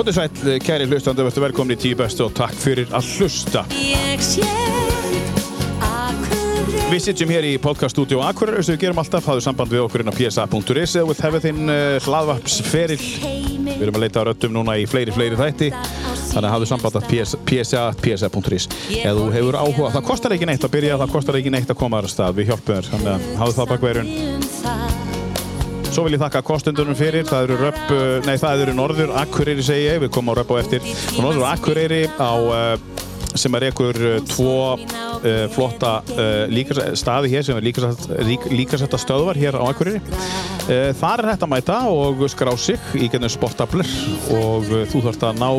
Kvotir sæl, kæri hlustandi, verður velkomin í tíu bestu og takk fyrir að hlusta. Við sitjum hér í podcaststúdíu Akureyri sem við gerum alltaf, hafðu samband við okkur inn á psa.is eða við hefum þinn uh, hlaðvarpsferil. heimi Við erum að leita á röddum núna í fleiri, fleiri þætti. Þannig að hafðu samband að psa.psa.is eða þú hefur áhuga. Það kostar ekki neitt að byrja, það kostar ekki neitt að koma þar að stað. Við hjálpum þér, þannig að hafðu það bakverjun. um það Svo vil ég þakka kostendunum fyrir, það eru röpp, uh, nei það eru Norður Akureyri segi ég, við komum á röpp á eftir. Og Norður Akureyri á, uh, sem er uh, tvo uh, flotta uh, líkas, staði hér sem er líkasett, lík, líkasetta stöðvar hér á Akureyri. Uh, þar er þetta að mæta og skrá sig í gennum sportabler og þú þarfst að ná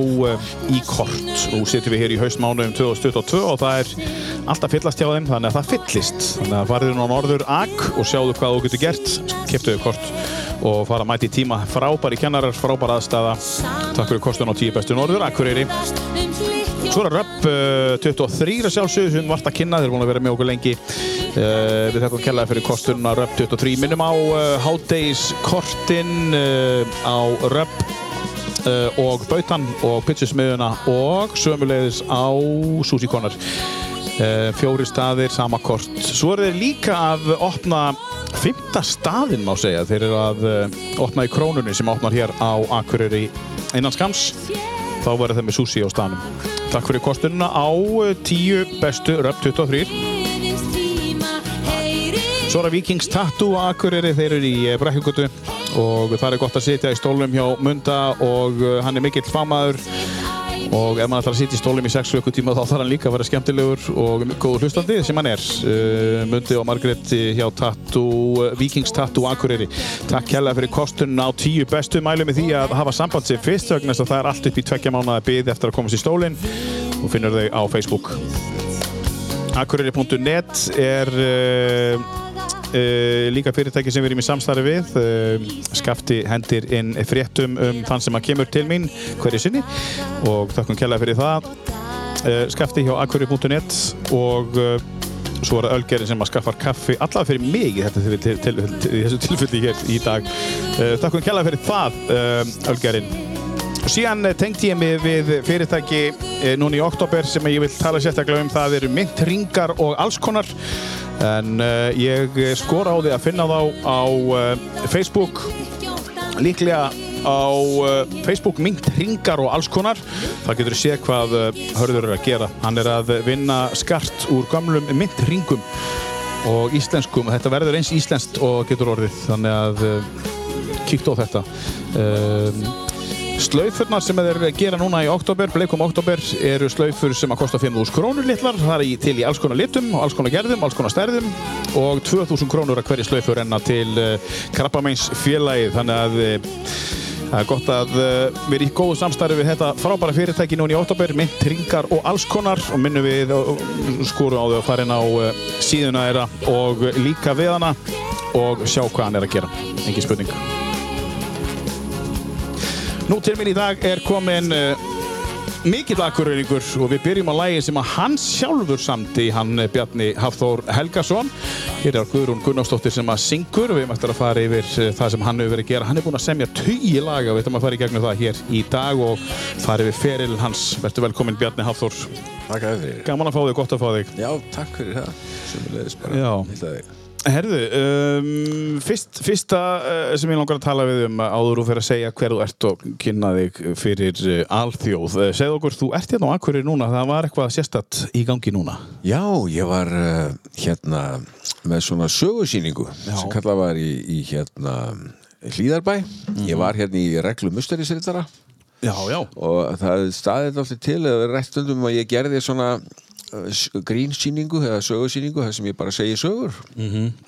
í kort. Nú sitjum við hér í haustmánuðum 2022 og það er alltaf fyllast hjá þeim þannig að það fyllist. Þannig að farið nú á Norður Ak og sjáðu hvað þú getur gert, kiptuðu kort og fara að mæta í tíma frábæri kennarar, frábæra aðstæða. Takk fyrir kostun á tíu bestu Norður Akureyri. Svo er Röpp uh, 23 að sjálfsögðu sem vart að kynna, þeir eru búin að vera með okkur lengi. Uh, við þakkum kellaði fyrir kostunna Röpp 23. Minnum á hádeigiskortin uh, á Röpp og Bautan og Pizzasmiðuna og sömulegðis á Sushi Corner. Uh, fjóri staðir, sama kort. Svo er þeir líka að opna fymta staðinn má segja. Þeir eru að opna í krónunni sem opnar hér á Akureyri innan skams. Þá verður þeir með sushi á staðnum. Takk fyrir kostununa á uh, 10 bestu Röp 23. Svo er það Vikings Tattoo á Akureyri, þeir eru í eh, Brekkugutu og það er gott að sitja í stólum hjá Munda og uh, hann er mikill famaður og ef maður ætlar að sitja í stólum í 6 vökkutíma þá þarf hann líka að vera skemmtilegur og góður hlustandi sem hann er. Uh, Mundi og Margrét hjá Tattoo, Vikings Tattoo Akureyri. Takk kærlega fyrir kostununa á 10 bestu mælum með því að hafa samband sér fyrst þess að það er allt upp í tveggja mánuða byggð eftir að komast í stólinn og finnur þau á Facebook. Akureyri.net er uh, uh, líka fyrirtæki sem við erum í samstarfi við. Uh, Skafti hendir inn fréttum um þann sem að kemur til mín hverju sinni og þakkum kærlega fyrir það. Uh, Skafti hjá Akureyri.net og svo er það Ölgerinn sem að skaffar kaffi allavega fyrir mig í, þessu tilfelli hér í dag. Þakkum kærlega fyrir það, Ölgerinn. Og síðan eh, tengdi ég mig við fyrirtæki eh, núna í oktober sem ég vil tala sérstaklega um. Það eru myndringar og alls konar. En uh, ég skora á því að finna þá á Facebook. Líklega á Facebook myndringar og alls konar. Það getur séð hvað hörður er að gera. Hann er að vinna skart úr gamlum myndringum og íslenskum. Þetta verður eins íslenskt og getur orðið. Þannig að kíktu á þetta. Slaufurnar sem þeir gera núna í oktober, bleikum oktober, eru slaufur sem að kosta 5.000 krónur litlar. Það er til í alls konar litum, alls konar gerðum, alls konar stærðum og 2.000 krónur að hverju slaufur renna til uh, Krabbameins félagið. Þannig að uh, það er gott að uh, við erum í góðu samstarfi við þetta frábæra fyrirtæki núna í oktober, mynd, ringar og alls konar og minnum við skorum á þau að fara inn á síðuna þeirra og líka við hana og sjá hvað hann er að gera. Engin spurning. Nú til minn í dag er komin uh, mikill akkurreiningur og við byrjum á lægi sem að hann sjálfur samti hann eh, Bjarni Hafþór Helgason. Hér er Guðrún Gunnarsdóttir sem að syngur og við mættum að fara yfir uh, það sem hann hefur verið að gera. Hann er búinn að semja tugi laga og við ætlum að fara í gegnum það hér í dag og fara yfir feril hans. Verður velkomin Bjarni Hafþór. Takk að þér. Gaman að fá þig, gott að fá þig. Já, takk fyrir það. Sumulegis bara. Já. Herðu, um, fyrst, fyrsta uh, sem ég langar að tala við um áður og fyrir að segja hver þú ert og kynna þig fyrir uh, alþjóð. Uh, segð okkur, þú ert hérna á Akureyri núna, það var eitthvað sérstatt í gangi núna. Já, ég var hérna með svona sögusýningu Já. sem kallað var í, í hérna Hlíðarbæ. Ég var hérna í reglu musterisrittara Já, já. og það staðið alltaf til eða rætt stundum að ég gerði svona grínsýningu eða sögusýningu þar sem ég bara segi sögur.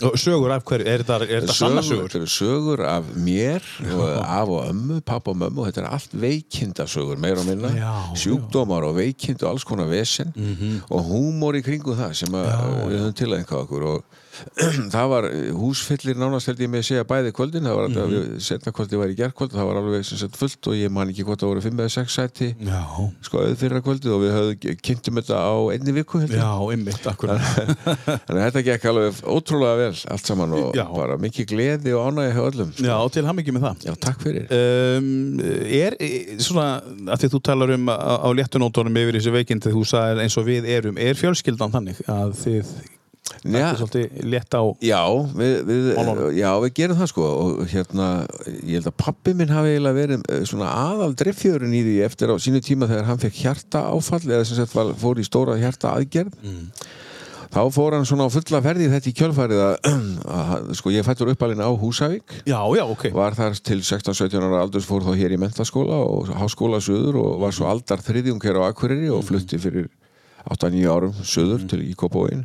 Og sögur af hverju, er þetta, er þetta sanna sögur? Þetta eru sögur af mér og af og ömmu, pappa og mömmu þetta er allt veikindasögur, meira og minna. Já, sjúkdómar og veikind og alls konar vesen og húmor í kringu það sem að við höfum til að okkur og það var húsfyllir nánast held ég með að segja bæði kvöldin það var mm -hmm. setna kvöldi var í gerkvöld það var alveg sem sagt fullt og ég man ekki hvort það voru 5 eða 6 sæti Já. sko auðvitað fyrra kvöldið og við höfum kynntum þetta á einni viku held ég. Já, einmitt, akkurat Þannig að þetta gekk alveg ótrúlega vel allt saman og Já. bara mikið gleði og ánægi hjá öllum Já, til hamingi með það Já, takk fyrir Um, er eh, svona að því þú talar um á, á léttunótonum yfir þessi veikindi þú sagði eins og við erum er fjölskyldan þannig að þið Já, ættu svolítið létt á Já, við, við, já, við gerum það sko og hérna, ég held að pappi minn hafi eiginlega verið eh, svona aðal driffjörun í því eftir á sínu tíma þegar hann fekk hjarta áfall eða sem sagt var, fór í stóra hjarta aðgerð þá fór hann svona á fulla ferði þetta í kjölfarið að, að sko ég fættur uppalinn á Húsavík. Já, já, ok. Var þar til 16-17 ára aldurs fór þá hér í mentaskóla og háskóla söður og var svo aldar þriðjung hér á Akureyri og flutti fyrir 8-9 árum söður til í Kópavóin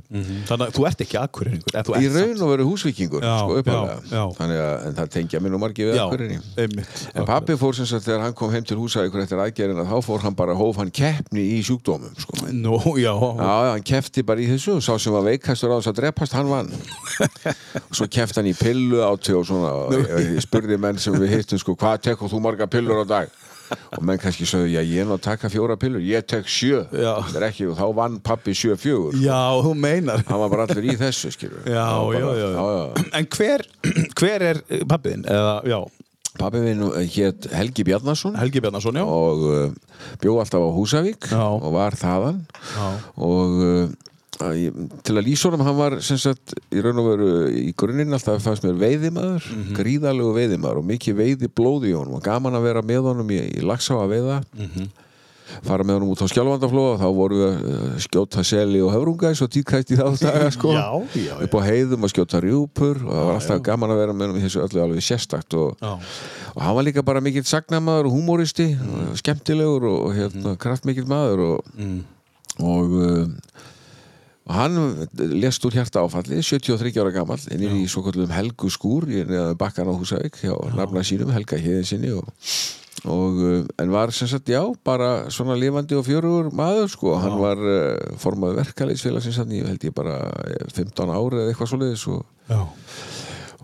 Þannig að þú ert ekki akkurýringur í raun og veru húsvíkingur Já, sko, já, já. þannig að en það tengja mér nú margir við einmitt en pappi fór sem sagt þegar hann kom heim til húsavíkur eftir aðgerðina þá fór hann bara hóf hann keppni í sjúkdómum sko. Nú, já, hann kefti bara í þessu sá sem var veikastur á þess að drepast, hann vann. Og svo kefti hann í pillu átti og svona ég, ég spurði menn sem við hittum sko, hvað tekur þú marga pillur á dag og menn kannski sögðu, já ég er nú að taka fjóra pillur ég tek sjö, Já. þetta er ekki og þá vann pappi sjö fjögur já, þú meinar hann var bara allir í þessu, skilur Já, já, já, já. En hver, hver er pappiðin? Eða, já, Pappi minn hétt Helgi Bjarnason Helgi Bjarnason, já og uh, bjó alltaf á Húsavík Já. og var þaðan Já. og uh, til að lýsa honum hann var sagt í raun og veru í grunninn alltaf fannst mér veiðimaður Mhm. gríðalegu veiðimaður og mikið veiði blóði í honum og gaman að vera með honum í, í lagsá að veiða Mhm. fara með honum út á skjálfandaflóa og þá voru við að uh, skjóta seli og höfrunga eins og tíkætt í þá daga sko Já, já, já. upp á heiðum að skjóta rjúpur og það var alltaf gaman að vera með honum í þessu öllu alveg sérstakt og Já. og hann var líka bara mikill sagnamaður og humoristi og skemmtilegur og, hérna, kraftmikill maður og, Mm. og, uh, og hann lest úr hjarta áfalli 73 ára gamall inn í svo kallum Helgu skúr bakkan á Húsavík hjá nafna sínum Helga Heiðinsinni og, og uh, en var sem sagt já bara svona lifandi og fjörugur maður sko. Hann var uh, formaður verkalýsfélagsins hann ég held ég bara eh, 15 ára eða eitthvað svoleiðis og, Já.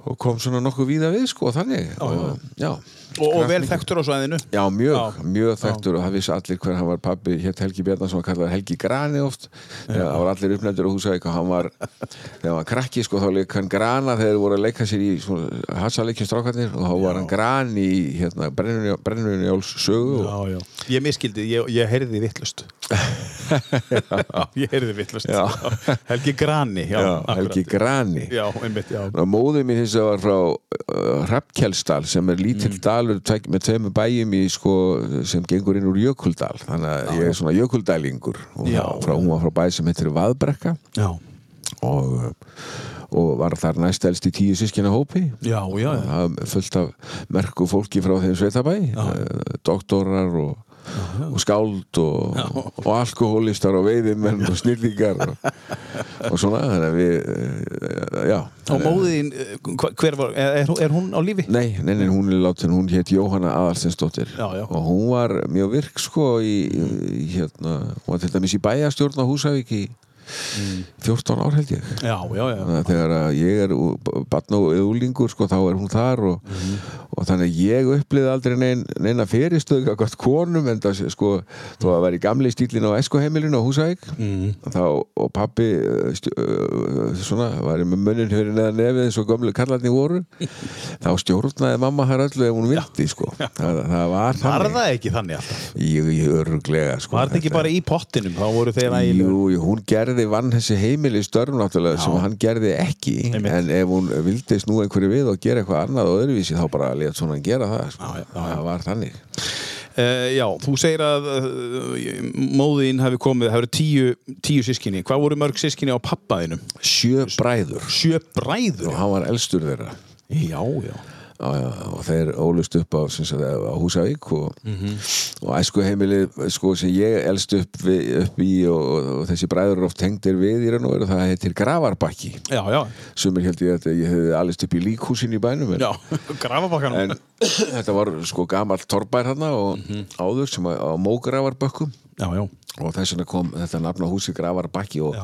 og kom svona nokkuð víða við sko þannig. Og, já, Og, og vel þekktur á svæðinu. Já, mjög, Já. mjög þekktur og það vissi allir hver hann var. Pabbi hétt Helgi Bjarnason og kallaði Helgi Grani oft. Það var allir uppnefndur á Húsavík og hann var þegar hann var krakki sko þá leik hann Grana þegar þeir voru að leika sér í hassaleikjum strákarnir og þá var hann Grani í hérna, brennunni Jóls sögu og, Já, já. Ég miskildi, ég, ég heyrði vittlust Já, ég heyrði vittlust Já. Helgi Grani Já, já. Helgi Grani. Já, einmitt, já. Og móðið mín hins vegar var frá uh, Hrafnkjelsdal sem er lítill dalur tvek, með tveimur bæjum í sko sem gengur inn úr Jökuldal. Þannig að ég er svona Jökuldælingur. Og Já. frá, hún var frá bæ sem heitir Vaðbrekka. Já, og, og var þar næst elst í tíu sískina hópi. Já, já, já. það fullt af merku fólki frá þeim sveitabæ eh, doktorar og, og skáld og, og alkohólistar og veiðimenn og snillingar og, og svona þannig að við eh, já Og móðin, hver var, er, er hún á lífi? Nei, nei, nei, hún er látin, hún hétt Jóhanna já. og hún var mjög virk sko í, í hérna, hún var til dæmis í bæjastjórn á Húsavík í 14 ár held ég Já, já, já Þannig þegar ég er batn og úlingur sko, þá er hún þar og, og þannig að ég upplýði aldrei nein, neina fyrirstöðu gott konum en það sko, þó að vera í gamli stílin á Eskoheimilinu á Húsavík mm. þá, og pappi uh, stjó, uh, svona, var með munnin hörin eða nefið eins og gömlu kallarni voru þá stjórnaði mamma þar öllu ef hún vildi sko. það, það var Var þannig það ekki þannig alltaf? Jú, jú, örglega sko, Var það ekki bara í pottinum? Þá jú, hún gerði vann þessi heimili störn náttúrulega sem hann gerði ekki Einmitt. en ef hún vildi snú einhverju við og gera eitthvað annað og öðruvísi þá bara let svona hann gera það sko. Já, já, það var þannig Uh, já, þú segir að uh, móðin hefði komið, það hefur tíu, tíu sískinni. Hvað voru mörg sískinni á pappaðinum? sjö bræður Sjö bræður? og hann var elstur þeirra Já, já. Og þeir ólust upp á, sem á Húsavík og, og æsku heimili sko, sem ég elst upp, við, upp í og, og þessi bræður oft tengdir við í raun og veru það heitir Gravarbakki já. sumir held ég að ég hefði alist upp í líkhúsin í bænum en, Já, en þetta var sko gamall torrbær hana og áður sem að, á mógravarbökkum Já, já. og þess vegna kom þetta nafn á húsi Gravarbakki og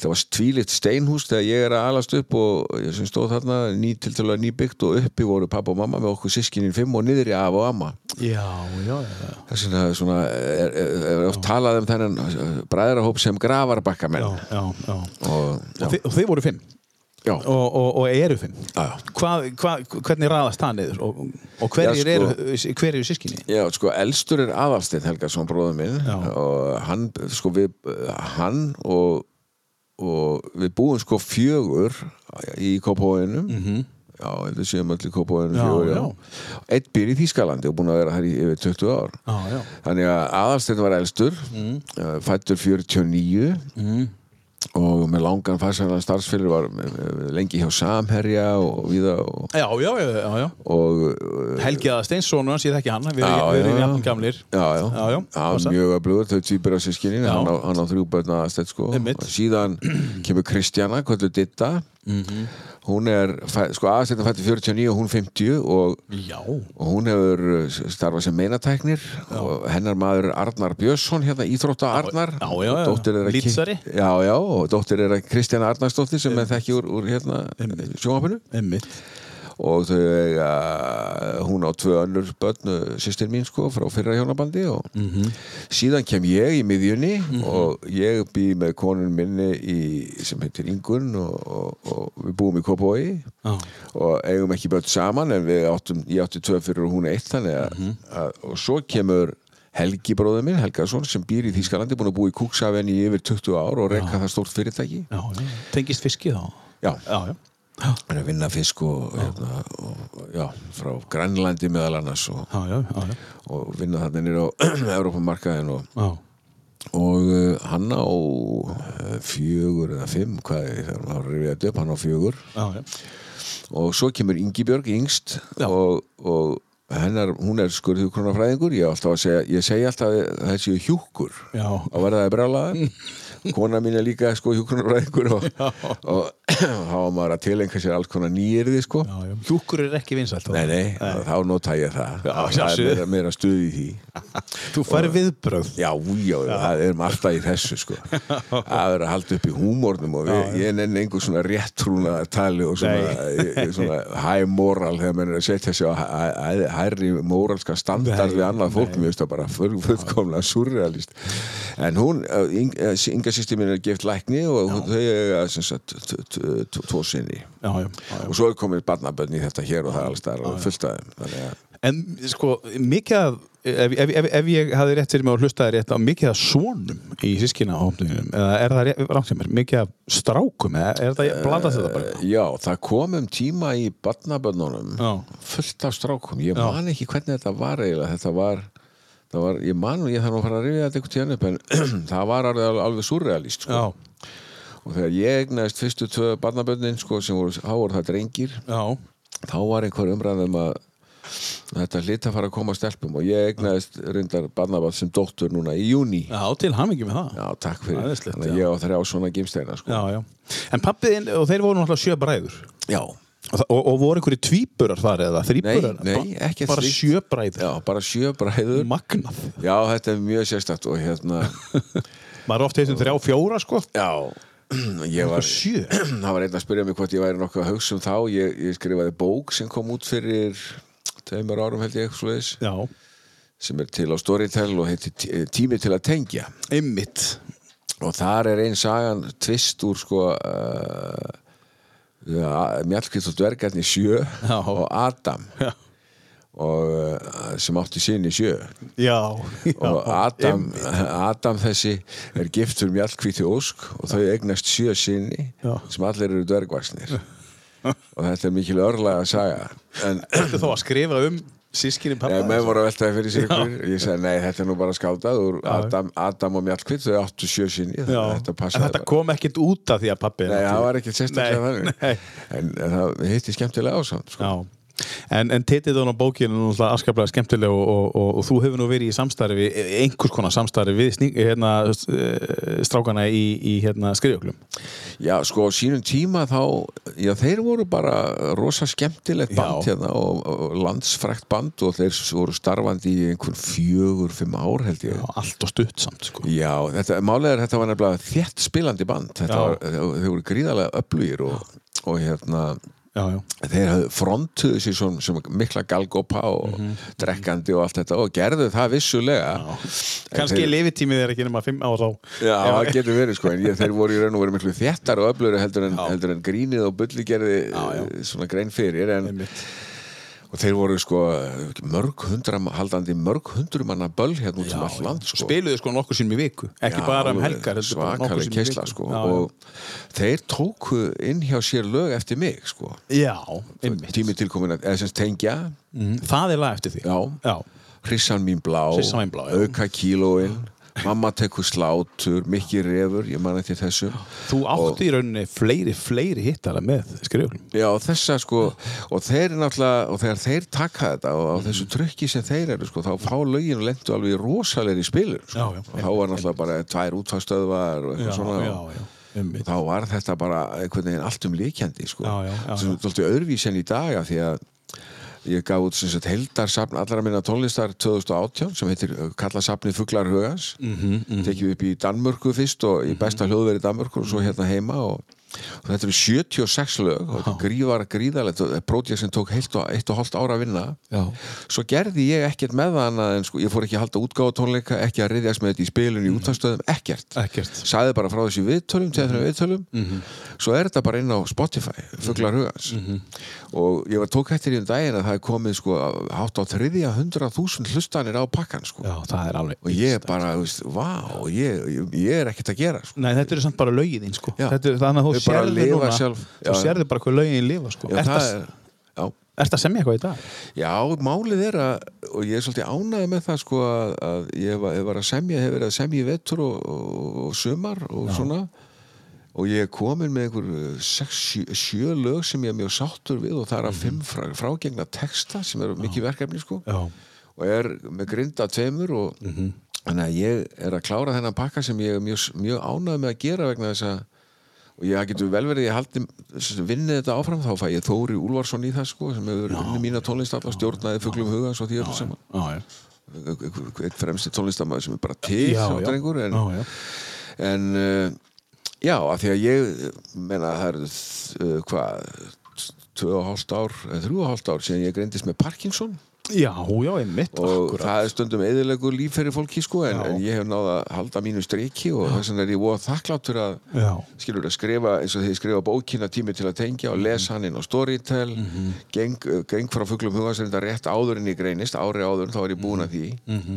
það var tvílitt steinhús þegar ég er að alast upp og sem stóð þarna ný til til að nýbyggt og uppi voru pappa og mamma með okkur sískinin fimm og niðri af og amma. Þess vegna svona, er, er, er oft talað um þennan bræðrahóp sem Gravarbakka menn já. og Og, þi, og þið voru fimm og, og, og eru fimm. Hvað, hvað, hvernig raðast það niður og, og hverjir sko- eru, hver eru sískinni? Já, sko, elstur er Aðalsteinn Helgason bróður minn Já. og hann, sko, við hann og, og við búum sko fjögur í Kópavóinum mm -hmm. Já, við séum öll í Kópavóinum Já, fjögur, já. Eitt býr í Þýskalandi og búin að vera þar í yfir 20 ár Já, já. Þannig að Aðalsteinn var elstur mm. fættur 49 Mm. Og með langan farsaðan starfsfélur var með- með- lengi hjá Samherja og viða og, Já, já, já, og uh, Helgi að Steinsson, hans ég þekki hann, við, erum jafn gamlir. Já, já, mjög öflugur, þau týpur af sískinni hann, á- á þrjú börn aðastætt sko. Síðan kemur Kristjana, kvöldu Ditta Mhm. hún er, sko aðastættin fætti 49 og hún 50 og, Já. og hún hefur uh, starfað sem meinatæknir og hennar maður Arnar Björnsson hérna íþrótta Arnar Já, já, já. Og dóttir. Já, já, er að Kristjana Arnarsdóttir sem er þekki úr, úr hérna sjónvapinu. Og þau eiga hún á tvö önnur börn sýstir mín sko frá fyrra hjónabandi og Mhm. síðan kem ég í miðjunni og ég bý með konun minni í, sem heitir Ingun og, og, og við búum í Kópói Já. og eigum ekki börn saman en við áttum, ég átti tvö fyrir og hún eitt þannig að, Mhm. að og svo kemur Helgi bróður minn, Helgason, sem býr í Þýskalandi búin að búa í Kúksafen í yfir 20 ár og reyka það stórt fyrirtæki Já, já. Tengist fiski þá? Já, Já, já. Er að vinna fisk og, hérna, og já, frá Grænlandi meðal annars og, Já, já, og vinna þarna nýr á Európamarkaðin og, og uh, hann á uh, fjögur eða fimm hvað er það, hann á rifið upp, hann á fjögur. Og svo kemur Ingibjörg yngst Já. og, og hennar, hún er ég, alltaf að segja, ég segi alltaf þessi hjúkur að verða það brjálaði kona mín er líka sko hjúkronafræðingur og, og þá var maður að tilengja sér alls konar nýjirði sko. Já, já. Hjúkur er ekki vinsælt. Nei, nei, þá nota ég það. Já, það er meira, meira stuð í því. Þú færi viðbröð. Já, já, það erum alltaf í þessu sko. að vera halda upp í húmórnum og við, ég nenni einhver svona réttrúna tali og svona, svona high moral þegar mann er að setja sig á hæ- hæ- hærri moralska standard Nei, við annað fólk, mér finnst það bara full- fullkomlega surrealist en hún, uh, Inga sýsti mín er gift lækni og þau t- tvo sinni og svo er komið barnabönn í þetta hér og það er alls þar og fullt af þeim þannig að En sko, mikið af, ef, ef, ef, ef ég hafði rétt fyrir mig og hlustaði rétt á mikið af svonum í sískina hópnum, eða er það rátt sem er, mikið af strákum, eða er það, blandast þetta bara? Já, það kom um tíma í barnabönnunum fullt af strákum, ég man ekki hvernig þetta var eiginlega, þetta var, það var ég man og ég þarf að fara að rifja þetta eitthvað tíðan upp en það var alveg, alveg surrealist sko. Og þegar ég egnaðist fyrstu tvö barnabönnin sko, sem voru, þá voru það drengir já, þá var einhver umræðum að þetta lit að fara að koma að stelpum og ég egnaðist reyndar barnabönd sem dóttur núna í júni já, til hamingi með það. Já, takk fyrir, Æðislegt, þannig já. að ég á þrjá svona gimsteina sko. Já, já. En pappiðinn, og þeir voru náttúrulega sjö bræður. Já. Og, og, voru einhverju tvíburar þar eða þrýburar? Nei, nei, ekkert Bara slíkt. sjö bræður. Já, bara sjö bræður Magnað. Já, þetta er mjög sérstætt og hérna, Maður er oft heitum þrjá fjóra, sko. já, ég var, Sjö. það var einn að spyrja mig hvort ég væri nokkuð að hugsa um þá, ég, ég skrifaði bók sem kom út fyrir tveimur árum held ég, svoleiðis, Já, sem er til á Storytel og heitir Tí- Tími til að tengja einmitt. og þar er ein sagan tvist úr sko uh, Mjallkvist og dvergarnir sjö Já. og Adam. Já, og, uh, sem átti sinni sjö. Já. og Adam, Adam þessi er giftur mjallkvíti ósk og þau eignast sjö Já. sem allir eru dvergvaksnir og þetta er mikil örlega að saga. En Ertu þá að skrifa um sískinni pappa? Nei, menn voru að veltaði fyrir sér ykkur ég sagði nei, þetta er nú bara skátað úr Adam, Adam og Mjallkvít, þau áttu sjö sinni Já. þetta þetta kom ekkert út af því að pappi Nei, það var ekkert sérstaklega þannig. en, það hitti skemmtilega ásamt sko. En, en titillun á bókinu er afskaplega skemmtileg og, og, og, og þú hefur nú verið í samstarfi, einhvers konar samstarfi við sný, hérna, eh, strákana í, í hérna, skriðjöklum. Já, sko, sínum tíma þá, já, þeir voru bara rosa skemmtilegt band hérna og, landsfrækt band og þeir voru starfandi í einhvern fjögur, fimm ár held ég. Já, allt og stutt samt, sko. Já, þetta, málega er þetta var nefnilega þétt spilandi band þetta var, þeir voru gríðarlega öflugir og, og hérna Já, já. þeir frontuðu sér svona sem mikla galgopa og Mhm. drekkandi og allt þetta og gerðu það vissulega Kannski þeir- lifitímið er ekki nema fimm á þá. Já, það getur verið sko en ég, þeir voru í raun og verið miklu þéttar og öflugri heldur en, heldur en grínið og bulli gerði eh, svona grein fyrir en, Einmitt. Og þeir voru sko mörg hundra, haldandi mörg hundru manna böll hérna út um all land sko Spiluðu sko nokkur sinnum í viku, ekki Já, bara um helgar. heldur bara nokkur svakaleg sinnum í keisla sko Já, já. og þeir tóku inn hjá sér lög eftir mig sko Já, einmitt. tími tilkomin að, sem tengja Mm, Það er lag eftir því. já, Já. hrissan mín blá, Hrissan mín blá, já. auka kílóin mamma tekur slátur, mikki refur ég man eftir þessu Þú átti í rauninni fleiri, fleiri hittara með skriðjöklum. Já, þessa sko og þeir náttúrulega, og þegar þeir taka þetta og á Mhm. þessu trykki sem þeir eru sko, þá fá lögin og lendu alveg rosalegri spilur sko. Já, já. og þá var náttúrulega bara tvær útfarstöðvar og eitthvað svona já, já. Einmitt. þá var þetta bara einhvern veginn allt um líkjandi sko. Já, já, já, sem er alltaf öðruvísi en í dag af því að ég gaf út sem sagt heldarsafn allra minna tónlistar 2018 sem heitir uh, Kallasafnið Fuglar Hugans. Mm Mhm, -hmm, tekið upp í Danmörku fyrst og í besta hljóðveri Danmörku og svo hérna heima og, og þetta eru 76 lög og þetta grífar gríðalegt og pródjekt sem tók heilt og, og hálft ára að vinna. Já. svo gerði ég ekkert með það annað en sko, ég fór ekki að halda útgáfa tónleika ekki að reyðjast með þetta í spilun í úttastöðum ekkert. Ekkert. sagði bara frá þessi viðtölum, tegðinu viðtölum. Svo er þetta bara inn á Spotify Fuglar hugans. Og ég var tók eftir í um daginn að það er komið sko hátt á þriðja hundra þúsund hlustanir á pakkan sko. Já, og ég bara, þú veist, vá ég, ég, ég er ekkert að gera sko. Nei, þetta. Já. Þetta þú sérði lifa núna, sjálf. þú Já. sérði bara hvað lögin lifa, sko. Já, er, já, Ertu að semja eitthvað í dag? Já, málið er að, og ég er svolítið ánægð með það sko að, að ég var, ég var að semja, hef verið að semja í vetur og, og, og sumar og svona og ég er komin með einhver sex, sjö, sjö lög sem ég er mjög sáttur við og það er að fimm frá, frágengna texta sem eru mikið verkefni sko Já. og er með grinda tveimur og þannig að ég er að klára þennan pakka sem ég er mjög, mjög ánægð með að gera vegna þess að og ég getur vel verið að vinnið þetta áfram þá fæ ég Þóri Úlfarsson í það sko sem hefur unnið mína tónlist alla stjórnaði fuglum huga svo því öllu saman Já, já. eitt fremsti tónlistamæður sem er bara til Já, á drengur en, Já, já. en uh, já, af því að ég menna það eru uh, hvað tvö og hálft ár, eða þrjú og hálft ár síðan ég greindist með Parkinson Já, já, einmitt, og akkurat. það er stundum eðilegur líf fyrir fólki sko en, en ég hef náða að halda mínu striki og þess vegna er ég voða þakklátt fyrir að Já. skilur að skrifa eins og ég skrifa bókina tími til að tengja og lesa hann inn á Storytel. Geng, uh, geng frá fuglum hugansreynda rétt áður en ég greinist, ári áður þá er ég búin að því,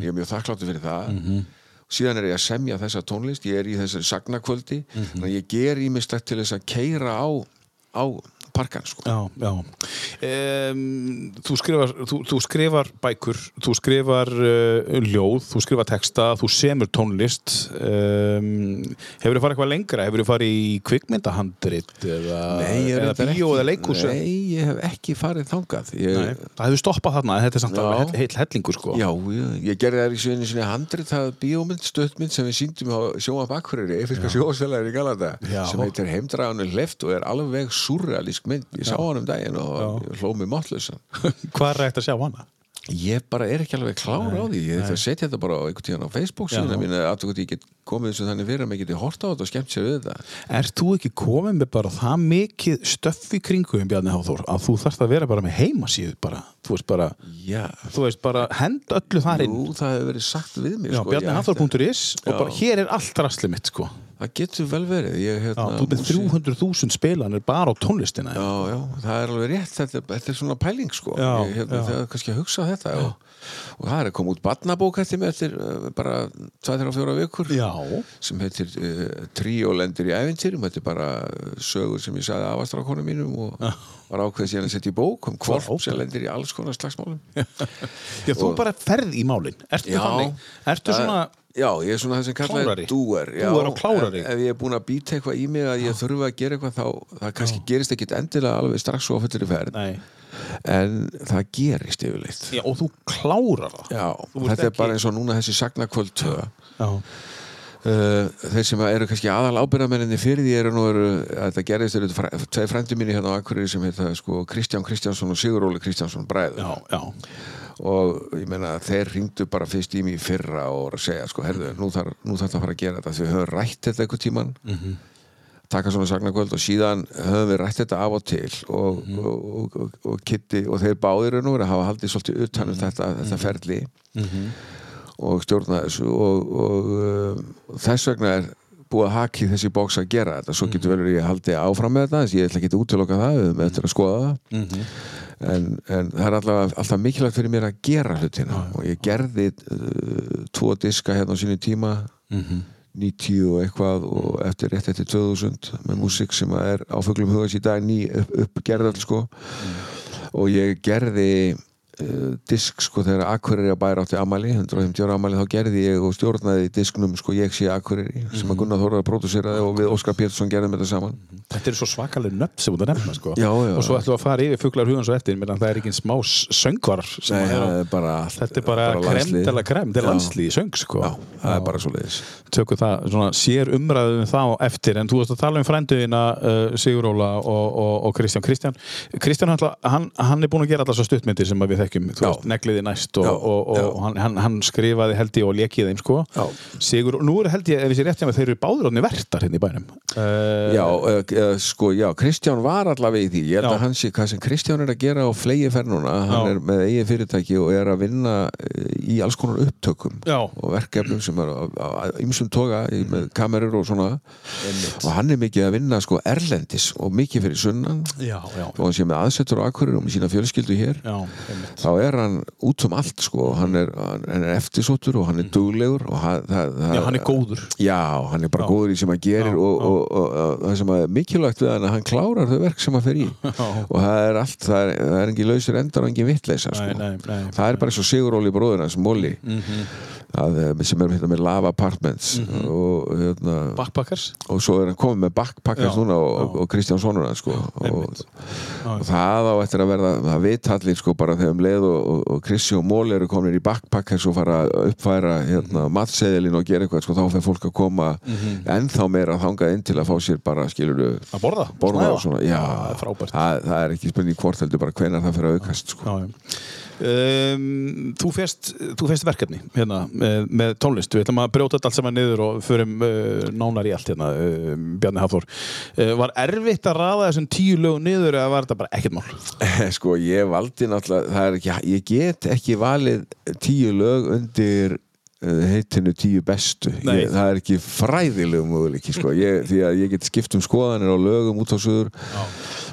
ég er mjög þakkláttur fyrir það. Síðan er ég að semja þessa tónlist ég er í þessari sagnakvöldi þannig að ég ger ímislegt til þess að keira á, á parkan sko. Já, já. Um, þú, skrifar, þú, þú skrifar bækur, þú skrifar uh, ljóð, þú skrifar texta, þú semur tónlist. Um, hefur þið farið eitthvað lengra? Hefur þið farið í kvikmyndahandrit eða, er eða bíó ekki- eða leikhús? Nei, ég hef ekki farið þangað ég, Nei, það hefur stoppað þarna, þetta er samt Já. alveg heill hellingur sko. Já, ég, ég gerði það í svinni sinni handrit það bíómynd, stöttmynd sem við síndum á sjóa bakkuriri, eifirka sjóasfélagur í Galata Já. sem heitir Heimdraðanu hleft og er alveg surrealísk mynd. Ég sá hann um daginn og ég hló mig mátlösa Hvað er rægt að sjá hana? ég bara er ekki alveg klár á því. Ég setja þetta bara á einhvern tíðan á Facebook síðan. Að að ég get komið og þannig fyrir að maður geti horta á þetta og skemmt sér við þetta. Ert þú ekki komið með bara það mikið stöff í kringum, Bjarni Háþór, að þú þarfst að vera bara með heimasíðu bara, þú veist bara, þú veist bara, hend öllu þar inn. Jú, það hefur verið sagt við mig Já, sko, ég ætti- bjarniháþór.is og bara hér er allt rastlið mitt sko. Það getur vel verið. Ég, Já, hérna, þú með músík- 300.000 spilanir bara á tónlistina Já, já, það er alveg rétt. Þetta, þetta er svona pæling sko. Já, ég, hérna, já. það er kannski að hugsa þetta og, og það er að koma út barnabók eftir mig eftir uh, bara 2-3-4 vikur Já, sem heitir uh, Tríó lendir í ævintýrum. Þetta er bara sögur sem ég sagði afastrákonum mínum og var ákveðið síðan að setja í bók um ókei. sem lendir í alls konar slagsmálum Já þú bara ferð í málin. Ertu þannig? Ertu það- svona Já, ég er svona það sem kallaði dúer já, Dúer og klárari? ef, ef ég er búin að býta eitthvað í mig að ég þurfa að gera eitthvað þá það kannski gerist ekkit endilega alveg strax svo á fullri ferð. Nei, en það gerist yfirleitt. Já, og þú klárar það. Já, þetta er ekki- bara eins og núna þessi sagnakvöld Já, Uh, þeir sem eru kannski aðal ábyrðamenninni fyrir því eru nú eru, þetta gerðist eru fræ, tveir frændi mínir hérna á Akureyri sem heita sko, Kristján Kristjánsson og Sigur Óli Kristjánsson bræður. Já, já og ég meina þeir ringdu bara fyrst í mig fyrra og að segja sko, herðu, nú þarf það að fara að gera þetta við höfum rætt þetta einhvern tíman Mhm. taka svona sagnakvöld og síðan höfum við rætt þetta af og til og, Mhm. og, og, og, og Kitty og þeir báðir nú verið að hafa haldið svolítið utan um þetta, þetta ferli og stjórna þessu og, og uh, þess vegna er búið að haki þessi bóks að gera þetta. Svo getur vel verið ég haldi áfram með þetta þess ég ætla ekki að útiloka það, við höfum eftir að skoða það en, en það er alltaf, alltaf mikilvægt fyrir mér að gera hlutina. Og ég gerði uh, tvo diska hérna á sínu tíma 90 og eitthvað og eftir rétt eftir 2000 með músík sem er á fuglum hugans í dag ný upp, uppgerðal sko. Og ég gerði disk sko þegar Akureyri að bæra átti amali, 150 ára amali þá gerði ég og stjórnaði disknum sko ég sé Akureyri sem að Gunnar Þóraði pródúseraði og við Óskar Pétursson gerðum þetta saman Þetta eru svo svakalega nöfn sem þú nefna sko. Já, já. og svo ætlum við að fara yfir fuglar hugans og eftir meðan það er ekki smá söngvar Nei, er á- er bara, þetta er bara, bara landslið. kremdala krem, þetta er í söng sko. Já, það er bara svo leiðis tökum það, svona, sér umræðum þá eftir, en þú varst að tala um frænduðina uh, Siguróla og, og, og Kristján Kristján, Kristján hann, hann, er búin að gera alltaf svo stuttmyndir sem við þekkjum veist, negliði næst og, og, og, hann, hann, hann skrifaði held ég og lekið þeim sko, Já. Sigur, og nú er held ég ef ég sé rétt hjá mig, þeir eru báður átni vertar hérna í bænum. Uh, Já, uh, sko, já, Kristján var allavega í því. Ég held að hann sé, hvað sem Kristján er að gera á flegi fer núna, hann Já. er með eigin fyrirtæki og er að vinna í alls konar upptökum Já. og verkefnum sem er á ymsum toga í- með kamerur og svona. Og hann er mikið að vinna sko erlendis og mikið fyrir sunnan. Já, já, og hann sé með aðsettur á akkurir og með sína fjölskyldu hér. Já, einmitt. Þá er hann út um allt sko hann er, hann er eftirsóttur og hann er duglegur og hann, það, það, Mhm. já, hann er góður Já, hann er bara Já. góður í sem hann gerir Já, og, og, og, og það sem er mikilvægt við hann hann klárar þau verk sem hann fer í Já. og það er allt, það er, er engin lausir endar og engin vittleisa sko. Nei, nei, nei, það er bara eins og Siguróli bróður hans, Móli að, eh, sem er hérna, með Lava Apartments og, hérna, Backpackers? og svo er hann komið með backpackers Já, núna og, og Kristján Sónur hans sko. og, og það á eftir að verða það vitallir sko bara þegar um leið og, og, Krissi og Móli eru komin í backpackers og fara að uppfæra hérna, matseðilinn og gera eitthvað sko, þá fyrir fólk að koma ennþá meira þangað inn til að fá sér bara skilur að borða, borða Snæða. og svona já, það, það er ekki spurning hvort heldur bara hvenar það fyrir að aukast sko. Já, já. Um, þú, fest, verkefni hérna, með, með tónlist við ætlum að brjóta allt saman niður og förum uh, nánar í allt hérna, uh, Bjarni Hafþór uh, Var erfitt að raða þessum tíu lögum niður eða var þetta bara ekkert mál? sko ég valdi náttúrulega ekki, ég get ekki valið tíu lög undir heitinu tíu bestu ég, það er ekki fræðilegum möguleiki sko. ég, því að ég get skipt um skoðanir á lögum út á suður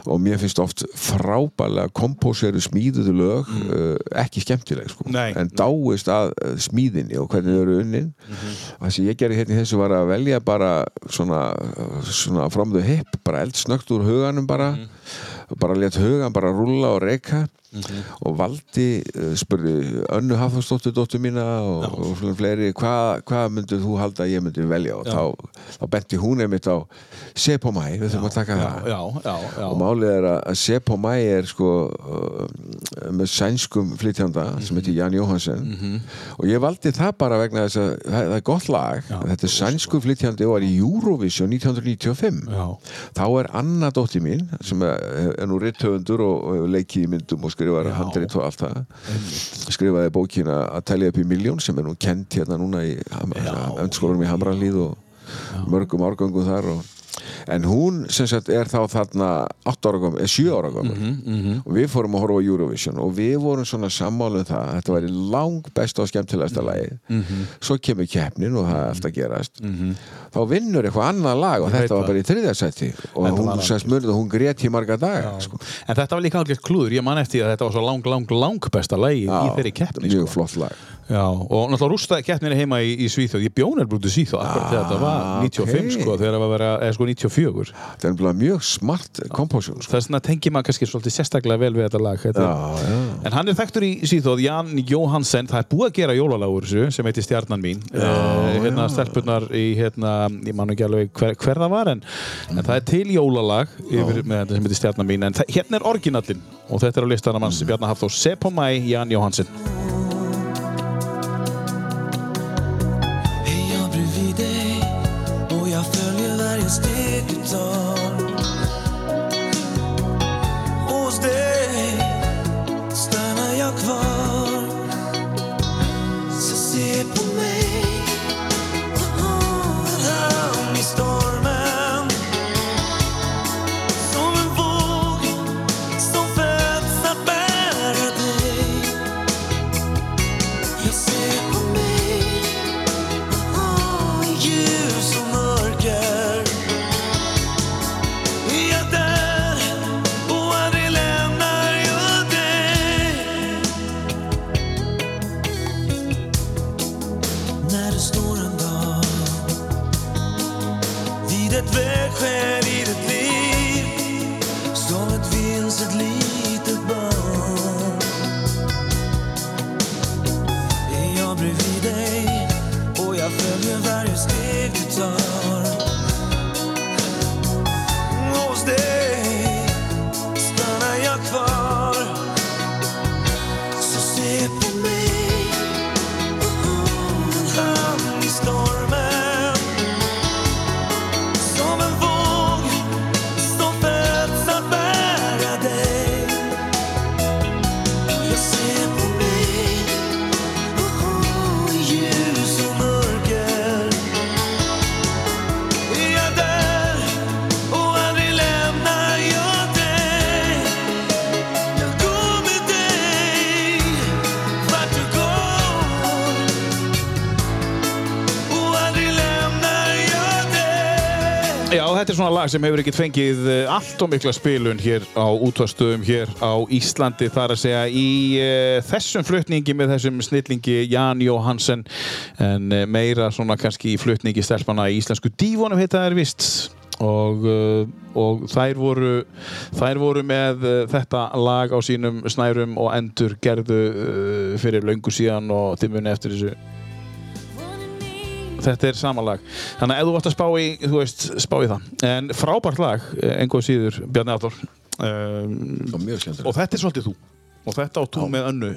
og mér finnst oft frábælega kompóseru smíðuðu lög uh, ekki skemmtileg sko. Mm. Nei. en dáist að uh, smíðinni og hvernig þau eru unnin Mhm. það sem ég gerði hérna í þessu var að velja bara svona, svona from the hip, bara eldsnögt úr huganum bara Mhm. Bara létt hugan bara rúlla og reyka og valdi, uh, spurði Önnu Hafþórsdóttur dóttur mína og, og svona fleiri, hvað hva myndið þú halda að ég myndi velja? Og þá, þá benti hún einmitt á Sepomæ, við þurfum að taka það. Já, já, já, og málið er að Sepomæ er sko uh, með sænskum flytjanda sem heitir Jan Jóhansen. Og ég valdi það bara vegna þess að það, það er gott lag, Já, þetta er sænsku flytjandi og var í Eurovision 1995 já. þá er Anna dóttir mín sem er, er nú rittöfundur og, og leikið í myndum og skrifar Já. handrit og allt það. Skrifaði bókina að telja upp í miljón sem er nú kent hérna núna í öndskólanum í Hamralíð og mörgum árgöngum þar og En hún sem sagt er þá þarna 8 ára gömul, 7 ára gömul Mhm, og við fórum að horfa á Eurovision og við vorum svona sammálum það að þetta væri lang besta og skemmtilegasta Mhm. svo kemur keppnin og það er alltaf gerast þá vinnur eitthvað annað lag og þetta var bara í þriðasætti og Þetta hún sérst munið að hún grét í marga daga Já. sko. En þetta var líka alveg klúður, ég man eftir að þetta var svo lang, lang, lang besta lagi í þeirri keppni mjög sko. flott lag Já, og náttúrulega rústaði keppnir heima í, í Svíþjóð ég bjónar brútið Svíþjóð akkurat þegar þetta var Ah, 95 ok. sko, þegar það var að vera, eða sko 94 þetta er mjög smart kompósjón sko. það er svona tengið maður kannski svolítið sérstaklega vel við þetta lag þetta er- já, já. En hann er þekktur í síðóð, Jan Jóhansen, það er búið að gera jólalagur sem heitir Stjarnan mín. Já, hérna stelpunar í, hérna, ég man ekki alveg hver, hver það var, en, en það er til jólalag yfir, með þetta sem heitir Stjarnan mín. En það, hérna er orginallinn og þetta er á listanum hans, mm. Bjarnar Hafþór, Se på mig, Jan Jóhansen. Stick to talk. Lag sem hefur ekkert fengið eh, allt og mikla spilun hér á útvarstöðum hér á Íslandi þar að segja í uh, þessum flutningi með þessum snillingi Jan Jóhansen. En uh, meira svona kannski í flutningi stelpana í íslensku dífonum heita þær vist og, uh, og þær voru þær voru með þetta lag á sínum snærum og endur gerðu fyrir löngu síðan og timmunni eftir þessu Þetta er sama lag. Þannig að ef þú vart að spá í, þú veist, spá í það. En frábært lag, einhvað síður, Bjarni Adolf. Um, og þetta er svolítið þú. Og þetta á þú með önnu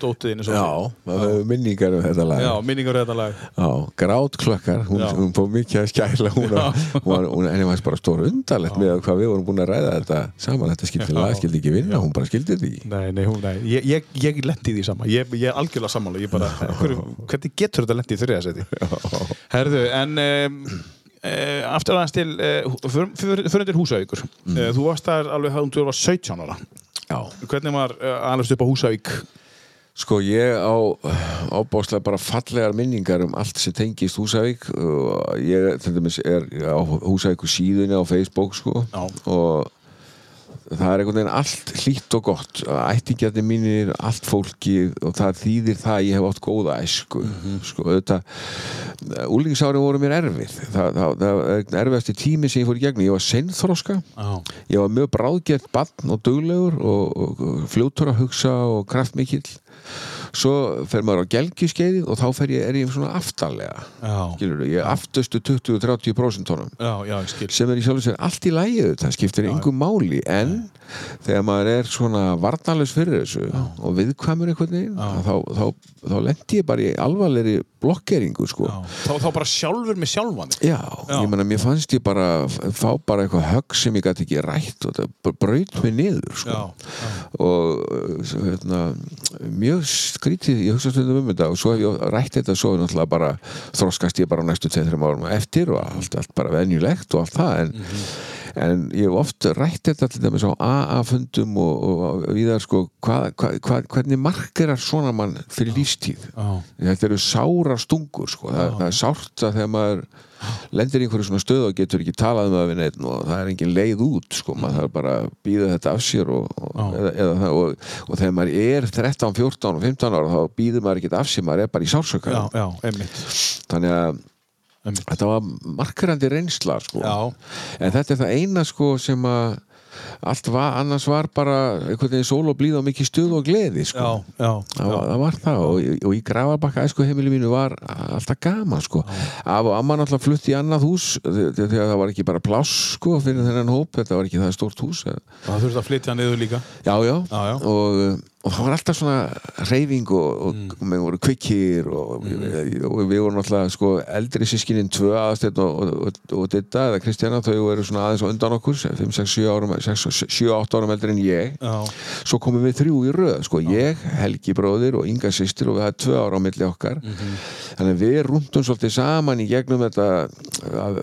dótiðinni Já, það hefur minningar um þetta lag Já, minningar um þetta lag. Já, grátklökkar, hún, Já. hún fór mikið að skæla hún, var, hún, hún henni var bara stór undarlegt með hvað við vorum búin að ræða þetta saman, þetta skildi Já. lag, skildi ekki vinna hún bara skildi ekki Nei, nei, hún, nei. Ég, ég, ég lendi því sama. Ég, ég er algjörlega sammála. Ég bara, hverju, hvernig getur þetta lendi í þriðasetti? Herðu, en um, aftur aðeins til, uh, fyrir, fyrir, undir Húsavíkur. Mm. Uh, þú varst þar alveg þá þú var 17 ára. Já, Hvernig var uh, alveg upp á Húsavík? sko ég á ábáslega bara fallegar minningar um allt sem tengist Húsavík og ég til dæmis er á Húsavíku síðunni á Facebook sko Já. og það er einhvern veginn allt hlýtt og gott. Ættingjarnir mínir, allt fólki og það þýðir það að ég hef átt góða æsku sko, auðvitað úlíkisári voru mér erfið. Það, það, það er erfiðasti tími sem ég fór í gegnum. Ég var seinþroska. Já. ég var mjög bráðgert barn og duglegur og, og, og fljótur að hugsa og kraftmikill svo fer maður á gelgiskeiðið og þá fer ég, er ég svona aftarlega Já. skilur ég er aftustu 20-30% tónum Já, já, sem er í sjálf og sér allt í lægið það skiptir engum máli. En þegar maður er svona varnalus fyrir þessu og viðkvæmur einhvern veginn þá, þá, þá lendi ég bara í alvarlegri blokkeringu sko Já. Þá, þá bara sjálfur með sjálfan. Já, Já. ég meina, mér fannst ég bara fá bara eitthvað högg sem ég gæti ekki rætt og það braut mig niður sko. Já, já. og hérna, mjög skrítið ég hugsa stundum um þetta og svo hef ég rætt þetta svo náttúrulega bara þroskast ég bara næstu 2-3 árum eftir og allt, allt bara venjulegt og allt það en, en ég hef oft rætt þetta til dæmis á AA-fundum og, og viðar sko hvað, hvað, hvað, hvernig markerar svona mann fyrir lífstíð Já. þetta eru sárar stungur sko. það, það er sárt að þegar maður lendir í einhverju svona stöð og getur ekki talað um það við neitt og það er engin leið út sko. maður þarf bara að býða þetta af sér og, og, eða, eða, það, og, og þegar maður er 13, 14 og 15 ára þá býður maður ekki af sér, maður er bara í sársöka Já, já, einmitt. þannig að. Þetta var markarandi reynsla sko. En þetta er það eina sko, sem að allt var, annars var bara einhvern veginn sól og blíð og mikið stuð og gleði sko. Já, já, Það, var, það var það. Og, og í grafabakka æsku heimili mínu var alltaf gaman sko. af og amma náttúrulega flutti í annað hús þe- þe- þegar það var ekki bara pláss sko, fyrir þennan hóp, þetta var ekki það stórt hús. Það þurfti að flytja niður líka. Já, já, Já, já. Og, og það var alltaf svona reyfing og, og, Mm. og við vorum kvikkir og, við, og við vorum alltaf sko, eldri sískinin tvö aðastegn og, og, og, og Ditta eða Kristjana þau eru svona aðeins undan okkur 5, 6, 7 árum 7-8 árum eldri en ég. Já, svo komum við þrjú í röð sko, ég, Helgi bróðir og Inga sýstir og við hafði tvö ára á milli okkar. Þannig að við rúndum svolítið saman í gegnum þetta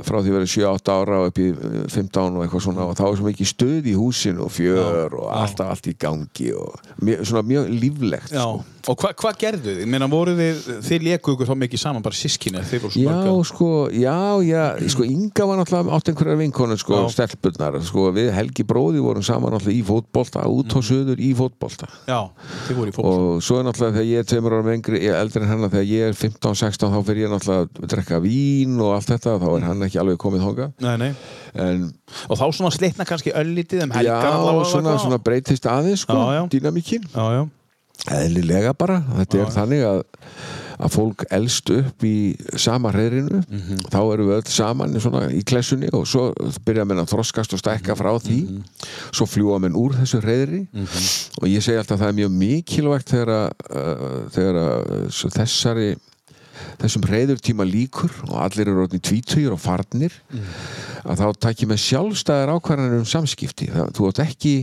frá því að vera 7-8 ára og upp í eh, 15 og eitthvað svona og þá var svo mikið stöð í húsinu og fjör og alltaf allt í gangi og mjög, svona mjög líflegt sko. Og hvað hva gerðu þið? Meina, þið, þið léku ykkur þá mikið saman, bara svo Já, sko, já, já, sko, Inga var náttúrulega átt einhverjar vinkonu, sko, Já. stelpurnar, sko, við Helgi bróði vorum saman náttúrulega í fótbolta, út Mhm. á söður í fótbolta. Já, þið voru í fólk og svo er náttúrulega þegar ég er tveimur ára er eldri en hennar þegar ég er 15-16 þá fyrir ég náttúrulega að drekka vín og allt þetta, þá er hann ekki alveg komið þónga Nei, nei en Og þá svona slitna kannski öllítið um já, helgar allavega svona, eitthvað. svona breytist aðeins sko, Já, já. dýnamíkin. Já, já. Eðlilega bara, þetta Já, er þannig að að fólk elst upp í sama hreirinu, Mhm. þá erum við öll saman svona, í klessunni og svo byrja menn að þroskast og stækka frá því. Mhm. svo fljúa menn úr þessu hreiri og ég segi alltaf að það er mjög mikilvægt þegar að, uh, svo þessari þessum reyðurtíma líkur og allir eru orðin tvítugir og farnir að þá takk ég með sjálfstæðar ákvarðanir um samskipti. Það, þú átt ekki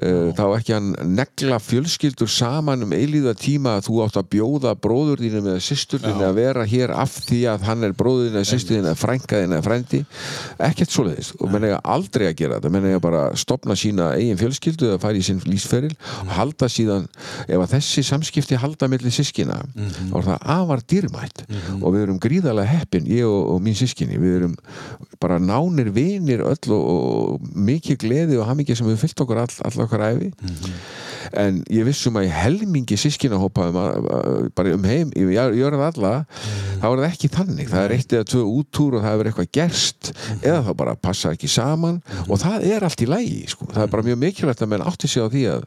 uh, þá ekki að negla fjölskyldur saman um eilíða tíma að þú átt að bjóða bróður þínum eða systur þínu að vera hér af því að hann er bróður þínu eða systur þínu eða frænka þínu eða frændi. Ekkert svoleiðis. Og menn eiga aldrei að gera þetta. Menn eiga bara að stopna sína eigin fjölskyldu eða fara í sinn lífsferil og halda síðan ef að þessi samskipti halda milli sískina þá er það afar dýrmætt. Og við erum gríðarlega heppin ég og, og mín sískinni við erum bara nánir vinir okkar æfi en ég vissum að í helmingi sískinahópa um, að- bara um heim ég gjörð alla þá er það ekki þannig. Það er eitt eða tvö útúr og það hefur eitthvað gerst eða þá bara passa ekki saman. Og það er allt í lægi sko. það er bara mjög mikilvægt að menn átti sig á því að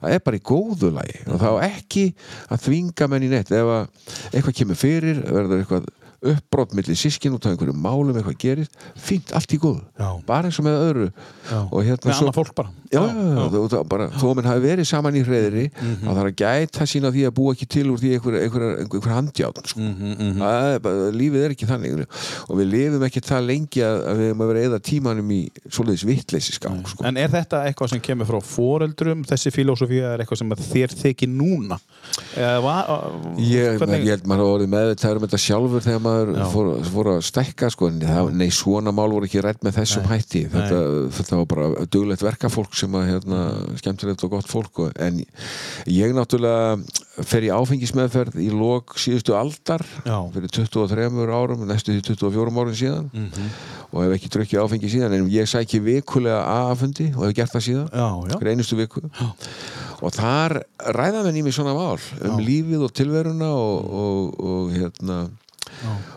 það er bara í góðu lagi. Og þá ekki að þvinga menn í neitt. Ef að eitthvað kemur fyrir verður eitthvað uppbrott millir sískin út af einhverju málum eitthvað gerist, fínt, allt í góðu Já. bara eins og með öðru og hérna Með svo annað fólk bara Já, bara, þó að menn hafi verið saman í hreðri Mhm. þá þarf að gæta sína því að búa ekki til úr því einhver, einhver, einhver, handjátn sko. Það er bara, lífið er ekki þannig og við lifum ekki það lengi að, við erum að vera eða tímanum í svoleiðis vittleysi skang sko. En er þetta eitthvað sem kemur frá foreldrum þessi filósofía er eitthvað sem þér þykir núna? Eða va- Ég, ég held maður að orðið meðvitaður um þetta sjálfur þegar maður Já. fór, fór að stækka sko, nei, svona mál voru ekki rætt með þessum hætti. Þetta, þetta var bara duglegt verkafólk sem að hérna, skemmtilegt og gott fólk og, en ég náttúrulega fer í áfengismeðferð í lok síðustu aldar Já. fyrir 23 árum, næstu því 24 árum síðan. Mhm. og hef ekki drukkið áfengi síðan en ég sæki vikulega aðfundi og hef gert það síðan. Já, já. Hver einustu viku og þar ræða menn í mig svona mál um lífið og tilveruna og, og, og hérna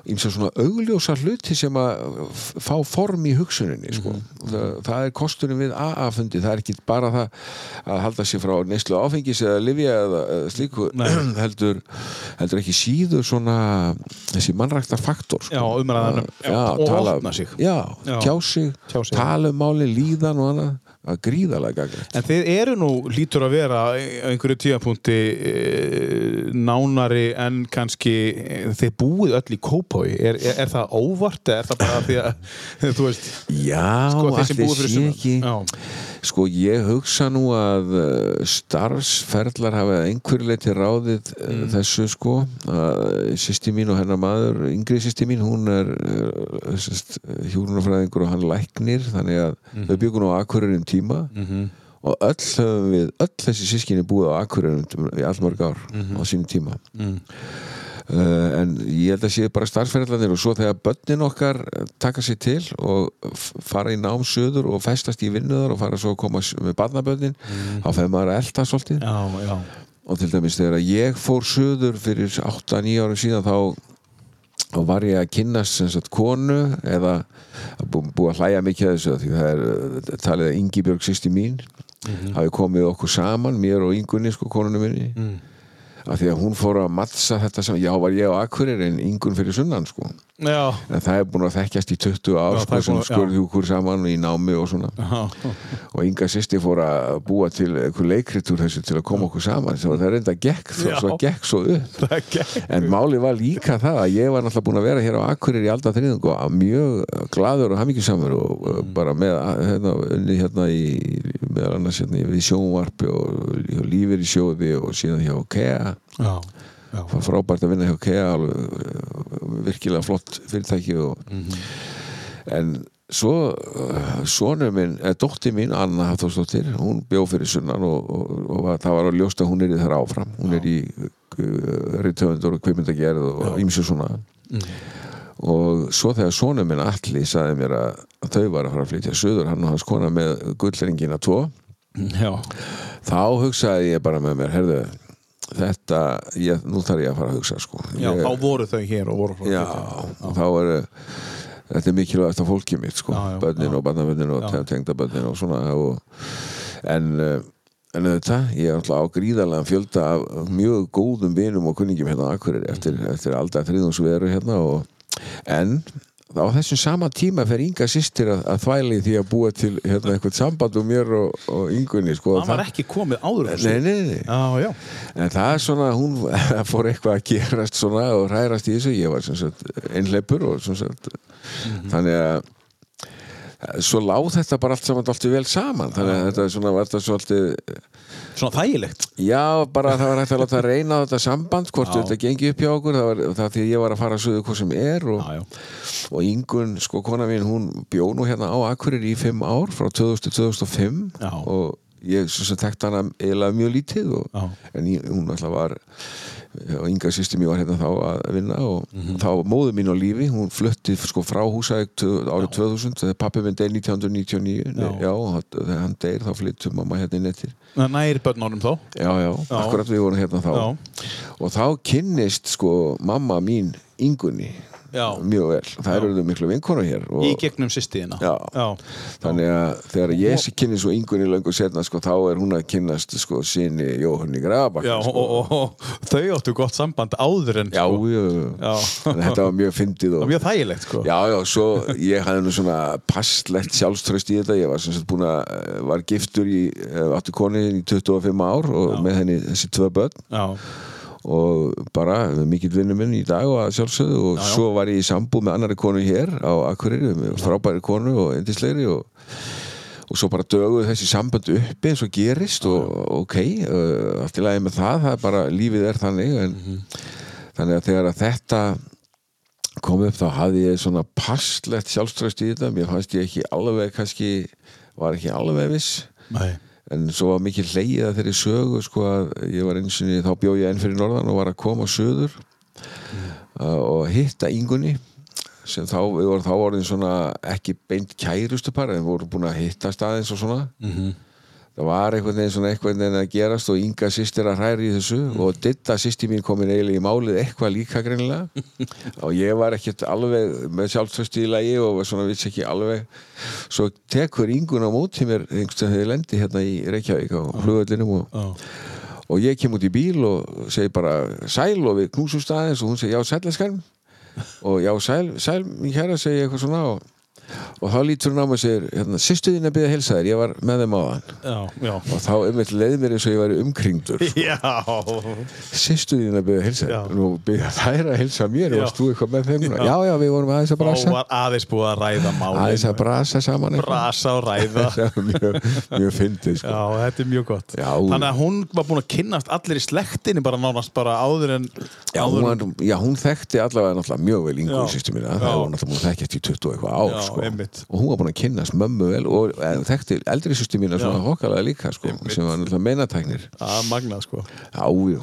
ímsa svona augljósa hluti sem að fá form í hugsuninni sko. Mhm. það, það er kosturinn við AA-fundi það er ekki bara það að halda sér frá neyslu áfengis eða livja eða, eða slíku heldur, heldur ekki síður svona þessi mannrækta faktor sko. Já, umræðan um- já, og tala, opna sig. já, Já. tjá sig, Tjá sig. tala um máli, líðan og annað að gríðalega gagnlegt. En þið eru nú, lítur að vera á einhverju tíðapunkti e, nánari en kannski e, þið búið öll í kópái er, er, er það óvart eða er það bara því að þú veist, Já, sko allir sé ekki. Já, Sko ég hugsa nú að uh, starfsferðlar hafa einhverju leiti ráðið mm. þessu sko. Að sýsti mín og hennar maður yngri sýsti mín, hún er uh, hjúrunarfræðingur og hann læknir þannig að þau byggur nú Akureyri um tíma. Og öll höfum við öll þessi sískinni búið á Akureyri um- í allmörg ár á sínum tíma. Uh, en ég held að sé bara starfsferðlanir og svo þegar börnin okkar taka sér til og fara í nám söður og festast í vinnuðar og fara svo að koma með barnabörnin þá fegur maður að elta svolítið. Já, já. Og til dæmis þegar ég fór söður fyrir 8-9 árum síðan þá og var ég að kynnast sem sagt konu eða bú, búið að hlæja mikið að þessu því það er uh, talið að Ingibjörg sýsti mín hafi komið okkur saman mér og Ingunni sko konunum minni af því að hún fór að mattsa þetta saman já var ég á Akureyri en Ingun fyrir sunnan sko það er búin að þekkjast í 20 ár Já, það sko, er sem skurði okkur saman í námi og svona. Já, og Inga sýsti fór að búa til einhver leikrit úr þessu til að koma okkur saman það reynda gekk, svo, gekk svo upp. Er ekki En máli var líka það að ég var náttúrulega búin að vera hér á Akureyri í alda þriðung og mjög gladur og hamingisamur og mm. bara með hérna, unni hérna í meðal annars hérna í- við sjónvarpi og, og lífir í sjóði og síðan hjá KEA. Já, það var frábært að vinna hjá KEA uh, virkilega flott fyrirtæki og, en svo uh, sonur minn, eða dóttir mín Anna Hafþórsdóttir, hún bjó fyrir sunnan og, og, og það var að ljósta hún er í þar áfram, hún er í reytöfundur og kvipmyndagerð og ímsu svona. Og svo þegar sonur minn Alli sagði mér að, þau var að fara að flytja söður, hann og hans kona með gullringina tvo já, þá hugsaði ég bara með mér herðu, þetta ég, nú þarf ég að fara að hugsa sko. já, ég, þá voru þau hér og voru já, þá er þetta er mikilvægast af fólkið mitt sko. Bönnin og barnabönnin og tengdabönnin og svona og, en uh, en auðvitað, ég er alltaf á gríðarlega fjölda af mjög góðum vinum og kunningjum hérna á Akureyri eftir, eftir aldar þriðungsveru hérna og, en á þessum sama tíma fer Inga sýstir að, að þvæli því að búa til hérna, eitthvað samband um mér og, og Ingunni sko, Það var ekki komið áður. Nei, nei, nei, Já, já, En það er svona, hún fór eitthvað að gerast svona og hrærast í þessu, ég var einhleipur sem sagt, þannig að svo láð þetta bara allt saman allt vel saman, þannig að þetta svona var þetta svolítið, svona þægilegt. já, bara það var hægt að láta reyna á þetta samband, hvort Já. þetta gengi upp hjá okkur, það var það því að ég var að fara að sögðu hvað sem er og, Já, og Ingun, sko, kona mín, hún bjó nú hérna á Akureyri í fimm ár, frá 2000 til 2005 Já. og ég þekkt hana eiginlega mjög lítið og, en ég, hún alltaf var og Inga sýstir mér var hérna þá að vinna og Mhm. þá var móður mín á lífi hún flutti sko frá húsæk árið 2000 þegar pappi minn deyr 1999 já, Já. þegar hann deyr þá flyttum mamma hérna inn eftir það næri börn árum þá. já, já, Já. akkurat við vorum hérna þá og þá kynnist sko mamma mín Ingunni Já. mjög vel, það eru miklu vinkona hér og, Í gegnum sýstiðina. Já. Já, Þannig að þegar sé kynni svo yngunni löngu setna sko, þá er hún að kynnast sko, sinni Jóhanni Grabak já sko. og, og, og þau áttu gott samband áður en já, sko. já, Já. Þetta var mjög fyndið og, mjög þægilegt sko. Já, já, svo ég hafði nú svona passlegt sjálfströst í þetta ég var sem sagt búin að, var giftur í eh, áttu koni í 25 ár og með henni þessi tvö börn Já, og bara mikill vinnu minn í dag og að sjálfsögðu og Já, já. svo var ég í sambúð með annari konu hér á Akureyri, frábæri konu og endisleiri og, og svo bara döguð þessi sambönd uppi eins og gerist og ok, uh, allt í lagi með það það er bara, lífið er þannig en, Mhm. þannig að þegar að þetta kom upp þá hafði ég svona passlegt sjálfströst í þetta mér fannst ég ekki alveg kannski var ekki alveg viss nei. En svo var mikið hleyið að þeirri sögu sko að ég var eins og þá bjó ég enn fyrir norðan og var að koma söður uh, og hitta yngunni sem þá, við vorum þá orðin svona ekki beint kærustu par en við vorum búin að hitta staðins og svona Mhm. Það var einhvern veginn svona einhvern veginn að gerast og Inga sýstir að hræri í þessu og Ditta sýstir mín komin eiginlega í málið eitthvað líka greinilega. Og ég var ekkert alveg með sjálfstösti í lagi og svona vissi ekki alveg. Svo tekur Ingun á móti mér einhvern veginn þegar ég lendi hérna í Reykjavík á flugöllinum og, Já. og ég kem út í bíl og segi bara sæl og við knúsum staðins og hún segi já sælleskan og já sæl, sæl mín kæra segi ég eitthvað svona og, og þá lítur hún á mig og segir hérna, sýstu þín að byggja heilsa þér, ég var með þeim á þann Já, já. og þá einmitt leið mér eins og ég væri umkringdur sýstu þín að byggja þér og byggja þær að heilsa mér Já. varst þú eitthvað með þeim Já. já, já, við vorum aðeins að brasa var aðeins búið að ræða málin. aðeins að brasa saman eitthvað. Brasa og ræða. mjög, mjög fyndið sko. Já, þetta er mjög gott. Þannig að hún var búin að kynnast allir í slektinni bara nánast bara áður en... Áður hún, en- var, já, hún þekkti allavega mjög vel yngur sýstu mína Já. það var náttúrulega búin að þekkjast í 20 og eitthvað ár Já, sko. og hún var búin að kynnast mömmu vel og þekkti eldri sýstu mína svona hokkalega líka sko, sem var náttúrulega meinatæknir Það er magnað, sko. Já, jú,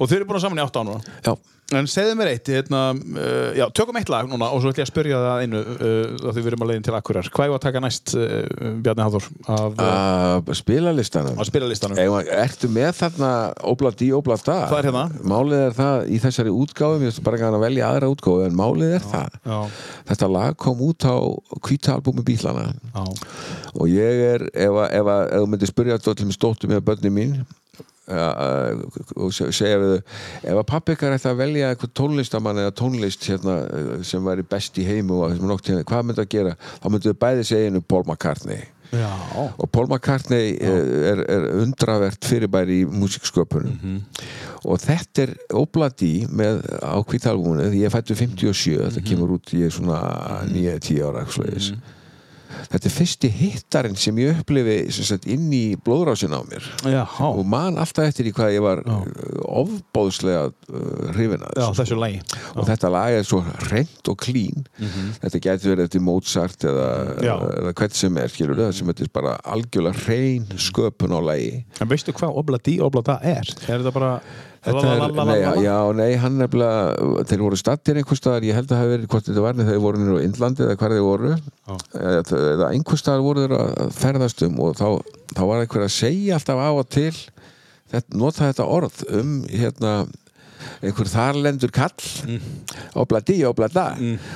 Og þau eru búin að saman í átt á núna. já, En segðu mér eitt, hérna, uh, já, tökum eitt lag núna og svo ætlum ég að spyrja það einu uh, þá því við erum að leiðin til Akkurar. Hvað er að taka næst, uh, Bjarni Háþór, af uh, að spila listanum á spilalistanum? Ef, ertu með þarna Obla Di Obla Da Það er hérna. Málið er það í þessari útgáfu Mér finnst bara ekki að velja aðra útgáfu En málið er það. Já, Þetta lag kom út á kvítalbúmi bílana já, Og ég er Ef, að- að- þú myndir spyrja þetta til stóttu með börni mín og se- segja við þau ef að pappi ykkar ætti að velja eitthvað tónlistamann eða tónlist hérna, eh, sem væri best í heimu hérna, hvað myndi að gera? Þá myndu þau bæði segja einu Paul McCartney. Já, og Paul McCartney er, er undravert fyrirbæri í músiksköpunum og þetta er Obladi með á kvítalbúinu því ég fættu 57 þetta kemur út ég er svona 9-10 ára mm þetta er fyrsti hittarinn sem ég upplifi sem sagt, inn í blóðrásin á mér. Já, og man alltaf eftir í hvað ég var uh, ofbóðslega uh, hrifin að já, þessu lagi. og þetta lag er svo reynd og klín þetta getur verið eftir Mozart eða, Já. eða hvert sem er skilur það sem þetta er bara algjörlega reyn sköpun á lagi. En veistu hvað Obladi Oblada er? Er þetta bara... Þetta er, já, nei, hann nefnilega þeir voru stattir einhvers staðar, ég held að það hafi verið hvort þetta var, þeir voru nýra á Indlandi eða hvar þeir voru. Eða, eða einhvers staðar voru þeir að ferðast um og þá, þá var einhver að segja alltaf á og til þetta, nota þetta orð um hérna einhver þarlendur kall mm. obladi, oblada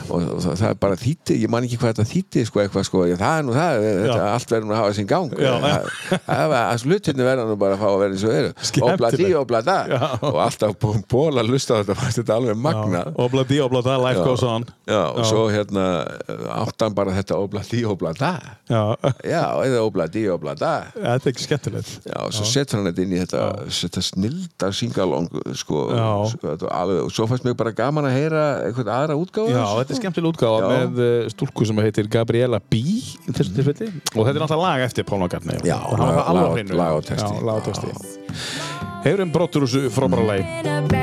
og, og það, það er bara þýtti, ég man ekki hvað þetta þýtti sko, eitthvað sko, ég, það er nú það þetta, allt verður nú að hafa sinn gang Já. það, það var að slutinni verða nú bara að fá að vera eins og þeir Skemmtilegt. obladi, oblada Já. og alltaf búin ból að lusta þetta fannst þetta alveg magna Obladi Oblada, life Já. goes on. Já, og svo hérna áttan bara þetta obladi, oblada Já, Já, eða obladi, oblada þetta er ekki skemmtilegt. Já, og svo setur hann þetta inn í þetta, þetta snilda singalong sko, Já. Sko svo fannst mér bara gaman að heyra eitthvað aðra útgáfa Já, þetta er skemmtileg útgáfa Já. með uh, stúlku sem heitir Gabriela B í þessu tilfelli. Og þetta er náttúrulega lag eftir Paul McCartney Já, lag- á texti. Heyrum brottur úr þessu frábæra lagi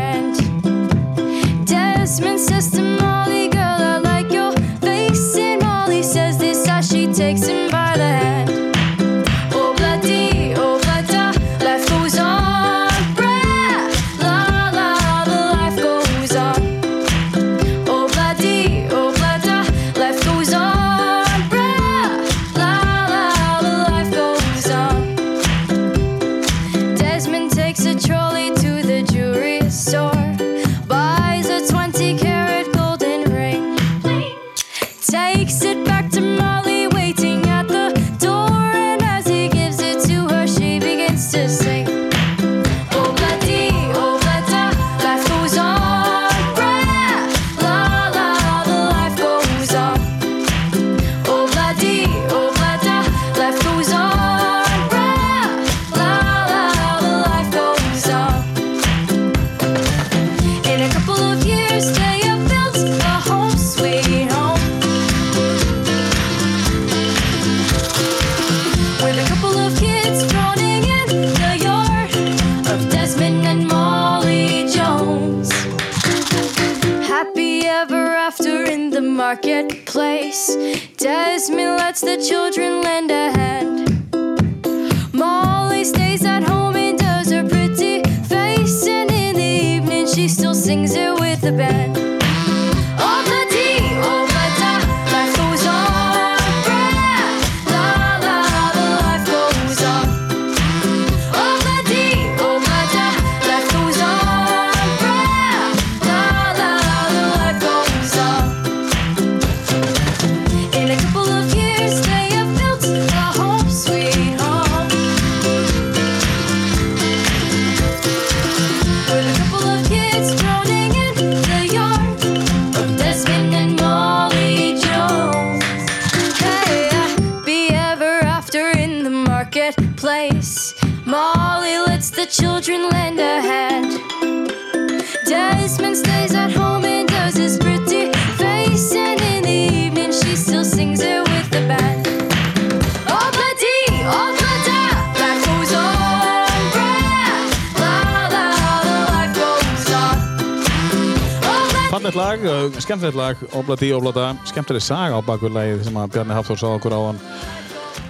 Obladi Oblada, skemmtileg saga á bakur lagið sem að Bjarni Hafþór sá okkur á hann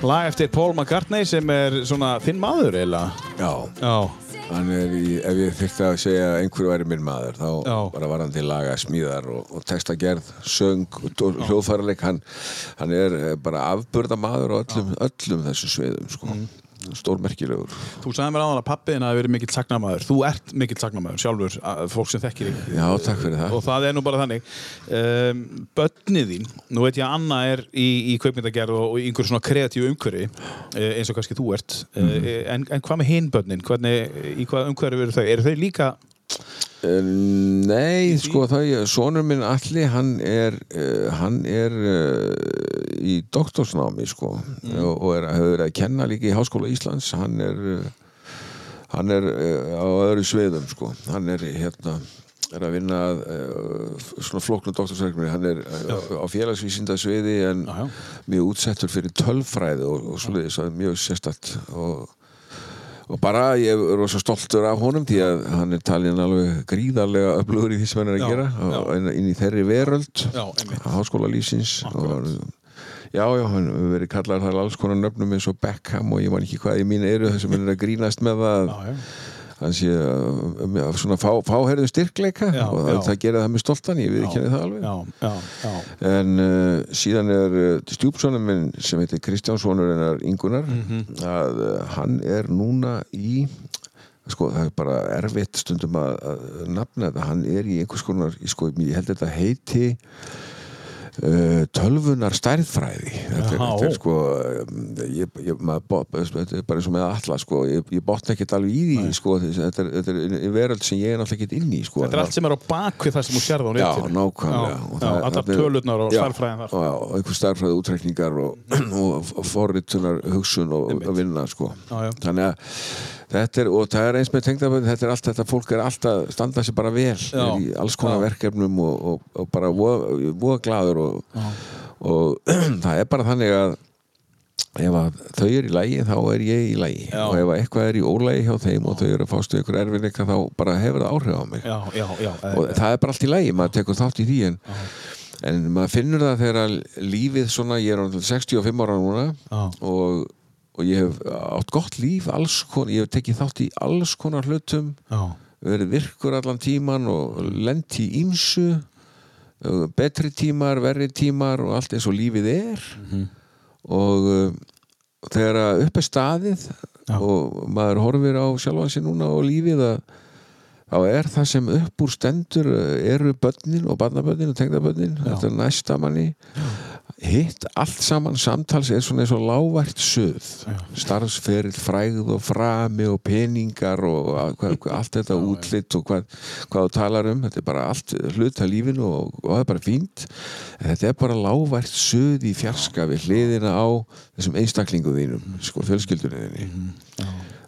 Lag eftir Paul McCartney sem er svona þinn maður eiginlega Já, Já, hann er í, ef ég þyrfti að segja að einhverju væri minn maður þá Já. bara var hann til laga smíðar og, og textagerð, söng og hljóðfæraleik hann, hann er eh, bara afburða maður á öllum, öllum þessum sviðum sko. Mm. Stórmerkilegur Þú sagði mér áðan að pappiðin hafi verið mikill sagnamaður. Þú ert mikill sagnamaður sjálfur, að- fólk sem þekkir þig. Já, takk fyrir það Og það er nú bara þannig. Um, bönnið þín, nú veit ég að Anna er í, í kveikmyndagerð og, í einhverju svona kreatíu umhverfi, uh, eins og kannski þú ert. Uh, en, en hvað með hinn bönnin? Hvernig, í hvað umhverfi eru þau? Eru þau líka... Eh, Nei, sko það, sonur minn Alli, hann er, uh, hann er uh, í doktorsnámi, sko, og, og er, hefur að kenna líka í Háskóla Íslands, hann er, uh, hann er á öðru sviðum, sko, hann er hérna, er að vinna uh, svona flóknu doktorsverkefni, hann er á félagsvísinda sviði en já. mjög útsettur fyrir tölfræði og, og er mjög sérstætt og og bara ég er rosa stoltur af honum því að hann er talin alveg gríðarlega öflugur í því sem hann er að Já, gera já. og inn, í þeirri veröld Já, háskóla lífsins og, já, já, hann verið kallar þar alls konar nöfnum eins og Beckham og ég man ekki hvað í mín eru þess að hann er að grínast með það. Já, hann sé uh, svona fá, fáherðum styrkleika Já, og já. það gerir það með stoltan, ég við ekki það alveg Já, já. En uh, síðan er uh, stjúpsonum minn sem heitir Kristján sonur hennar Ingunar Mhm. að uh, hann er núna í sko það er bara erfitt stundum að, að nafna þetta, hann er í einhvers konar, sko, ég held þetta heiti uh, tölvunar stærðfræði þetta, þetta er sko um, ég, ég, maður, bo- þetta er bara eins og með alla sko, ég, ég botna ekkert alveg í því sko, þetta þetta er veröld sem ég er náttúrulega ekkert inn í sko, Þetta er allt sem er á bakvið það sem þú sérð á netinu. nákvæmlega Já, Og stærðfræðin þar. já, einhver starfræði útreikningar og, og, forritunar hugsun og, vinna sko. Já, já. þannig að þetta er, og það er eins með tengdabönd þetta er allt, þetta fólk er alltaf standa sér bara vel Já. í alls konar Já. verkefnum og, og, og bara voða glaður og, og það er bara þannig að ef að þau eru í lægi þá er ég í lægi Já. og ef að eitthvað er í ólægi hjá þeim og þau eru að fástu ykkur erfinleika þá bara hefur það áhrif á mig Já, já, já. og það er bara allt í lægi, maður tekur þátt í því en, en maður finnur það þegar lífið svona, ég er orðinn 65 ára núna og, og ég hef átt gott líf alls konar, ég hef tekið þátt í alls konar hlutum Já, verið virkur allan tíman og lent í ímsu betri tímar, verri tímar og allt eins og lífið er. Og uh, þegar að upp er staðið Já. og maður horfir á sjálfan sig núna og lífið að þá er það sem upp úr stendur uh, eru börnin og barnabörnin og tengdabörnin þetta er næsta manni hitt allt saman samtals er svona eins og lágvært suð. Starfsferill, frægð og frami og peningar og að- hvað, hvað, allt þetta útlitt og hvað, hvað þú talar um. Þetta er bara allt hlut að lífinu og, og það er bara fínt. En þetta er bara lágvært suð í fjarska við hliðina á þessum einstaklingu þínum sko fjölskyldunni þinni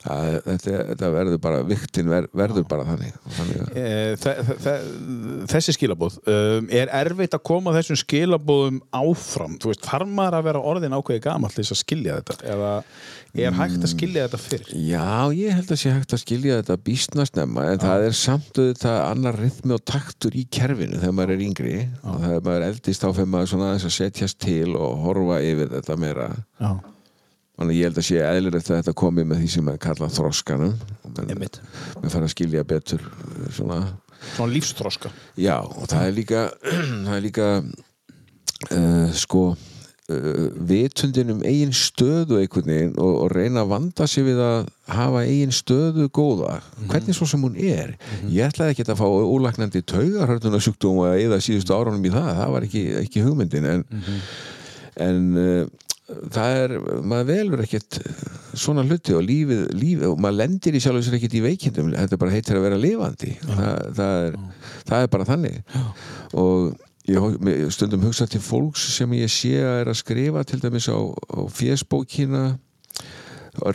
að, þetta, þetta verður bara viktin ver, verður bara þannig, þannig að, Eh, þe- þe- þe- þessi skilabóð um, er erfitt að koma þessum skilabóðum áfram? Þú veist, þarf maður að vera orðin ákveði gamall til þess að skilja þetta? Eða er hægt að skilja þetta fyrr? Já, ég held að sé hægt að skilja þetta býstna snemma en það er samt auðvitað annar rytmi og taktur í kerfinu þegar maður er yngri. Og þegar maður eldist maður svona aðeins að setjast til og horfa yfir þetta meira. Já, Þannig ég held að sé eðlilegt að þetta komi með því sem maður kalla þroskanum menn, Einmitt. menn fara að skilja betur uh, svona, svona lífsþroska. Já, og það er líka það er líka uh, sko uh, vitundin um eigin stöðu einhvern veginn og, og reyna að vanda sig við að hafa eigin stöðu góða. Hvernig svo sem hún er. Ég ætlaði ekki að fá ólagnandi taugarhörnunarsjúkdóm og eða síðustu árunum í það. Það var ekki, ekki hugmyndin en, en uh, það er, maður velur ekkert svona hluti og lífið, lífið og maður lendir í sjálf sér ekkert í veikindum þetta bara heitir að vera lifandi. Það, það, er, það er bara þannig. Og ég stundum hugsa til fólks sem ég sé að er að skrifa til dæmis á, á fésbókina og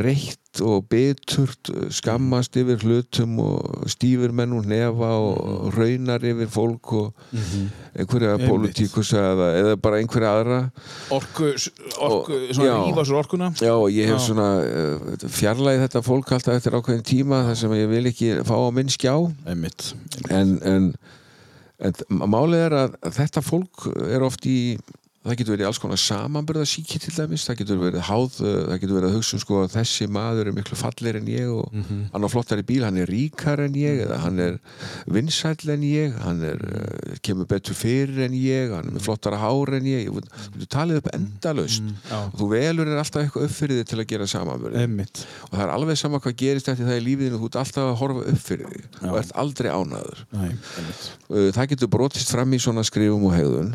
reitt og beturt skammast yfir hlutum og stýfur menn úr nefa og raunar yfir fólk og einhverja Einmitt. pólitíkusa eða, eða bara einhverja aðra orku, orku Og- svona já. svo orkuna Já, og ég hef Já. svona uh, fjarlæði þetta fólk alltaf eftir ákveðin tíma þar sem ég vil ekki fá á minn skjá einmitt, en, en, en málið er að þetta fólk er oft í það getur verið alls konar samanbyrðasíki til dæmis, það getur verið háð uh, það getur verið að hugsa um sko að þessi maður er miklu fallir en ég og hann á flottari bíl hann er ríkar en ég eða hann er vinsæll en ég hann er, uh, kemur betur fyrir en ég hann er með flottara hár en ég þú talið upp endalaust já. og þú velur er alltaf eitthvað upp fyrir þig til að gera samanbyrði Einmitt. og það er alveg sama hvað gerist eftir það í lífiðinu þú ert alltaf að horfa upp fyrir þig Já. og ert aldrei ánaður einmitt. Uh, það getur brotist fram í svona skrifum og hegðun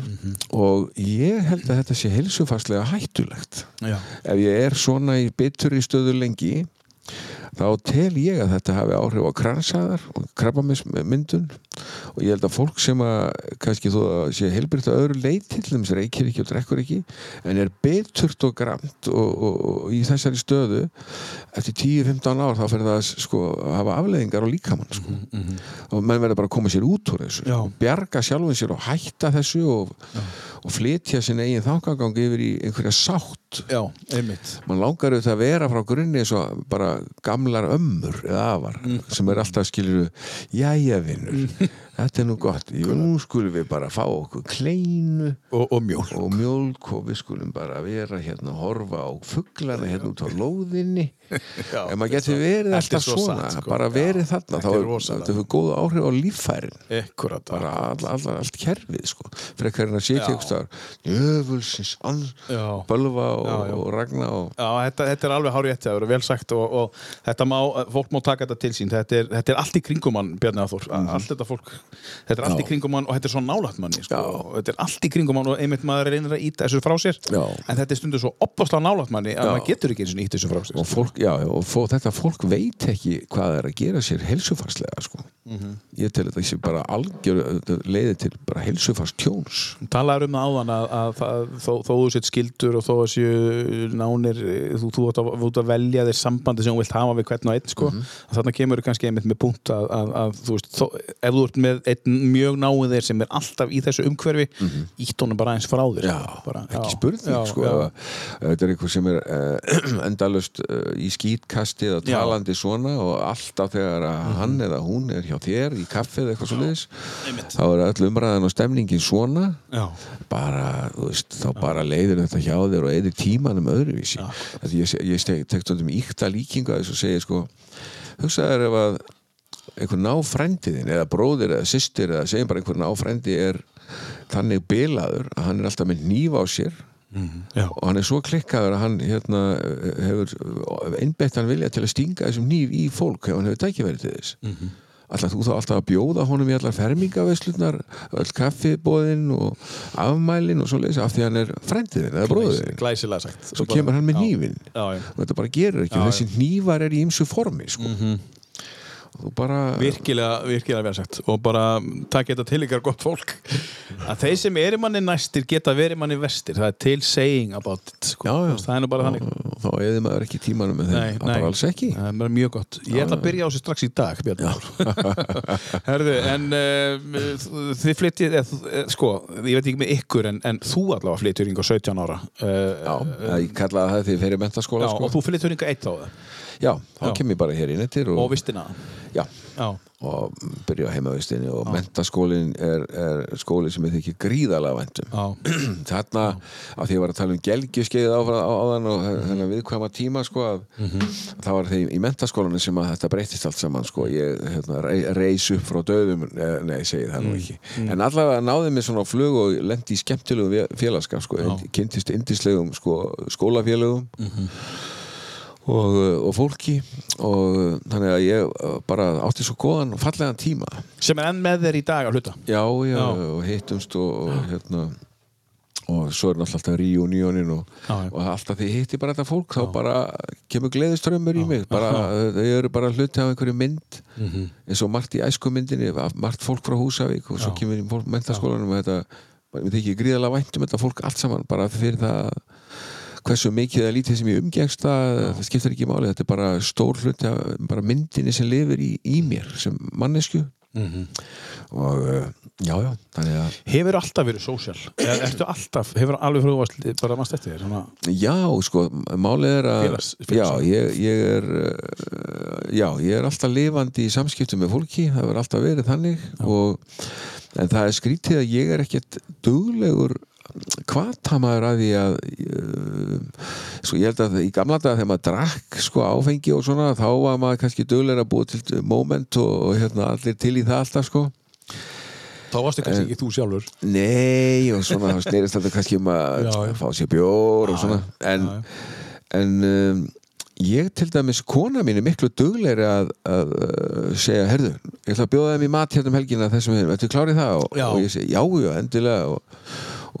og ég held að þetta sé heilsufarslega hættulegt Já. ef ég er svona í bitur í stöðu lengi þá tel ég að þetta hafi áhrif á kransæðar og krabbamissmyndun og ég held að fólk sem að kannski þó að sé heilbrygt að öðru leiti til þess reykir ekki og drekkur ekki en er biturt og gramt og, og, og í þessari stöðu eftir 10-15 ár þá fyrir það að sko, hafa afleðingar á líkamann sko. og menn verður bara að koma sér út úr þessu Já. og bjarga sjálfum sér og hætta þessu og, og flytja sinni eigin þangagang yfir í einhverja sátt Já, einmitt. mann langar auðvitað að vera frá grunni eins og bara gamlar ömmur eða afar sem er alltaf skilur jæja vinnur, þetta er nú gott. Jú, nú skulum við bara fá okkur kleinu Og, og mjól. og mjólk og við skulum bara vera hérna að horfa á fugglarna hérna út á lóðinni. Já, ef maður getur verið þetta er alltaf svo svona satt, sko. bara verið þarna þetta þá er þetta góða áhrif á líffærin. Ekkurat. bara all, all, allt kerfið sko. Frekar en að ykkur staðar. Jöfulsins, bölva og, ragna og Já, þetta, þetta er alveg hár rétt það eru vel sagt og, og þetta má, fólk má taka þetta til sín. Þetta er, þetta er allt í kringum mann, Bjarni Aþór allt þetta fólk, þetta er allt í kringum mann og þetta er svo nálægt manni sko. Þetta er allt í kringum mann og einmitt maður reynir að íta þessu frá sér Já. en þetta er stundu svo opaslega nálægt manni að Já. maður getur ekki eins og íta þessu frá sér og, fólk, já, og fó, þetta fólk veit ekki hvað er að gera sér heilsufarslega sko. Mhm. ég tel þetta sé bara algjör leiði til bara heilsufars tjóns talaður um það áðan að, að, að þó, þó þú sett skildur og þó að séu nánir þú, þú átt að, velja þér sambandi sem þú vilt hafa við hvern og einn sko. Mhm. að þarna kemur kannski einmitt með punkt að, að, að þú veist, þó, ef þú ert með einn mjög náið þér sem er alltaf í þessu umhverfi mm ítt honum bara eins frá þér Já, sko. bara, ekki spurning já, sko, já. þetta er eitthvað sem er uh, endalust uh, í skítkasti eða Já. talandi svona og alltaf þegar að hann eða hún er hjá þér í kaffi eða eitthvað svo liðis þá er öll umræðan og stemningin svona Já. bara, þú veist, þá bara leiðir þetta hjá þér og eðir tímanum öðruvísi Já. Þetta ég, ég tek, tek stundum íkta líkingu að þessu og segja sko hugsaður ef að einhver náfrændiðin eða bróðir eða systir eða segjum bara einhver náfrændi er þannig bilaður að hann er alltaf með nýf á sér. Já. og hann er svo klikkaður að hann hérna, hefur einbett hann vilja til að stinga þessum nýf í fólk ef hann hefur tækifæri til þess. Mm -hmm. Alltaf þú þá alltaf að bjóða honum í allar fermingaveslutnar, öll kaffibóðin og afmælin og svo leiðis af því hann er frændiðin eða bróðin glæsilega sagt. Svo kemur hann með nýfin og þetta bara gerur ekki, Já, þessi nýfar er í ymsu formi sko. og þú bara virkilega, virkilega vel sagt. Og bara takk þetta til ykkar gott fólk. Að þeir sem eru manni næstir geta verið manni vestir, það er til saying about it sko. Já, já. Það er nú bara þannig. og þá eði maður ekki tímanum með þeim, það bara alls ekki. Það er mjög gott. Ég ætla að byrja á þessu strax í dag Herðu, en uh, þið flyttið eð, eð, sko, ég veit ekki með ykkur en, en þú allavega flyttur yngur 17 ára uh, Já, ég kallaði það því fyrir mentaskóla já, sko. og þú flyttur yngur eitt á það Já, þá Já. kem ég bara hér inn eftir og, og vistina. Já, já, og byrja á heimavistinni og mentaskólin er, er skóli sem ég þykir gríðalega væntum já, þarna, af því ég var að tala um gelgjuskeið á, á, áðan og þennan viðkvæma tíma sko, að, það var þeim í mentaskólanum sem að þetta breytist allt saman sko, ég hérna, reis upp frá döðum eh, nei, segi það nú ekki. En allavega náði mér svona á flug og lendi í skemmtilegum félagskap sko, kynntist indislegum sko, skólafélögum og, og fólki. Og þannig að ég uh, bara átti svo góðan og fallegan tíma. Sem er enn með þér í dag að hluta? Já, já, Já. og hittumst og, og hérna og svo er náttúrulega alltaf reunionin og, Já, já. og alltaf því hitti bara þetta fólk þá bara kemur gleðiströmmur í mig. Bara, þau eru bara hluti af einhverju mynd Mhm. eins og margt í æskumyndinni margt fólk frá Húsavík og svo kemur í menntaskólanum og þetta, ég veit ekki gríðalega vænt um þetta fólk allt saman bara fyrir það hversu mikið eða lítið sem ég umgengst það, skiptir ekki máli, þetta er bara stór hluti af bara myndinni sem lifir í, í mér sem mannesku Mhm. og uh, já, já, hefur alltaf verið sósjál ertu alltaf, hefur alveg frúast bara mannst eftir þér svona, Já, sko, málið er að Félags- já, félagssaga. ég, ég er uh, já, ég er alltaf lifandi í samskiptum með fólki, það verður alltaf verið þannig og, en það er skrítið að ég er ekkert duglegur hvata maður að því að uh, sko ég held að í gamla dag þegar maður drakk sko áfengi og svona þá var maður kannski duglega að búa til moment og, og hérna allir til í það alltaf sko. Þá varstu kannski ekki þú sjálfur. Nei, og svona snerist þetta kannski um að Já, já. fá sér bjór og svona. en, já, en um, ég til dæmis, kona mín er miklu duglegri að, að uh, segja, herðu, ég ætla að bjóða þeim í mat hérna um helgina þessum hefðum, ertu klárið það? Og, og ég segi, já, já, endilega. Og,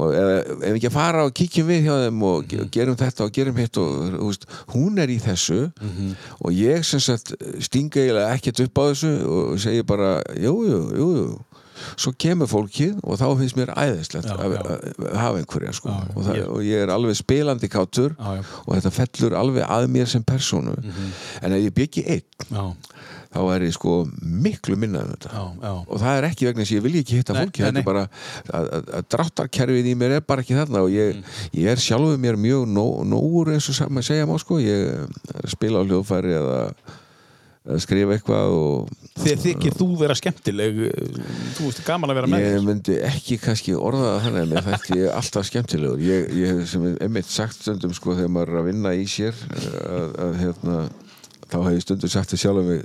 og eða, ef ekki að fara og kíkjum við hjá þeim og mm gerum þetta og gerum hitt og veist, hún er í þessu. Mhm. og ég sem sagt stinga eiginlega ekkert upp á þessu og segi bara, jú, jú, jú, svo kemur fólkið og þá finnst mér æðislegt Já, að, já. að, að hafa einhverja sko. Já, og, það, og ég er alveg spilandi kátur og þetta fellur alveg að mér sem persónu. En ef ég byggi einn Já, þá er ég sko miklu minna um þetta. Já, já. Og það er ekki vegna þess að ég vilja ekki hitta fólki nei, þetta nei. er bara að, að, að dráttarkerfið í mér er bara ekki þarna og ég, Mm. ég er sjálfur mér mjög nó, nógur eins og maður segja má sko. Ég eh, spila á hljóðfæri eða, eða skrifa eitthvað og Þið þykir þú vera skemmtileg Þú veist gaman að vera með ég þér. myndi ekki kannski orða það þannig að mér þætti ég alltaf skemmtilegur. Ég, ég sem er einmitt sagt stundum sko þegar maður er að vinna í sér að, að hérna þá hef ég stundum sagt það sjálf mig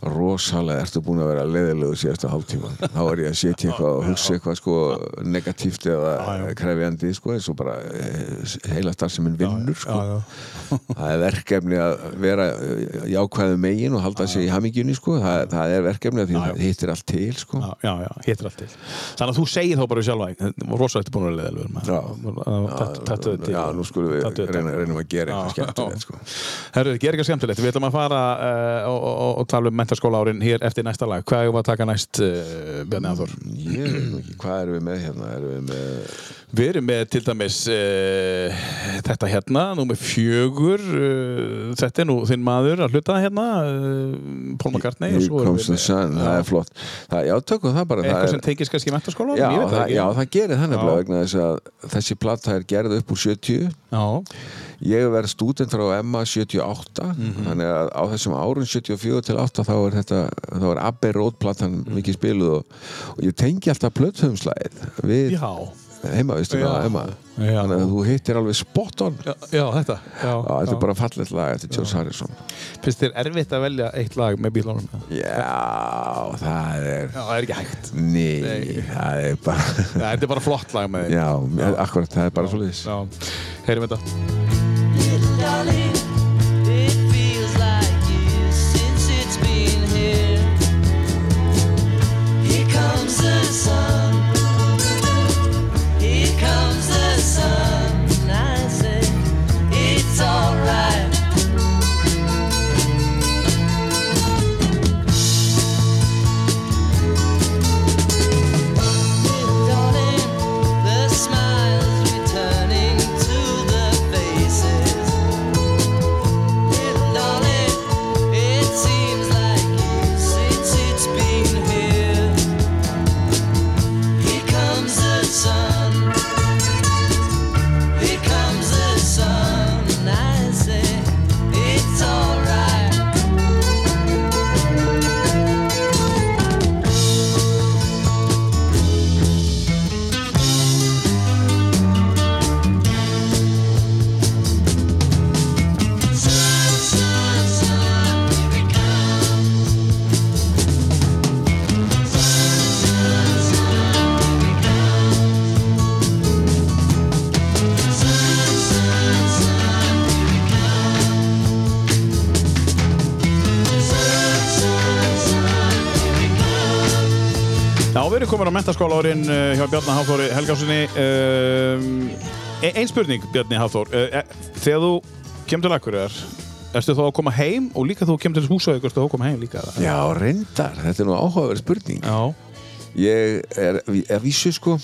rosalega ertu búin að vera leðilegu síðasta hálftíman þá er ég að setja eitthvað og hugsa eitthvað sko negatíft eða krefjandi sko eins og bara eh, heila starf sem minn vinnur sko. Það er verkefni að vera jákvæðu megin og halda sig í hamingjunni sko. það, það er verkefni að því hittir allt til sko. já, já, hittir allt til. Þannig að þú segir þá bara sjálfa Rosa þetta búin að vera til. já, nú skulum við reynum að gera eitthvað skemmtilegt sko. Herru, ger eitthvað skemmtilegt. Við ætlum að fara og, og, og tala um mentaskóla árin hér eftir næsta lag. Hvað er að taka næst, uh, Bjarni Áþór? ég veit ekki, hvað erum við með hérna? Erum við með Við erum með til dæmis uh, þetta hérna, númer fjögur uh, þetta er nú þinn maður að hluta hérna uh, Paul McCartney the með- Sun, það er flott það, já, tökum það bara það eitthvað sem tengist kannski mentaskóla já, ég veit það já, það gerir það nefnilega Já. vegna þess að þessi platta er gerð upp úr 70 Já, ég verð stúdent frá Emma 78 Mhm. þannig að á þessum árun 74 til 8 þá er þetta þá er Abbey Road platan Mhm. mikið spiluð og, og ég tengi alltaf plöthumslæðið við já, á Emma Já. þannig að þú hittir alveg spot on. Já, já þetta. Já, Já, þetta er bara fallet lag eftir George Harrison. Finnst þér erfitt að velja eitt lag með bílunum? Já, það er Já, það er ekki hægt. Nei, Nei. það er bara Þetta er bara flott lag með þig Já, akkurat, það er bara svo liðis Já, heyrim þetta Erum komin á mentaskóla árin uh, hjá Bjarni Hafþóri Helgásinni um, e Einn spurning, Bjarni Hafþór. Uh, e Þegar þú kemur til Akureyrar Erstu þá að koma heim? Og líka þú kemur til Húsavík Erstu þá að koma heim líka? Já, reyndar, þetta er nú áhugaverð spurning. Já, Ég er að vísu sko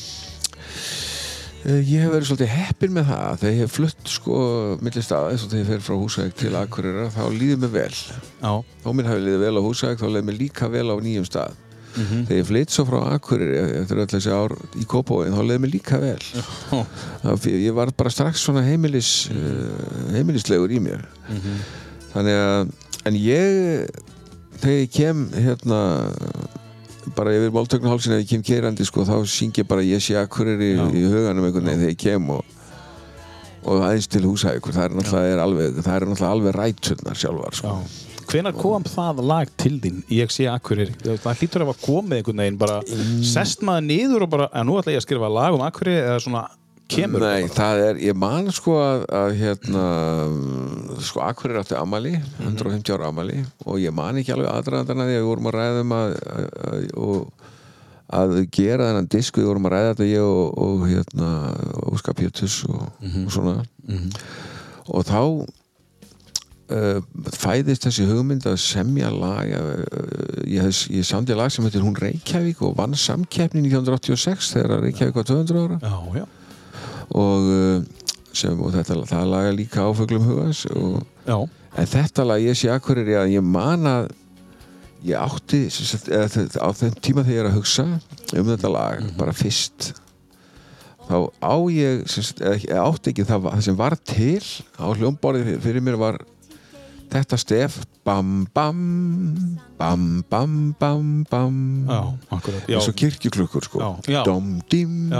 eh, Ég hef verið svolítið heppinn með það. Þegar ég hef flutt sko milli staða eins og þegar ég fer frá Húsæk til Akureyrar þá líður mér vel. Já, þó mér hafi liðið vel á Húsæk þá leið mér líka vel á nýjum stað Mhm. þegar ég flytt svo frá Akureyri eftir öll þessi ár í Kópavóin þá leið mér líka vel. Það- ég var bara strax svona heimilis uh, heimilislegur í mér. Mhm. þannig að en ég þegar ég kem hérna bara yfir máltöknuhálsin ef ég kem keirandi sko, þá syng ég bara ég sé akkuriri í huganum einhvern veginn þegar ég kem og, og aðeins til húsækur það er náttúrulega, alveg, alveg ræturnar sjálfar sko. Hvenær kom það lag til þín ég sé Akureyri? Það hlýtur að hafa komið einhvern veginn bara sest maður niður og bara, að nú ætla ég að skrifa lag um Akureyri eða svona kemur Nei, það er, ég man sko að, að hérna, sko Akkurir átti amali, Mhm. 150 ára amali og ég man ekki alveg aðdraðandana því að við vorum að ræða um að, að, að, og, að gera þennan disk, við vorum að ræða þetta ég og, og hérna, Óskar Pétus og, Mhm. og svona og þá uh, fæðist þessi hugmynd að semja lag uh, ég, ég samdi lag sem heitir Hún Reykjavík og vann samkeppni 1986 þegar Reykjavík var 200 ára. Já, já, og, uh, sem, og þetta, það laga líka áföglum hugans og, en þetta lag ég sé akkurir að ég man að ég átti á þeim tíma þegar ég er að hugsa um þetta lag bara fyrst þá á ég eða átti ekki það, það sem var til á hljómborðið fyrir mér var þetta stef bam bam bam bam bam bam. Eins og kirkjuklukkur sko. Dom dim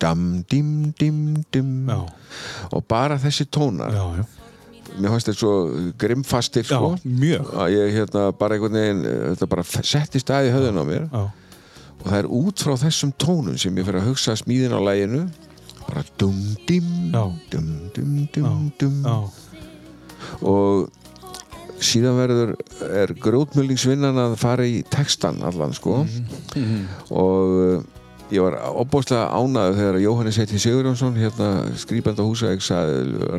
dam dim dim dim. Já, og bara þessi tónar. Já, já, mér fannst þetta svo grimmfastir já, sko. að ég hérna bara einhvern veginn þetta bara setti staði í höfðun á mér. Já, og það er út frá þessum tónum sem ég fyrir að hugsa smíðin á læginu bara dum dim dum dum dum dum og síðan verður er grjótmjölingsvinnan að fara í textan allan sko. Mhm. og uh, ég var opbóðslega ánaður þegar Jóhannes heiti Sigurjónsson hérna skrýpandi á húsæk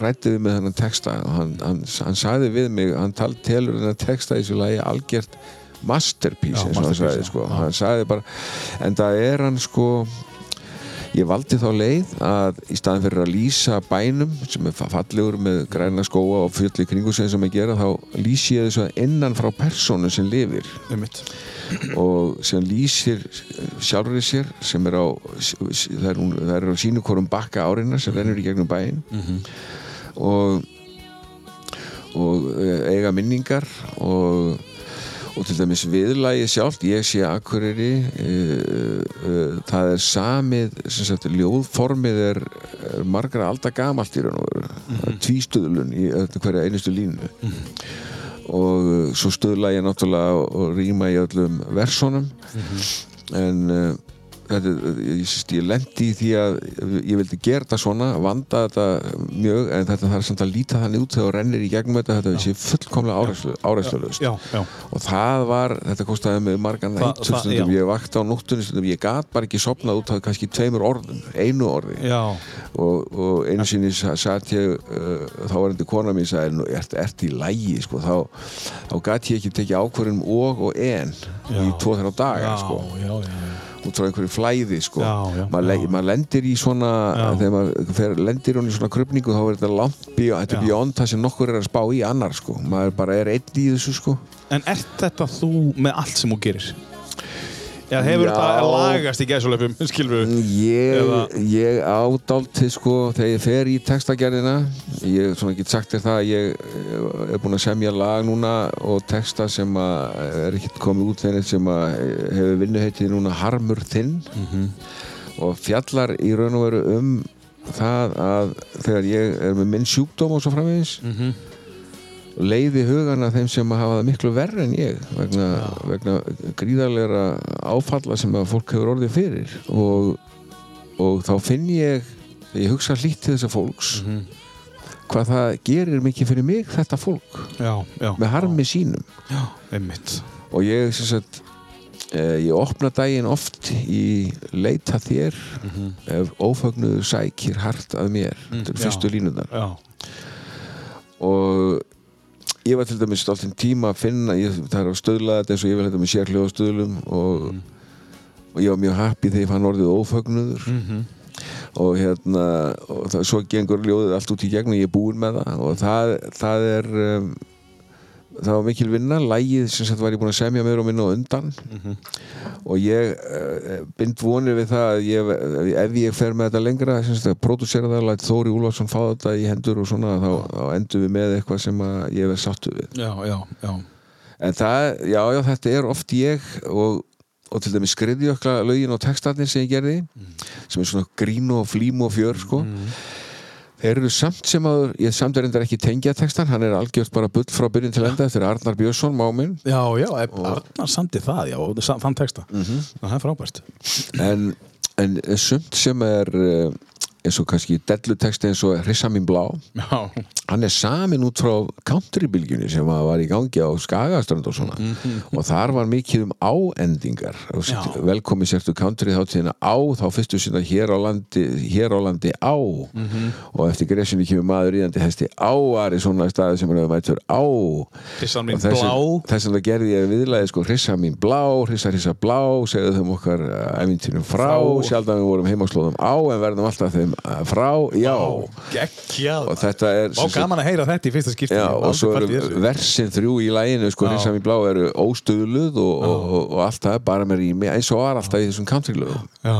rætti við með þennan texta? Og hann, hann, hann sagði við mig, hann tal, telur þennan texta í þessu lagi algjört masterpiece Já, masterpiece, sagði sko. Hann sagði bara, en það er hann sko ég valdi þá leið að í staðin fyrir að lýsa bænum sem er fa- fallegur með græna skóa og full í kringu sem að gera þá lýsi ég þessu innan frá persónu sem lifir. Og sem lýsir sjálfrið sér sem er á er, hún- er á sínu hvorum bakka árinnar sem rennur í gegnum bæinn. Og og eh, eiga minningar og og til dæmis viðlægi sjálft ég sé Akureyri uh, uh, það er samið sem sagt, ljóðformið er, er margra alda gamalt í raun og veru. Það er tvístöðlun í hverja einustu línu. Og uh, svo stöðla ég náttúrulega og, rýma í öllum versónum en uh, þetta, ég, lendi í því að ég vildi gera þetta svona vanda þetta mjög en þetta þarf samt að líta þannig út þegar þú rennir í gegnum þetta þetta sé fullkomlega já, og það var, þetta kostaði mig margan Það- það- stundum, ég vakti á nóttunni stundum, ég gat bara ekki sopnað út af kannski tveimur orðum, einu orði. Og, og einu sinni sa- satt ég uh, þá var endi kona mín sagði, nú, ert, ert í lægi sko, þá, þá gat ég ekki tekið ákvörðum og og en í Já. tvo þrjá daga já, sko, já, já, út frá einhverju flæði sko. Maður maður lendir í svona Já. þegar maður fer, lendir hún í svona krupningu þá er þetta langt Já. beyond það sem nokkur er að spá í annar sko. maður bara er einn í þessu sko. En ert þetta þú með allt sem þú gerir? Já, hefur Já. þetta lagast í gæsulöfum, skilur við? Ég, Eða- ég ádálti sko þegar ég fer í textagerðina ég svona get sagt þér það að ég eh, er búinn að semja lag núna og texta sem að er ekkert komið út þegar sem að hefur vinnuheitið núna Harmur þinn og fjallar í raun og veru um það að þegar ég er með minn sjúkdóm og svo framvegis leiði hugan að þeim sem hafa það miklu verri en ég vegna, vegna gríðarlegra áfalla sem að fólk hefur orðið fyrir. Og, og þá finn ég þegar ég hugsa hlýtt til þessa fólks hvað það gerir mikið fyrir mig þetta fólk. Já, já. með harmi sínum. Já, einmitt. og ég sem sagt eh, ég opna daginn oft í leita þér ef ófagnuður sækir hart að mér. Já. fyrstu línunar Já, og ég var til dæmis stoltinn tíma að finna ég, það er að stöðla þetta eins og ég vil þetta með sérhljóða stöðlum og, og ég var mjög happy þegar ég fann orðið ófögnuður. Og hérna og það, svo gengur ljóðið allt út í gegn og ég er búinn með það. Og það, það er um, það var mikil vinna lægið sem sagt var ég búinn að semja meður og minna á undan. Og ég uh, bind vonir við það að ég, ef ég fer með þetta lengra sem sagt að pródúsera það, læt Þóri Úlfarsson fá þetta í hendur og svona þá, þá endum við með eitthvað sem ég verð sáttu við. Já, já, já. en það, já, já, þetta er oft ég og, og til dæmis skriðjökla lögin og textarnir sem ég gerði sem er svona grín og flím og fjör sko. þeir eru samt sem að ég samt er endar ekki tengja textan hann er algjört bara bull frá byrjun til enda eftir Arnar Björnsson, máminn Já, já, Arnar sandi það, já, þann texta. Það er frábært. En, en sumt sem er uh, eins og kannski delluteksti eins og Hrissa mín blá. Já, hann er samin út frá countrybilgjunni sem að var í gangi á Skagaströnd og svona. Og þar var mikið um áendingar. Velkomi sértu country þáttíðina á þá fyrstu sinna hér á landi hér á landi á. Og eftir gresjunni kemur maður íðandi hesti áari svona staði sem er að mætur á. Þess- blá. þess vegna gerði ég viðlaði sko hrissa mín blá, hrissa hrissa blá segðu þeim okkar æfintýrum frá, Frá. sjaldan við vorum heimaslóðum á en verðum alltaf þeim uh, frá, já. Geggjað og þetta er Vá gaman að heyra þetta í fyrsta skipti Já, og svo eru versin þrjú í læginu sko, Já. hrissa mín blá eru óstöðluð og, og, og, og allt það er bara með rými eins og var alltaf í þessum countrylögum. Já,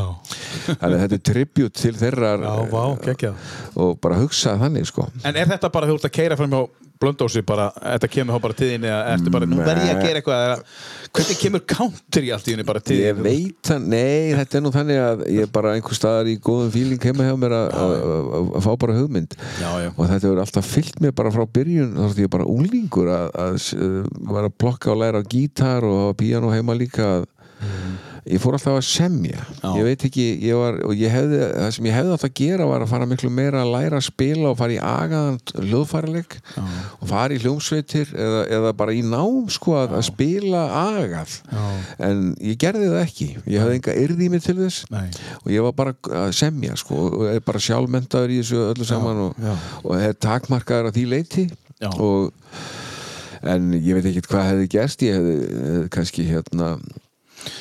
þannig að þetta er tribut til þeirrar já, vá, geggjað. og bara hugsa þannig sko. En er þetta bara þú ert að keira fram hjá blöndósi bara, þetta kemur þá bara til þín eða ertu bara, nú verð ég að gera eitthvað eða, hvernig kemur allt í þínu bara til Ég veit það, nei, þetta er nú þannig að ég er bara einhver staðar í góðum fíling heima hjá mér að- að að- að fá bara hugmynd. Já, já. og þetta hefur alltaf fyllt mér bara frá byrjun þá er ég bara úlingur að, að, að var að plokka og læra á gítar og hafa píano heima líka að ég fór alltaf að semja. Já. ég veit ekki, ég var og ég hefði, það sem ég hefði átt að gera var að fara miklu meira að læra að spila og fara í agaðan hljóðfærileik og fara í hljómsveitir eða, eða bara í nám sko að, að spila agað. Já. en ég gerði það ekki. Ég hefði enga yrði í mig til þess Nei. og ég var bara að semja sko, og er bara sjálfmentaður í þessu öllu saman og, já. og er takmarkaður að því leiti og en ég veit ekki hvað hefði gerst. Ég hefði, hefði kannski hérna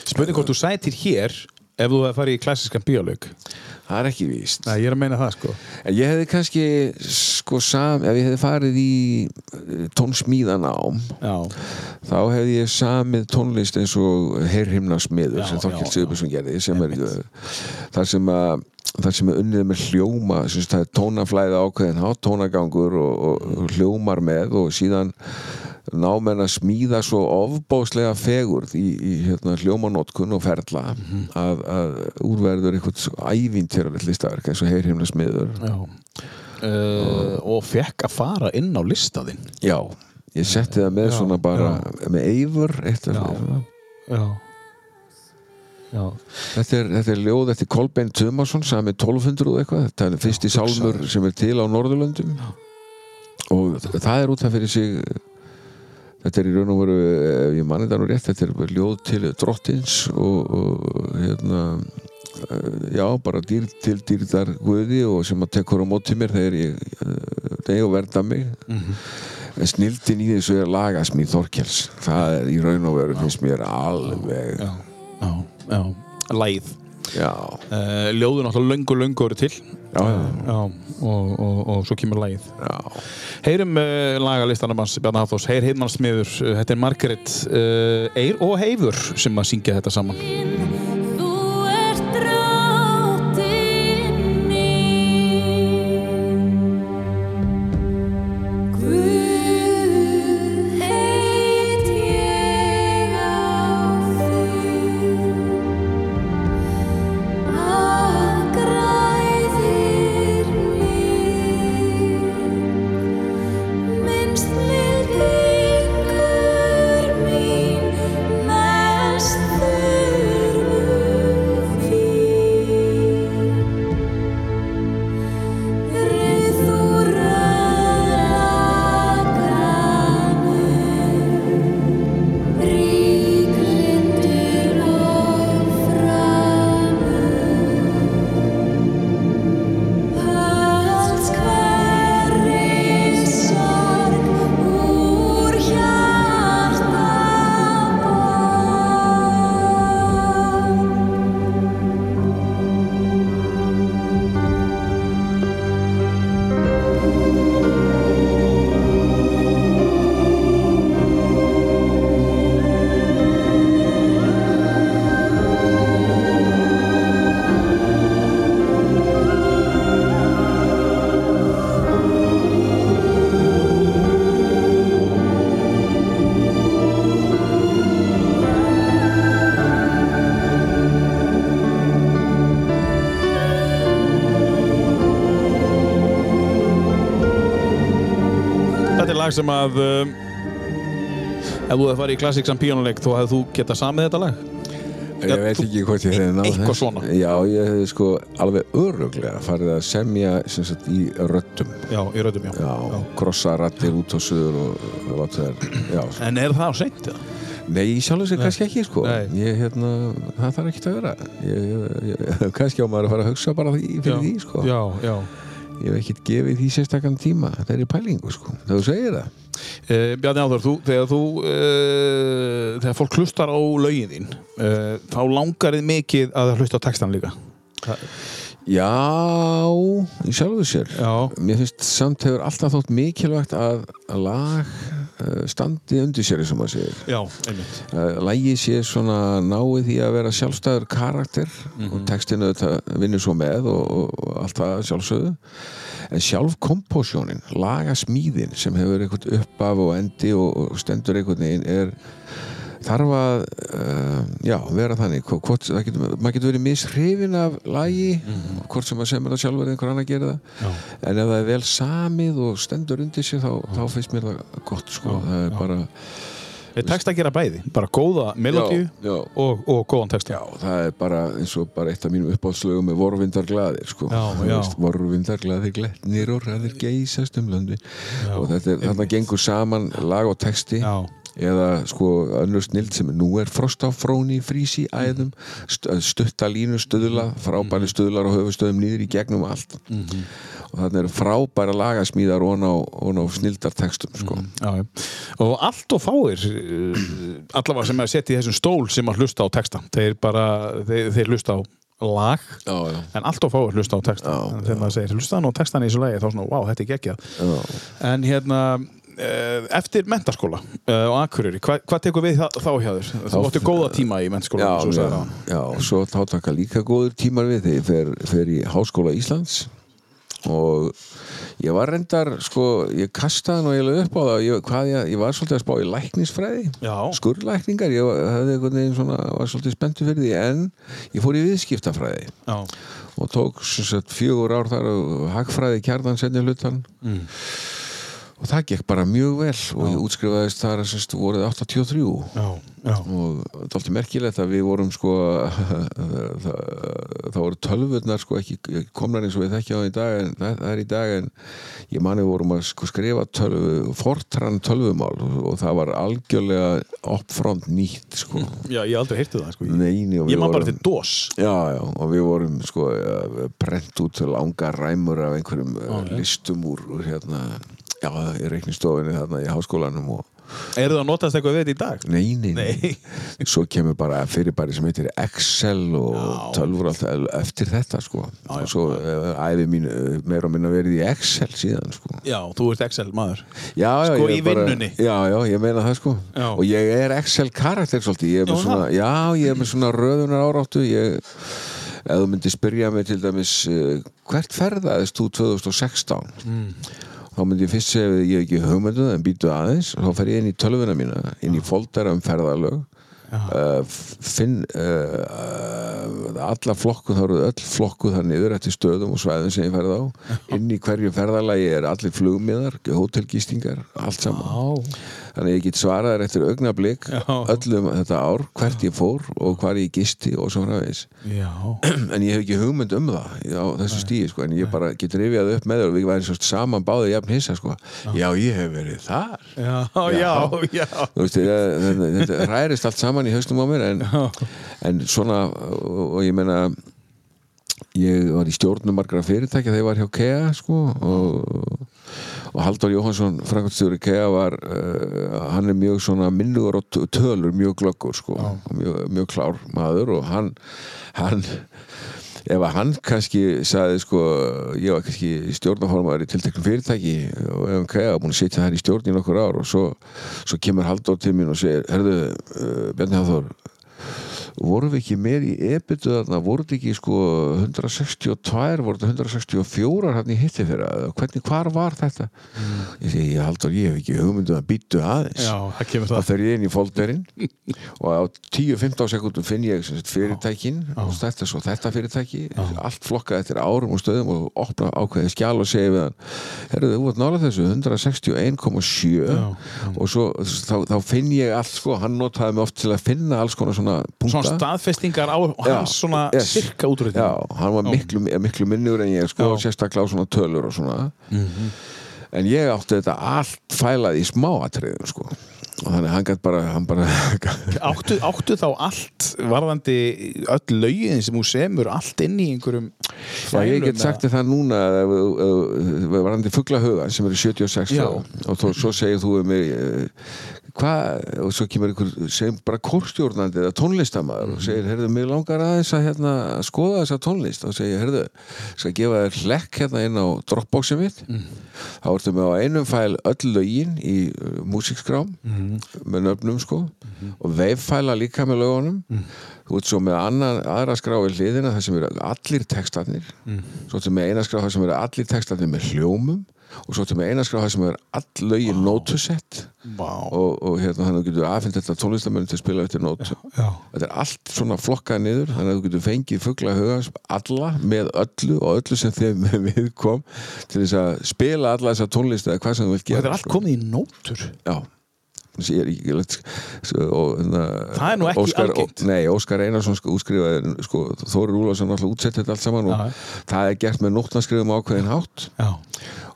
Spurning hvort þú sætir hér ef þú hefði farið í klassiskan bíólaug það er ekki víst. Nei, ég er að meina það sko. En ég hefði kannski sko sam, ef ég hefði farið í eh, tónsmíðanám Já, þá hefði ég samið tónlist eins og Heyrhimna smiður Já, sem Þorkell já, Sigurbjörnsson gerði sem er þar sem að þar sem er unnið með hljóma það er tónaflæði ákveðin tónagangur og, og, og hljómar með og síðan ná menn að smíða svo ofbáslega fegurð í, í hérna, hljómanótkun og ferla Mhm. að, að úrverður eitthvað ævintýralegt listaverk eins og heyrhimna smiður. Já. Uh, og fekk að fara inn á listaðinn já, ég setti það með Já, svona bara með eifur eitt af Já. Já. Já, Þetta er, þetta er ljóð eftir Kolbein Tumarsson sami 1200 og eitthvað. Þetta er fyrsti sálmur sem er til á Norðurlöndum. Og það er út af fyrir sig þetta er í raun og veru ef ég manni það nú rétt, þetta er ljóð til drottins og, og hérna eh, já, bara dýr til dýrdar guði og sem að tekur á móti mér þegar ég uh, deg og verða mig. En snildin í þessu er lagasmíð Þorkels. Það er í raun og veru finnst mér alveg já, já, já. Læð já, uh, Ljóðu náttúrulega löngu, löngu eru til. Já, já, Já, og, og, og svo kemur lægið já. Heyrum uh, lagalistanum hans Bjarni Hafþórs, heyr heimnarsmiður uh, þetta er Margaret uh, Eir og Heifur sem að syngja þetta saman lag sem að um, ef þú hefði farið í Classic Sam píónuleik þá hefði þú getað samið þetta lag Ég veit ekki hvort ég hefði náð Eitthvað svona. Já, ég hefði sko alveg öruglega farið að semja sem sagt í röddum. Já, í röddum, já, Já, krossa rattir út og suður og, og láta þær, já. En er það á seint? Nei, sjálf sér kannski ekki, sko. Ég, hérna, það þarf ekki að vera. Ég, ég, ég, kannski á maður að fara að hugsa bara því, fyrir því, sko. Já, já Ég hef ekkert gefið því sérstakann tíma. Það er í pælingu, sko. Þú segir það. Uh, Bjarni Áður, þú, þegar þú uh, þegar fólk hlustar á lögin þín uh, þá langar þið mikið að hlusta á textan líka Já, í sjálfu sér. Já. Mér finnst samt hefur alltaf þótt mikilvægt að lag standi undir sér, og maður segir. Já, einmitt lægi sé svona náið því að vera sjálfstæður karakter og textinu þetta vinnur svo með og, og allt það sjálfsögðu en sjálf kompósjónin, lagasmíðin sem hefur eitthvað uppaf og endi og, stendur einhvern veginn er þarf að uh, já, vera þannig. Hvo- hvort, getur, maður getur verið mishrifin af lagi hvort sem maður semur það sjálfur eða einhver annar gerir það. Já. en ef það er vel samið og stendur undir sér þá, þá finnst mér það gott sko. það er bara Við tekst að gera bæði, bara góða melodíu Já, já. og, og góðan texta. Já, það er bara eins og bara eitt af mínum uppáhaldslögum með vorvindar glaðir sko. Já, Þú já. vorvindar glaðir gletnir og ræðir geysast um löndi og þetta er, þarna gengur saman lag og texti. Já. eða sko önnur snild sem nú er frost á fróni frísi æðum st stutta línu stöðla frábæri stöðlar og höfustöðum niður í gegnum allt og þarna eru frábæra lagasmíðar og á, og á snildar textum sko. Já, já. og allt og fáir uh, allavega sem er sett í þessum stól sem að hlusta á texta. Þeir bara, þeir, þeir hlusta á lag Já, já. en allt og fáir hlusta á texta. Já, en þegar maður segir, hlusta nú á textan í þessu lagi þá svona, wow, þetta er geggjað. En hérna uh, eftir mentaskóla uh, á Akureyri, hva, hvað tekur við þá, þá hjá þér? Þú átti góða tíma í mentaskóla Já, og já, svo þá taka líka góður tímar við þegar ég fer, fer í Háskóla Íslands og ég var reyndar sko, ég kastaði nú eiginlega upp á það ég, ég, ég var svolítið að spá í læknisfræði Já. skurlækningar, ég svona, var svolítið spenntu fyrir því en ég fór í viðskiptafræði Já. og tók sagt, fjögur ár þar hagfræði kjarnan senni hlutan Mm. Og það gekk bara mjög vel og ég útskrifaðist þar sagt, voruð 83 Já, já. og það er alltaf merkilegt að við vorum sko það, voru tölvurnar sko ekki komnar eins og við þekkja á í dag en það, er í dag en ég mani vorum að sko skrifa tölvu fortrann tölvumál og það var algjörlega uppfront nýtt sko. Já, ég aldrei heyrti það sko. Neini, ég man bara til DOS. Já, já, og við vorum sko að brent út langa ræmur af einhverjum já, listum úr, úr hérna, já, í reiknistofinni þarna í háskólanum og eru það að notast eitthvað við þetta í dag? Nei, nei, nei. Nei. Svo kemur bara fyrirbæri sem heitir Excel og tölfur alltaf eftir þetta sko. já. og svo uh, æfi mín uh, meira og minna verið í Excel síðan sko. Já, þú ert Excel maður Já, já, Sko, ég í bara- vinnunni? Já, já, ég meina það sko Já. og ég er Excel karakter svolítið ég er Já, svona? Já, ég er með svona röðunar áráttu ég, ef þú myndir spyrja mig til dæmis uh, hvert ferðaðist þú 2016 Mm. Þá myndi ég fyrst segja að ég hef ekki hugmyndu en býtu aðeins. Þá fer ég inn í tölvuna mína inn í foldera um ferðalög. Uh, finn uh, alla flokku þá eru öll flokku þar niður eftir stöðum og svæðum sem ég ferð á. Inn í hverju ferðalagi er allir flugmiðar hótelgistingar, allt saman. Já, þannig ég get svarað þér eftir augnablik Já. öllum þetta ár, hvert ég fór og hvar ég gisti og svo já. En ég hef ekki hugmynd um það á þessu stíi, sko, en ég bara get rifjað upp með þér og við væri svo saman báðið jafn hissa, sko, já, ég hef verið þar. Já, já, já. þú veist, ég, þetta, ræðist allt saman í haustum á mér en, en svona, og, og ég meina ég var í stjórnum margra fyrirtækja þegar ég var hjá KEA sko, og, og Halldór Jóhansson framkvæmstjóri KEA var uh, hann er mjög svona minnugur og tölur mjög glöggur sko, mjög, mjög klár maður og hann, hann ef að hann kannski sagði sko, ég var kannski stjórnaformaður í tilteknum fyrirtæki og ef hann KEA búin að sitja þær í stjórn í nokkur ár og svo, svo kemur Halldór til mín og segir herðu, uh, Bjarni Hafþór vorum við ekki með í ebitu þarna, voru þetta ekki sko 162, voru þetta 164 hann í hitti fyrir, hvernig, hvar var þetta? Ég segi, ég haldur ég hef ekki hugmyndu að býtu aðeins. Já, það kemur þá það. fer ég inn í folderinn og á 10-15 sekundum finn ég fyrirtækin og þetta svo þetta fyrirtæki. Allt flokkað eftir árum og stöðum og opna ákveðið skjál og segja við hann herruðu, þú ert nála þessu 161,7 og svo þá, þá finn ég allt sko, hann notaði mig oft til að finna alls konar svona punkta Svona staðfestingar á hans svona yes. sirka útrúið. Já, hann var miklu, miklu minnur en ég sko, sérstaklega á svona tölur og svona. En ég átti þetta allt fælað í smáatriðum sko og þannig hann gætt bara, hann bara Áttu, áttu þá allt varðandi öll lögin sem þú semur allt inn í einhverjum Já, ég get sagt það núna varandi fugglahuga sem eru 76 Já. og þó, svo segir þú um eh, hvað, og svo kemur einhver sem bara kórstjórnandi eða tónlistamæður og segir, heyrðu, mig langar aðeins að hérna, skoða þessa tónlist. Og segir, heyrðu, skal gefa þér hlekk hérna inn á Dropboxið mitt. Þá ertu með á einum fæl öll lögin í uh, músikskrám með nöfnum sko. Og veifæla líka með lögunum. Þú ert svo með annan, aðra skrá í hliðina þar sem eru allir textarnir. Svo ertu með eina skrá þar sem eru allir textarnir með hljómum. Og svo ertu með eina skrá þar sem eru all lögin nótusett Vá. og, og hérna þannig að þú getur aðfind þetta tónlistamönnum til að spila eftir nót Já. þetta er allt svona flokkað niður þannig að þú getur fengið fugla huga alla með öllu og öllu sem þeim við kom til þess að spila alla þessa tónlist eða hvað sem þú vilt Og gera þetta er allt sko. komið í nótur. Já Það er nú ekki Óskar, algengt. Nei, Óskar Einarsson sko, útskrifaði sko, Þóri Rúlarsson alltaf útsett þetta allt saman og Já. það er gert með nótnarskrifum ákveðin hátt Já.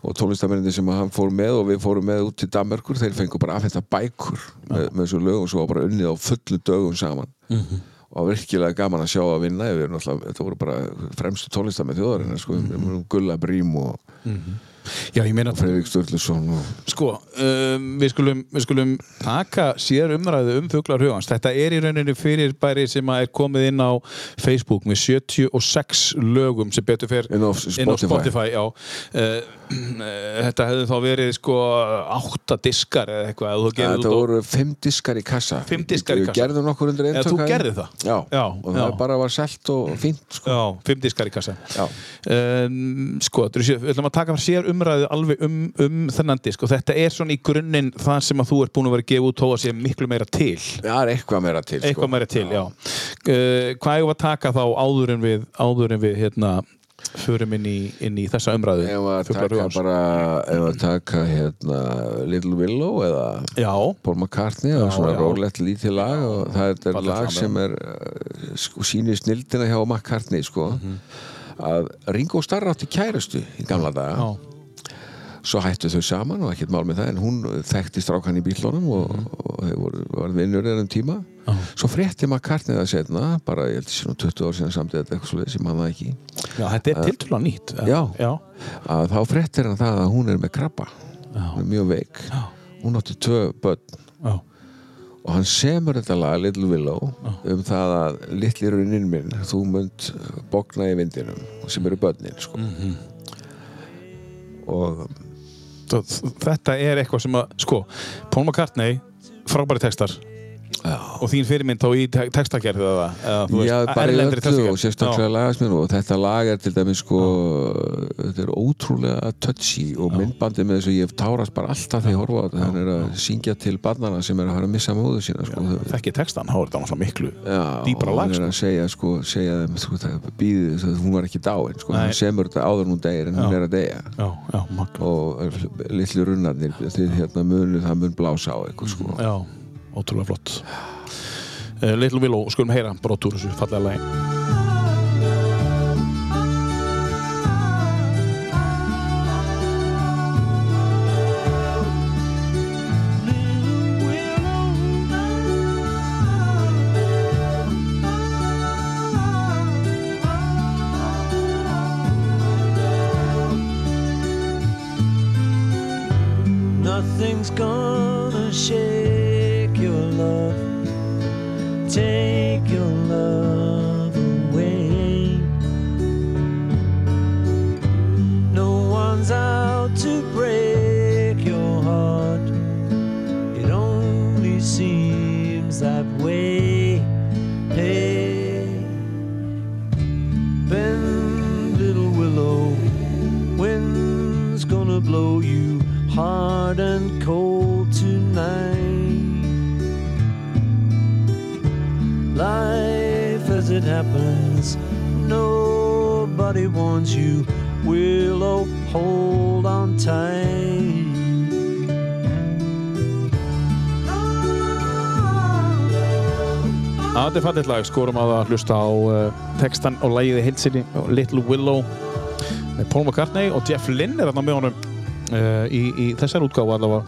og tónlistamenninni sem hann fór með og við fórum með út til Danmerkur þeir fengu bara aðfenda bækur með, með þessu lögum svo var bara unnið á fullu dögum saman Mhm. og var virkilega gaman að sjá að vinna við erum alltaf, þetta voru bara fremstu tónlistamenn þjóðarinn sko, við erum Gulla Brím og Já, ég meina Sko, um, við, skulum, við skulum taka sér umræðu um fuglar hugans. Þetta er í rauninni fyrir bæri sem er komið inn á Facebook með 76 lögum sem betur fer Inn á inn á Spotify. Spotify já. Uh, þetta hefði þá verið sko átta diskar eða eitthvað. þetta voru fimm diskar í kassa Fimm diskar í kassa. gerðum nokkur undir Eða eintöka þú gerðir það? Já, Já, og já. það bara var selt og fínt sko. Já, fimm diskar í kassa. Já. Um, sko, við ætlum að taka sér umræðu alveg um, um þennan disk og þetta er svona í grunninn það sem að þú ert búin að vera að gefa út þó að sé miklu meira til. Það er eitthvað meira til sko. eitthvað meira til, já, Uh, hvað var að taka þá áður en við áður en við hérna förum inn í, inn í þessa umræðu Ef að taka hugans. bara ef að taka hérna Little Willow eða já, Paul McCartney og svona já. rólegt lítið lag og það er lag sem er uh, sko, sýnir snildina hjá McCartney sko, Mhm. að Ringo Starr átti kærustu í gamla daga já, svo hættu þau saman og ekkert mál með það en hún þekkti strákan í bílunum og, og þau voru, var vinnur ennum tíma Já. svo frétti McCartney það setna bara ég held sér nú 20 ár síðan samt eða eitthvað svo sem hann það ekki já, þetta er tiltölulega nýtt Já. já, að þá fréttir hann það að hún er með krabba hún er mjög veik Já. hún átti tvö börn já, og hann semur þetta lag Little Willow um það að litli runnin minn þú munt bókna í vindinum sem eru börnin sko. Mhm. og Þ- þetta er eitthvað sem að sko, Paul McCartney frábæri textar já, og þín fyrirmynd þá í te- textagerð eða, eða þú já veist, bara í erlendri öllu og sérstaklega lagasminn og þetta lag er til dæmis sko þetta er ótrúlega touchy og myndbandið með þessu ég hef tárast bara alltaf þegar ég horfa á þetta. Hann er að syngja til barnana sem er að fara að missa móðu sína sko. já, þekki textan, þá er þetta náttúrulega miklu Já, dýpra og lag, hann er sko. að segja, sko, segja þeim sko, það býðið, það, hún var ekki dáin sko, hann semur þetta áður hún deyir en hún er að deyja. Já, já, magna og litlu runnarnir hérna það mun blása á eitthvað sko. Ótrúlega flott. Uh, Little Willow, skulum heyra brot úr þessu fallega lagi. Nothing's gonna happens, nobody wants you. Willow, hold on tight. Það er fallið lag, skorum að að hlusta á uh, textan og lægiði heilsinni Little Willow með Paul McCartney og Jeff Lynne er þarna með honum uh, í, í þessar útgáfu allavega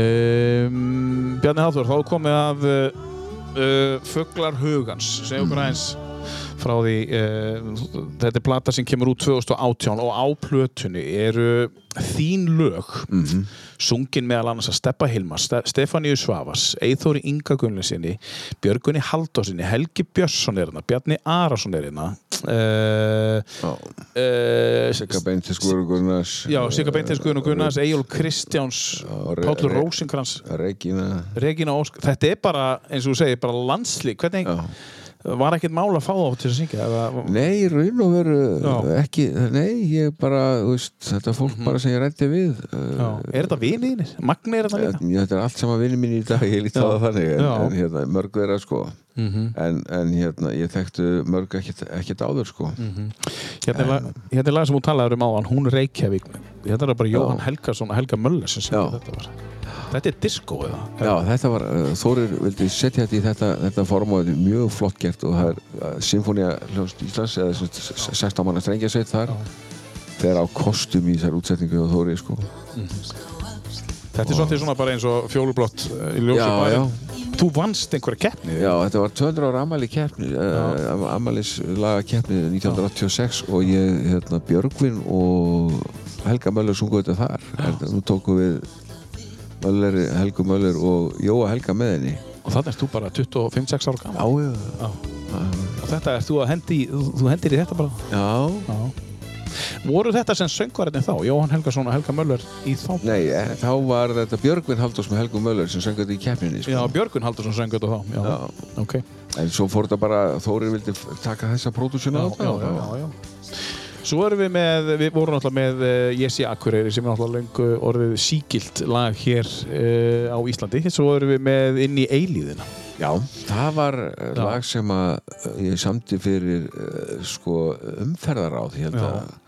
um, Bjarni Hafþór, þá komið að uh, uh, Fuglar Hugans. Segja okkur aðeins frá því uh, þetta er plata sem kemur út 2018 og á plötunni eru þín lög sungin meðal annars að Steppa Hilmar Ste Stefáníu Svavas, Eithóri Inga Gunnleysinni Björgunni Haldósinni Helgi Björnsson er hérna, Bjarni Arason er hérna uh, uh, Sigga Beintis Guður Gunnars Já, Sigga og Gunnars, Egil Kristjáns Pállur Rósinkrans. Regína. Regína Ósk, þetta er bara eins og þú segir, bara landslík hvernig, Já. Var ekkert mál að fá þá til að syngja eða, Nei, raun og veru ekki, nei, ég bara veist, þetta fólk bara sem ég rætti við já, uh, er þetta viniðinir? Magni er þetta líka? ég, þetta er allt saman vinni mín í dag ég líti á það þannig en, en hérna, mörg þeirra sko. En, en hérna, ég þekktu mörg ekkert, áður sko. Hérna er, lag, hérna er lag sem þú talaður um áðan, hún Reykjavík. Hérna er bara Jóhann Helgason og Helga Möller sem Já. syngja þetta var Þetta er disco eða? Já, þetta var, uh, Þórir vildi setja þetta í þetta, þetta form og þetta er mjög flott gert og það er uh, Sinfonía hljóðst Íslands eða sem sagt, 16 manna strengjasveit þar þeir á kostum í þessar útsetningu og Þóri sko. Þetta er svolítið svona bara eins og fjólublott eh, í bæri Þú vannst einhverja keppni Já, þetta var 200 ára amali keppni uh, amalis laga keppni 1986 og ég, hérna, Björgvin og Helga Möller sungu þetta þar. Hérna, nú tókum við Möller, Helgu Möller og Jóa Helga með henni og þannig ert þú bara 25-6 ára gaman Já, og þetta er þú að hendi þú, hendir í þetta bara já Já. Voru þetta sem söngvarinn þá, Jóhann Helgason og Helga Möller í þá? Nei, eh, þá var þetta Björgvin Halldórs með Helgu Möller sem söngu þetta í keppninni sko. Já, Björgun Haldursson söng þetta þá. Já. Já. Ok. En svo fór þetta bara, Þórir vildi taka þessa pródúsjuna á Já, já, já, já, já. Svo erum við með, við vorum náttúrulega með uh, Jesse Akureyri sem er náttúrulega löngu orðið sígilt lag hér uh, á Íslandi. Svo erum við með inn í eilíðina. Já, það var eh, Já. lag sem að eh, ég samti fyrir uh, sko, umferðaráð held Já. að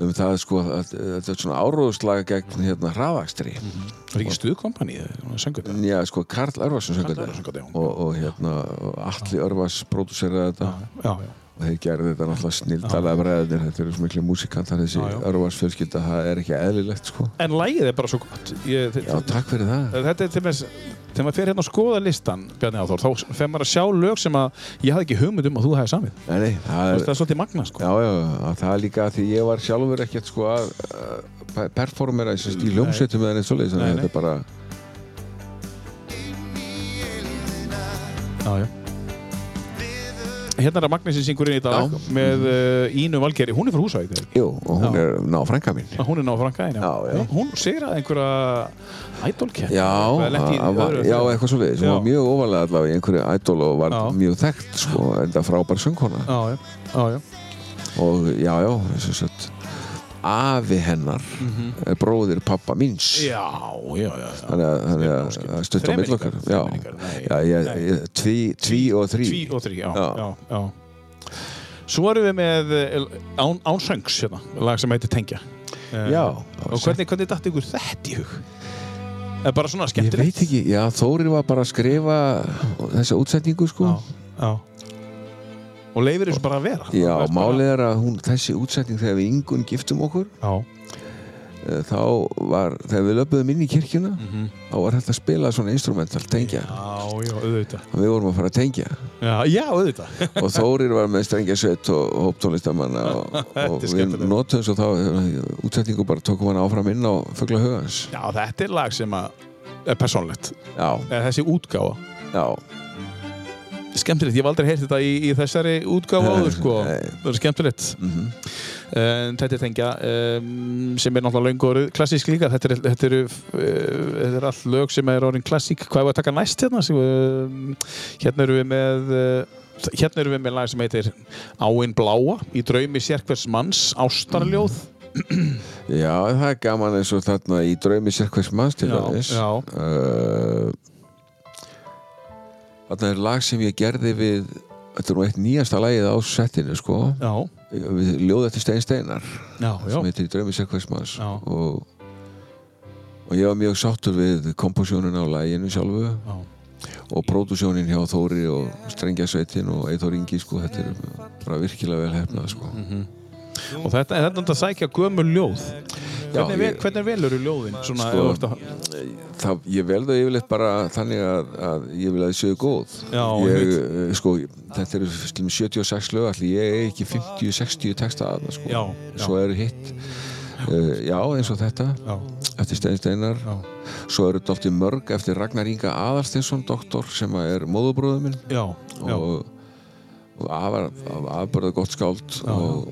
um það sko þetta er svona áróðuslag gegn hérna hraðakstri Það er ekki stuðkompani, söngur þetta. Já, sko Karl Örvarsson söng Karl þetta Örvarsson söng þetta, já. og, og hérna og Atli Örvars pródúseraði þetta Já, já. Og þeir gerði þetta náttúrulega snildalega bræðinir þetta eru svo miklu músikantar þessi Já, já. Örvars fjölskylda, það er ekki eðlilegt sko En lagið er bara svo gott. Ég, Já, takk fyrir það Þetta er til með þegar maður fer hérna að skoða listan Bjarni Áþór, þá fer maður að sjá lög sem að ég hafði ekki hugmynd um að þú hefði samið. Nei, nei, það er, er svolítið magna, sko. Já, já, það er líka því ég var sjálfur ekkert sko að performera í, í ljómsveitum eða neitt Nei, þannig að þetta er bara Já, já. Hérna er að Magni sem syngur inn í dag Já. með uh, Ínu Valgeri, hún er frá Húsavík. Jú, og hún Já. er ná frænka mín Hún er náðu frankaðin, já. Já. Hún einhverja. Já, Eitthvað, í að- var, öðru- já, eitthvað svoleiðis, hún Já. var mjög ofalega allavega í einhverju idol og var mjög þekkt sko, enda frábær söngkona Já, já, já, og já, já, þess að afi hennar er bróðir pappa míns. Já, já, já. þannig að, þannig að, að stutt á mill okkar ég, ég, tví, og þrý Tví og þrý, já, Já. já. Svo erum við með eh, Án, án söngs, hérna, lag sem heitir Tengja. Eh, Já. Og hvernig, hvernig datt ykkur þetta í hug? Er bara svona Ég skemmtilegt? veit ekki, já, Þórir var bara að skrifa þessa útsetningu, sko. Já, já. Og leifir þessu bara að vera? Já, málið er að hún, þessi útsetning þegar við yngun giftum okkur, Já. eh, þá var, þegar við löpuðum inn í kirkjuna, Mhm. þá var hægt að spila svona instrumental, tengja. Já, já, auðvitað. Og við vorum að fara að tengja. Já, já, auðvitað. Og Þórir var með strengjasveit og hóptónlistamanna og, og við notum svo þá eh, útsetningu bara tókum hann áfram inn á Fugla hugans. Já, þetta er lag sem að er persónlegt. Já, þessi útgáfa. já, Skemmtilegt, ég hef aldrei heyrt þetta í, í þessari útgáfa áður, sko. Það er skemmtilegt. mhm. En þetta er tengja um, sem er náttúrulega orðið klassísk líka. Þetta, er, þetta, eru, uh, er allt lög sem er orðin klassík. Hvað er að taka næst hérna? Uh, hérna erum við með... Uh, Hérna erum við með lag sem heitir Áinn Bláa í draumi sérkvers manns, Ástarljóð Já, það er gaman eins og þarna í draumi sérkværs manns til Já, dæmis já. uh, Þarna er lag sem ég gerði við Þetta er nú eitt nýjasta lagið á settinu sko Já, við ljóð eftir Stein Steinar já, já. sem heitir í draumi sérkværs manns Já. og, og ég var mjög sáttur við kompósjónin á laginu sjálfu Já. og pródusjónin hjá Þóri og Strengjasveitin og Eithor Ingi sko, þetta er bara virkilega vel hefnað sko. Mhm. Og þetta er þetta að sækja gömul ljóð. Já, Hvernig, ég- hvernig velur þú ljóðin? Sko, þú ert að... það, ég vel það yfirleitt bara þannig að, að ég vil að þið séu góð. Já, ég, eh, sko, þetta eru slum 76 lög allir ég er ekki 50-60 texta að það sko. Svo eru hitt uh, já eins og þetta. Já, eftir Stein Steinar. Já, svo eru dálítið mörg eftir Ragnar Inga Aðarstinsson doktor sem er móðubróður minn. Já, já. og, og afar, afbörða gott skáld og,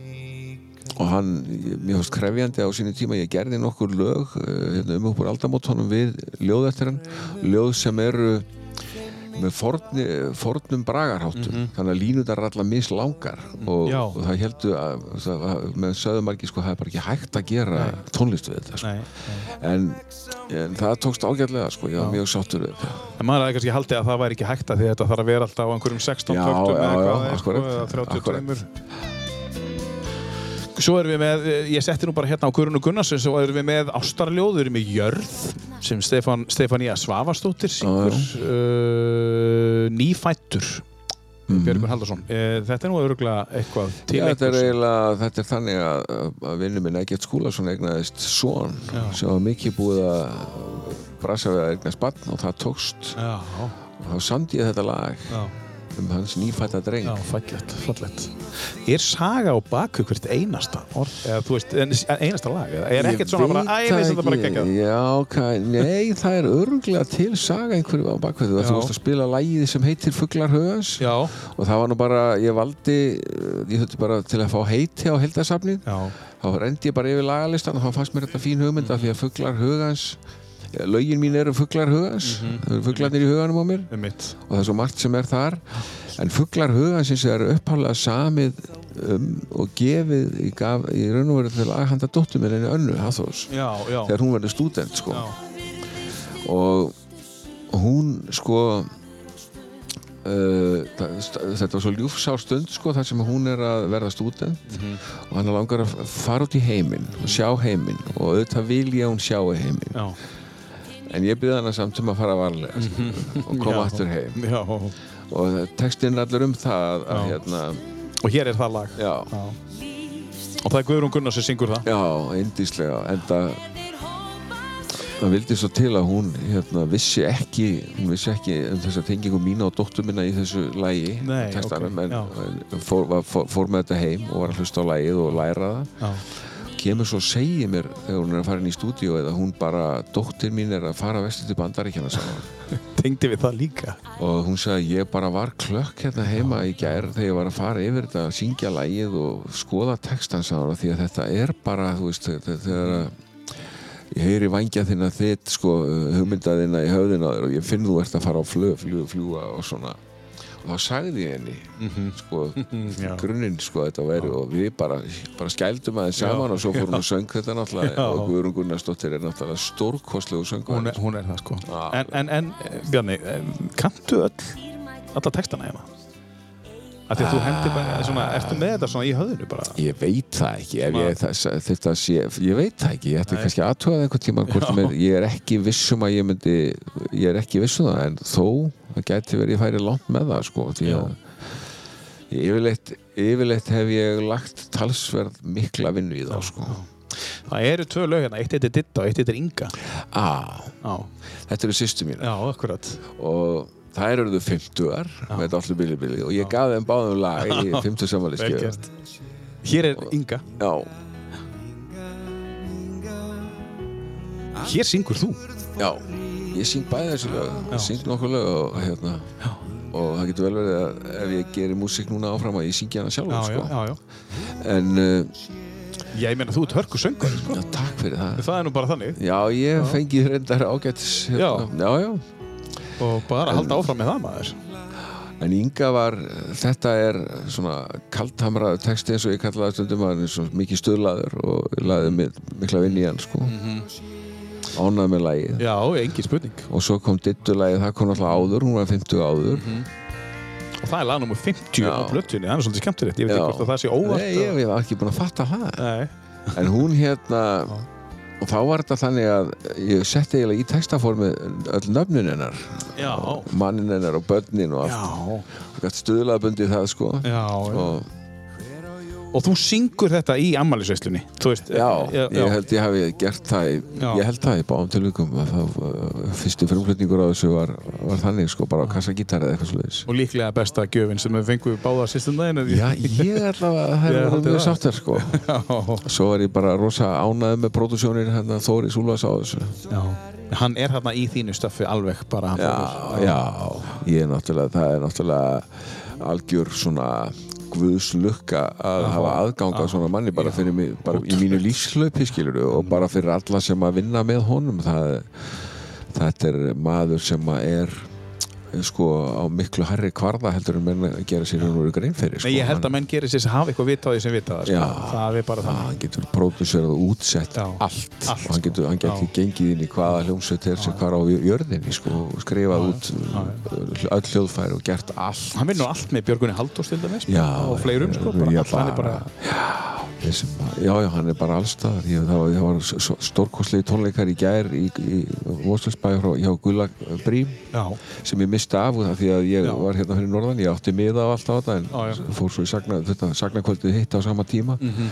og hann, mér fannst krefjandi á sínu tíma, ég gerði nokkur lög eh, hérna, um uppur aldamótonum við ljóð eftir hann, ljóð sem eru með forni, fornum bragarháttum, þannig að línunar er allar mislangar og, og það heldur að, að með söðumarki sko, það er bara ekki hægt að gera tónlist við þetta sko. Nei, nei. en, en það tókst ágætlega sko, ég var mjög sáttur við þetta En maður hefði kannski haldið að það væri ekki hægt að því þetta þarf að vera alltaf á einhverjum 16 Já, töktum eða já, hvað það akkurat, eða 32. akkurat. Svo erum við með, ég setti nú bara hérna á Guðrunu Gunnarsson, svo erum við með Ástarljóð, við erum með Jörð, sem Stefán, Stefánía Svavastóttir syngur, uh, Nýfættur, Mhm. Björgun Haldarsson. Uh, þetta er nú öruglega eitthvað til Já, þetta er eiginlega, þetta er þannig að, að vinnu minn Egert Skúlason eignaðist Já. sem var mikið búið að brasa við að eignast barn og það tókst Já, og þá samdi ég þetta lag já, um hans nýfætta dreng já, fallett, fallett. Er saga á baku hvert einasta orð, eða þú veist, einasta lag, eða er ekkert svona bara, æ, veist þetta bara geggjað. Já, okay. nei, það er örgulega til saga einhverju á bakveðu Já. þú varst að spila lagið sem heitir Fuglar hugans Já, og það var nú bara, ég valdi ég þurfti bara til að fá heiti á heldasafnið já, þá rendi ég bara yfir lagalistan og þá fannst mér þetta fín hugmynd af því að Fuglar hugans lögin mín eru Fuglar hugans. Það eru fuglarnir í huganum á mér. Um mitt. og það er svo margt sem er þar. En Fuglar hugansins er upphálega samið um, og gefið í, gaf, í raun og veru til að handa dóttur mér henni önnu Hathors. Þegar hún verður stúdent sko. og hún sko Uh, þetta var svo ljúfsár stund sko, þar sem hún er að verða stúdent. Og hann langar að fara út í heiminn og sjá heiminn. Og auðvitað vil ég að hún sjá heiminn. Já, en ég byrði hana samt um að fara varlega sko, og koma aftur heim já. og textinn er allur um það að, að hérna, Og hér er það lag. já, Já. Og það er Guðrún Gunnar sem syngur það. já, indíslega en það það vildi svo til að hún hérna, vissi ekki hún vissi ekki um þessa tengingu mína og dóttur minna í þessu lægi Nei, textanum, ok, en, fór, fór, fór með þetta heim og var að hlusta á lægið og læra það Já, kemur svo að segja mér þegar hún er að fara inn í stúdíu eða hún bara, dóttir mín er að fara vestur til bandaríkjana saman tengdi við það líka. og hún sagði ég bara var klökk hérna heima í gær þegar ég var að fara yfir þetta að syngja lægið og skoða textan sagði hún, því að þetta er bara þú veist, þegar að ég heyri vangja þinna þitt sko, hugmynda þinna í höfðina á þér og ég finn þú ert að fara á flug, flug, fljúa og svona og þá sagði ég henni sko, Já. grunninn sko þetta væri og við bara, bara skældum aðeins saman og svo fórum við að söng þetta náttúrulega. Og Guðrún Gunnarsdóttir er náttúrulega stórkostlegu söngur Hún hún er það sko. En, en, en Bjarni, eh, kanntu öll, alla textana hérna? Af því að þú hendir bara, svona, ertu með þetta svona í höfðinu bara? Ég veit það ekki, ef ég, þetta sé, ég veit það ekki, ég ætti kannski aðtöða einhvern tíma hvort með, ég er ekki vissum að ég myndi, ég er ekki vissum það, en þó, það gæti verið ég færi langt með það, sko, því að yfirleitt, yfirleitt hef ég lagt talsverð mikla vinnu í það, sko. Það eru tvö lög hérna, eitt heitir Ditta og eitt heitir Inga. Á, Já, þetta eru sýstu mín já, akkurat. og það eru þau 50-ar með þetta allir bili bili og ég gaf þeim báðum lag í 50 Vel samanlískjöf. gert. Hér er Inga. Já, Hér syngur þú. Já, ég syng bæði þessu lög, Já. ég syng nokkuð lög og, hérna, og það getur vel verið að ef ég gerir músík núna áfram að ég syngi hana sjálfur, Já, já, sko. já, já. En, uh, Já, ég meina, þú ert hörku söngur, sko. já, takk fyrir það. Það er nú bara þannig. Já, ég fengi reyndar ágætis, hérna, já, já. Og bara halda áfram með það, maður. En Inga var, þetta er svona kaldhamraður texti eins og ég kallaði stundum að hann er svo mikið stöðlaður og ég laði mi- mikla vinn í hann sko. Ánæði með lagið. Já, engin spurning Og svo kom Dittu-lagið, það kom alltaf áður, hún var 50 áður. Og það er lag nummer 50 Já. á plötunni, það er svolítið skemmtilegt Ég veit ekki hvort að það sé óvart Nei, ég, var ekki búin að fatta það. Nei. En hún hérna, og þá var þetta þannig að ég setti eiginlega í textaformi öll nöfnin hennar. Mannin hennar og börnin og allt. Stuðlaðbundið það sko. já. Og Og þú syngur þetta í ammælisveislunni Þú veist Já, ég held ég hafi gert það í, ég held það í báðum tilvíkum að það, uh, fyrstu frumflutningur á þessu var, var þannig sko, bara á kassagítar eða eitthvað sluðis Og líklega besta gjöfin sem við fengum báða sýstum daginn Já, ég allavega, það Ég er mjög það. sáttar sko. Svo er ég bara rosa ánæði með pródusjónir hérna Þóri Súlas á þessu. Já. Hann er hérna í þínu stöffi alveg bara Já, já, ég er náttúrulega, það er náttúrulega algjör svona guðslukka að hafa aðgang að svona manni bara fyrir mig, bara í mínu lífslaupi skilur og bara fyrir alla sem að vinna með honum. Það, þetta er maður sem að er sko á miklu herri kvarða heldur en menn að gera sér hann úr grein fyrir sko. Nei, ég held Hann- að menn gerir sér að hafa eitthvað vita á því sem vita það sko. Já. Það er bara Já, þannig hann getur pródusserað og útsett Já. allt, Allt, og hann getur, hann getur Já. gengið inn í hvaða hljómsveit er sem hvar á jörðinni sko, og skrifað út öll hljóðfæri og gert allt Hann vinnur allt með Björgunni Halldórs til dæmis Já, og fleirum sko bara, já, allt, hann er bara, Þessum, já, já, hann er bara allstaðar það það var stórkostlegi tónleikar í gær í, í Voselsbæ misti af af því að ég Já. var hérna fyrir norðan, ég átti miða á allt á þetta en Já, fór svo í sagnakvöldið hitt á sama tíma Mhm.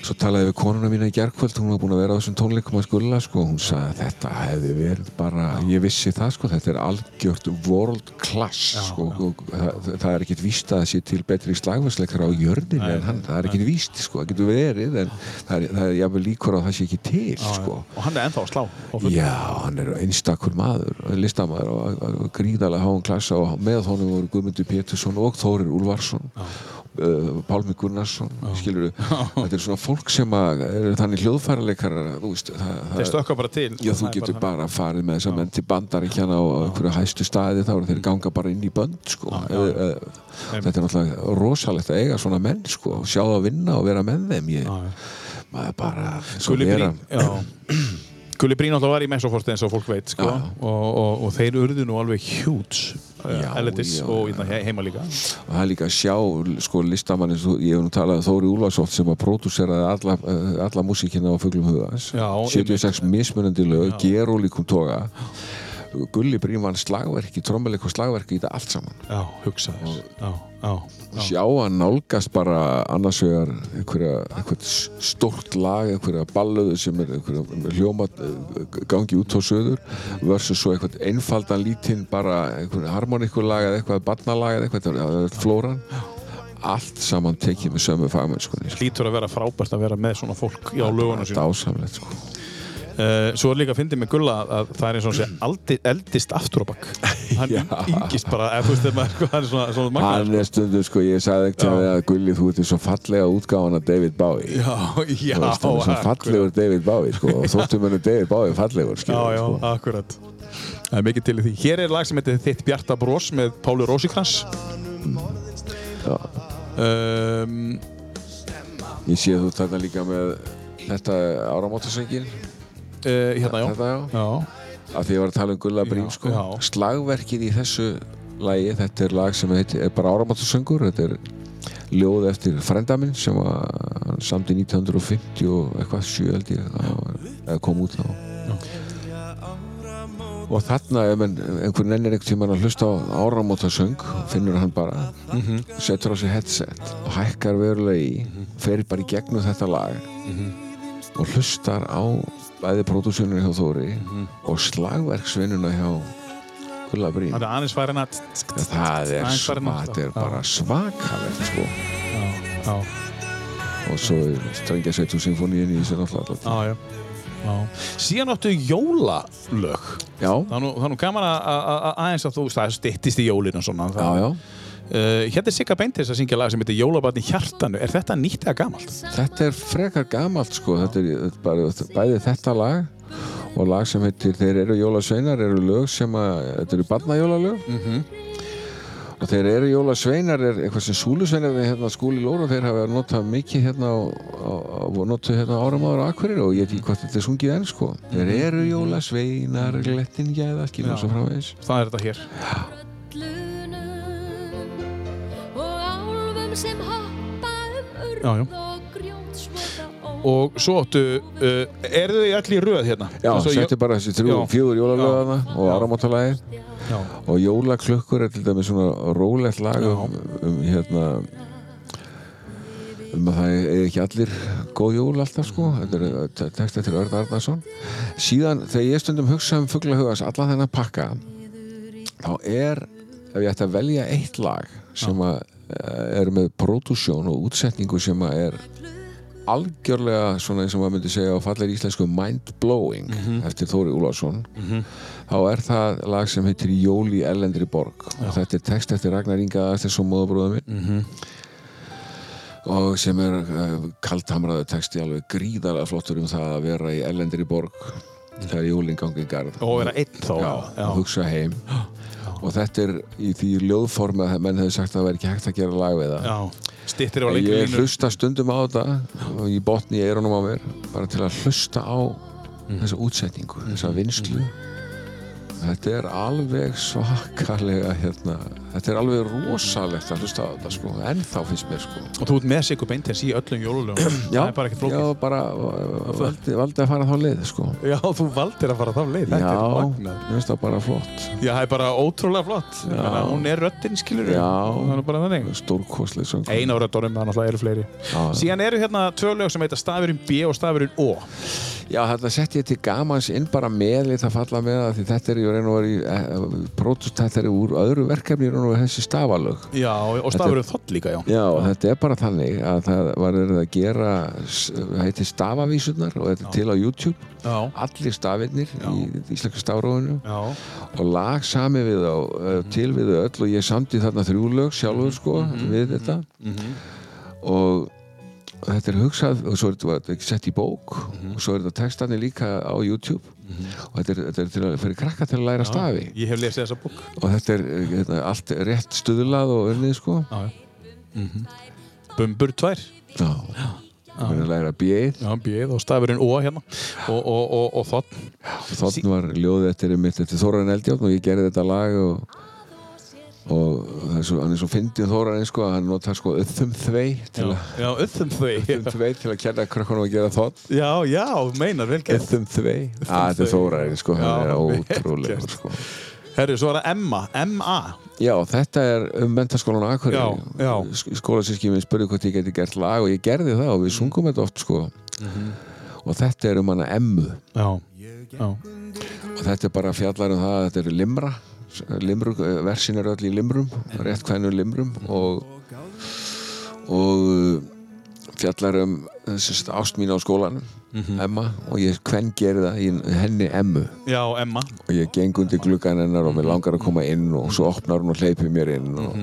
Svo talaði við konuna mína í gærkvöld hún var búin að vera á þessum tónleikum að skulla sko, hún sagði að þetta hefði verið bara ég vissi það sko, þetta er algjört world class sko, og það, það er ekkit víst að það sé til betri slagværsleikar á jörðinni en hann, það er ekkit víst sko, það getur verið en það er, er jafnvel líkur að það sé ekki til sko. Og hann er ennþá að slá á. Já, hann er einstakur maður, listamaður og, gríðarlega háum klassa og með honum voru Guðmundur Pétursson og Þórir Úlfarsson uh, Pálmi Gunnarsson skilur þetta er svona fólk sem að er þannig það, þeir stökka bara til. Já, þú er getur bara bara farið með þess að menn til bandaríkjana og á einhverju hæstu staði þá eru þeir ganga bara inn í bönd sko. já, Eð, eð, þetta er náttúrulega rosalegt að eiga svona menn sko, sjá það að vinna og vera með þeim. Ég, Já, já. maður bara svo Gulli vera Brín já. Gulli Brín alltaf var í Mesoforti eins og fólk veit sko. Og, og, og þeir urðu nú alveg huge Já, Elendis já, og hérna he- heima líka. Og það er líka að sjá sko listamann ég hef nú talað um Þóri Úlfarssoft sem að pródúseraði alla, uh, alla músíkina á Fuglum Hugans Já, 76 mismunandi lög, gerólíkum toga Gulli Brím var slagverki, trommuleik og slagverki í þetta allt saman. Já, hugsa þess já, já, já. Sjá að nálgast bara annars vegar einhvert stórt lag einhverja balluðu sem er hljóma eh, gangi út á söður versus svo einhvern einfaldan lítinn bara einhverja harmoníkulag eða eitthvað barnalag eða eitthvað, er flóran allt saman tekið með sömu fagmennskunni sko. hlýtur að vera frábært að vera með svona fólk á lögunum sín dásamlegt sko. Uh, svo er líka að fyndi með Gulla að það er eins og sé aldi, eldist aftur á bakk hann Já. yngist bara eða þú veist þegar maður sko, hann er svona, svona magnaður, hann er stundum sko, ég sagði ekki að, Gulli þú ert svo fallega útgáðan af David Bowie já, já, Þú veist, hann er svo akkurat. fallegur David Bowie sko, og þóttum henni David Bowie fallegur já, skilur, já, sko. akkurat það er mikið til því hér er lag sem heitir Þitt bjarta bros með Páli Rósikrans Já. um, Ég sé að þú þarna líka með þetta áramótasöngin uh, hérna já. Þetta já. Já, Af því ég var að tala um Gulla Brím sko. Slagverkið í þessu lagi Þetta er lag sem heitir, er bara áramótasöngur Þetta er ljóð eftir frenda minn sem var hann samdi 1950 og eitthvað sjö held ég að- eða kom út þá. Og þarna ef menn, einhver nennir einhvern tímann að hlusta á áramótasöng finnur hann bara setur á sig headset og hækkar verulega í fer bara í gegnum þetta lag og hlustar á bæði pródúsjónunni hjá Þóri og slagverksvinnuna hjá Gulla Brím. Það er aðeins færin að það er, Aðeins farin sva, að- þetta er bara svakalegt sko. já, já, og svo er strengja sveitu symfóníin í þessu náttúrulega já, já, já. síðan áttu jólalög. Já, það er nú, það gaman að- að að- aðeins að þú það styttist í jólinu og svona já, já Uh, hérna er Sigga Beintis að syngja lag sem heitir Jólabarn í hjartanu er þetta nýtt eða gamalt? þetta er frekar gamalt sko. þetta er þetta er bara, bæði þetta lag og lag sem heitir Þeir eru jólasveinar eru lög sem að þetta eru barnajólalög Mhm. og þeir eru jólasveinar er eitthvað sem súlusveinar hérna skúli lóra þeir hafa notað mikið hérna og, notað hérna áram ára akkurir og ég veit ekki hvað þetta er sungið enn sko þeir eru jólasveinar glettin gæða skilur Já. svo framvegis Það er þetta hér Lunum álfum sem hoppa um Já, já. urð og grjótsvoða Og svo áttu, uh, eru þau allir í röð hérna? Já, Svo setti bara þessi þrjú, Já. fjögur jólalöðana og Já. og jólaklukkur er til dæmis svona rólegt lag um, um hérna um að það er ekki allir góð jól alltaf sko þetta er uh, te- text eftir Örd Arnarsson síðan þegar ég stundum hugsa um fuglahugans allan þennan pakka þá er ef ég ætti að velja eitt lag sem að eh, er með pródúsjón og útsetningu sem er algjörlega svona eins og maður myndi segja á fallir íslensku mind-blowing eftir Þóri Úlfarsson. Þá er það lag sem heitir Jól í Ellendri borg. Og þetta er text eftir Ragnar Inga Aðstensson móðabróða minn. Og sem er uh, kaldhamraðu texti alveg gríðarlega flottur um það að vera í Ellendri borg. Þegar jólinn gangi í garð. Og vera einn þá. Já, og hugsa heim og þetta er í því ljóðformi að menn hefur sagt að það væri ekki hægt að gera lag við það. Ég hlusta stundum á þetta og ég botni í eyrunum á mér bara til að hlusta á þessa útsetningu, þessa vinslu þetta er alveg svakalega hérna, þetta er alveg rosalegt að hlusta á þetta sko, ennþá finnst mér sko. Og þú ert með Sigur Beintens í öllum jólulögum Það er bara ekkert já, flókið bara uh, valdi, valdi að fara þá leið sko. Já, þú valdir að fara þá leið Þetta já, er magnað. mér finnst það bara flott. Já, það er bara ótrúlega flott. Já. Að Hún er röddinn, skilur Já. Það er bara þannig. Stórkostlega söng Ein á röddunum, það náttúrulega eru fleiri. Já. Síðan eru hérna tvö lög sem heita Stafurinn B og Stafurinn O Já, þetta sett ég til gamans inn bara með litt að falla með það því þetta er í raun og veru í prótust, þetta er úr öðru verkefni í raun og veru þessi stafalög. Já, og Stafurinn Þoll líka, já. Já, og þetta er bara þannig að það var að gera það heitir stafavísurnar og þetta er til á YouTube. Já, allir stafinnir í íslenska stafrófinu. Já, og lag sami við þá eh, til við öll og ég samti þarna þrjú lög sjálfur sko við þetta. og þetta er hugsað og svo er þetta- þetta sett í bók. Og svo er þetta textanir líka á YouTube. Og þetta er, þetta er til að fyrir krakka til að læra stafi. Ég hef lesið þessa bók. Og þetta er eh, hérna, allt rétt stuðlað og unnið sko. Já, já. Mhm. Bumbur tvær. Já, það er að læra bjöð Já, B og Stafurinn O hérna. Og, og, og, og Þoll Þannig var ljóðið eftir eftir Þóran Eldjárn og ég gerði þetta lag og, og það er svo, hann er svo fyndið Þóran sko hann notar sko öðum þvei til Já, já þvei. Til að kenna krökkunum að gera þótt Já, já, meinar, vel öðum þvei. Að þetta er Þóran sko, hann er ótrúlega sko. Herru, svo er það Emma, M.A. Já, þetta er um mentaskólan á Akureyri. Já, já. skólasíski minn spurði hvort ég geti gert lag og ég gerði það og við sungum þetta oft sko. Mhm. og þetta er um hana Emmu. Já, já, og þetta er bara fjallar um það að þetta eru limra limru, versin eru öll í limrum rétt hvænum limrum og og uh, fjallar um þessi ást mín á skólanum Mhm. Emma og ég hvern gerir það í henni Emmu. Já, Emma. Og ég geng undir gluggan hennar og mér langar að koma inn og svo opnar hún og hleypir mér inn og,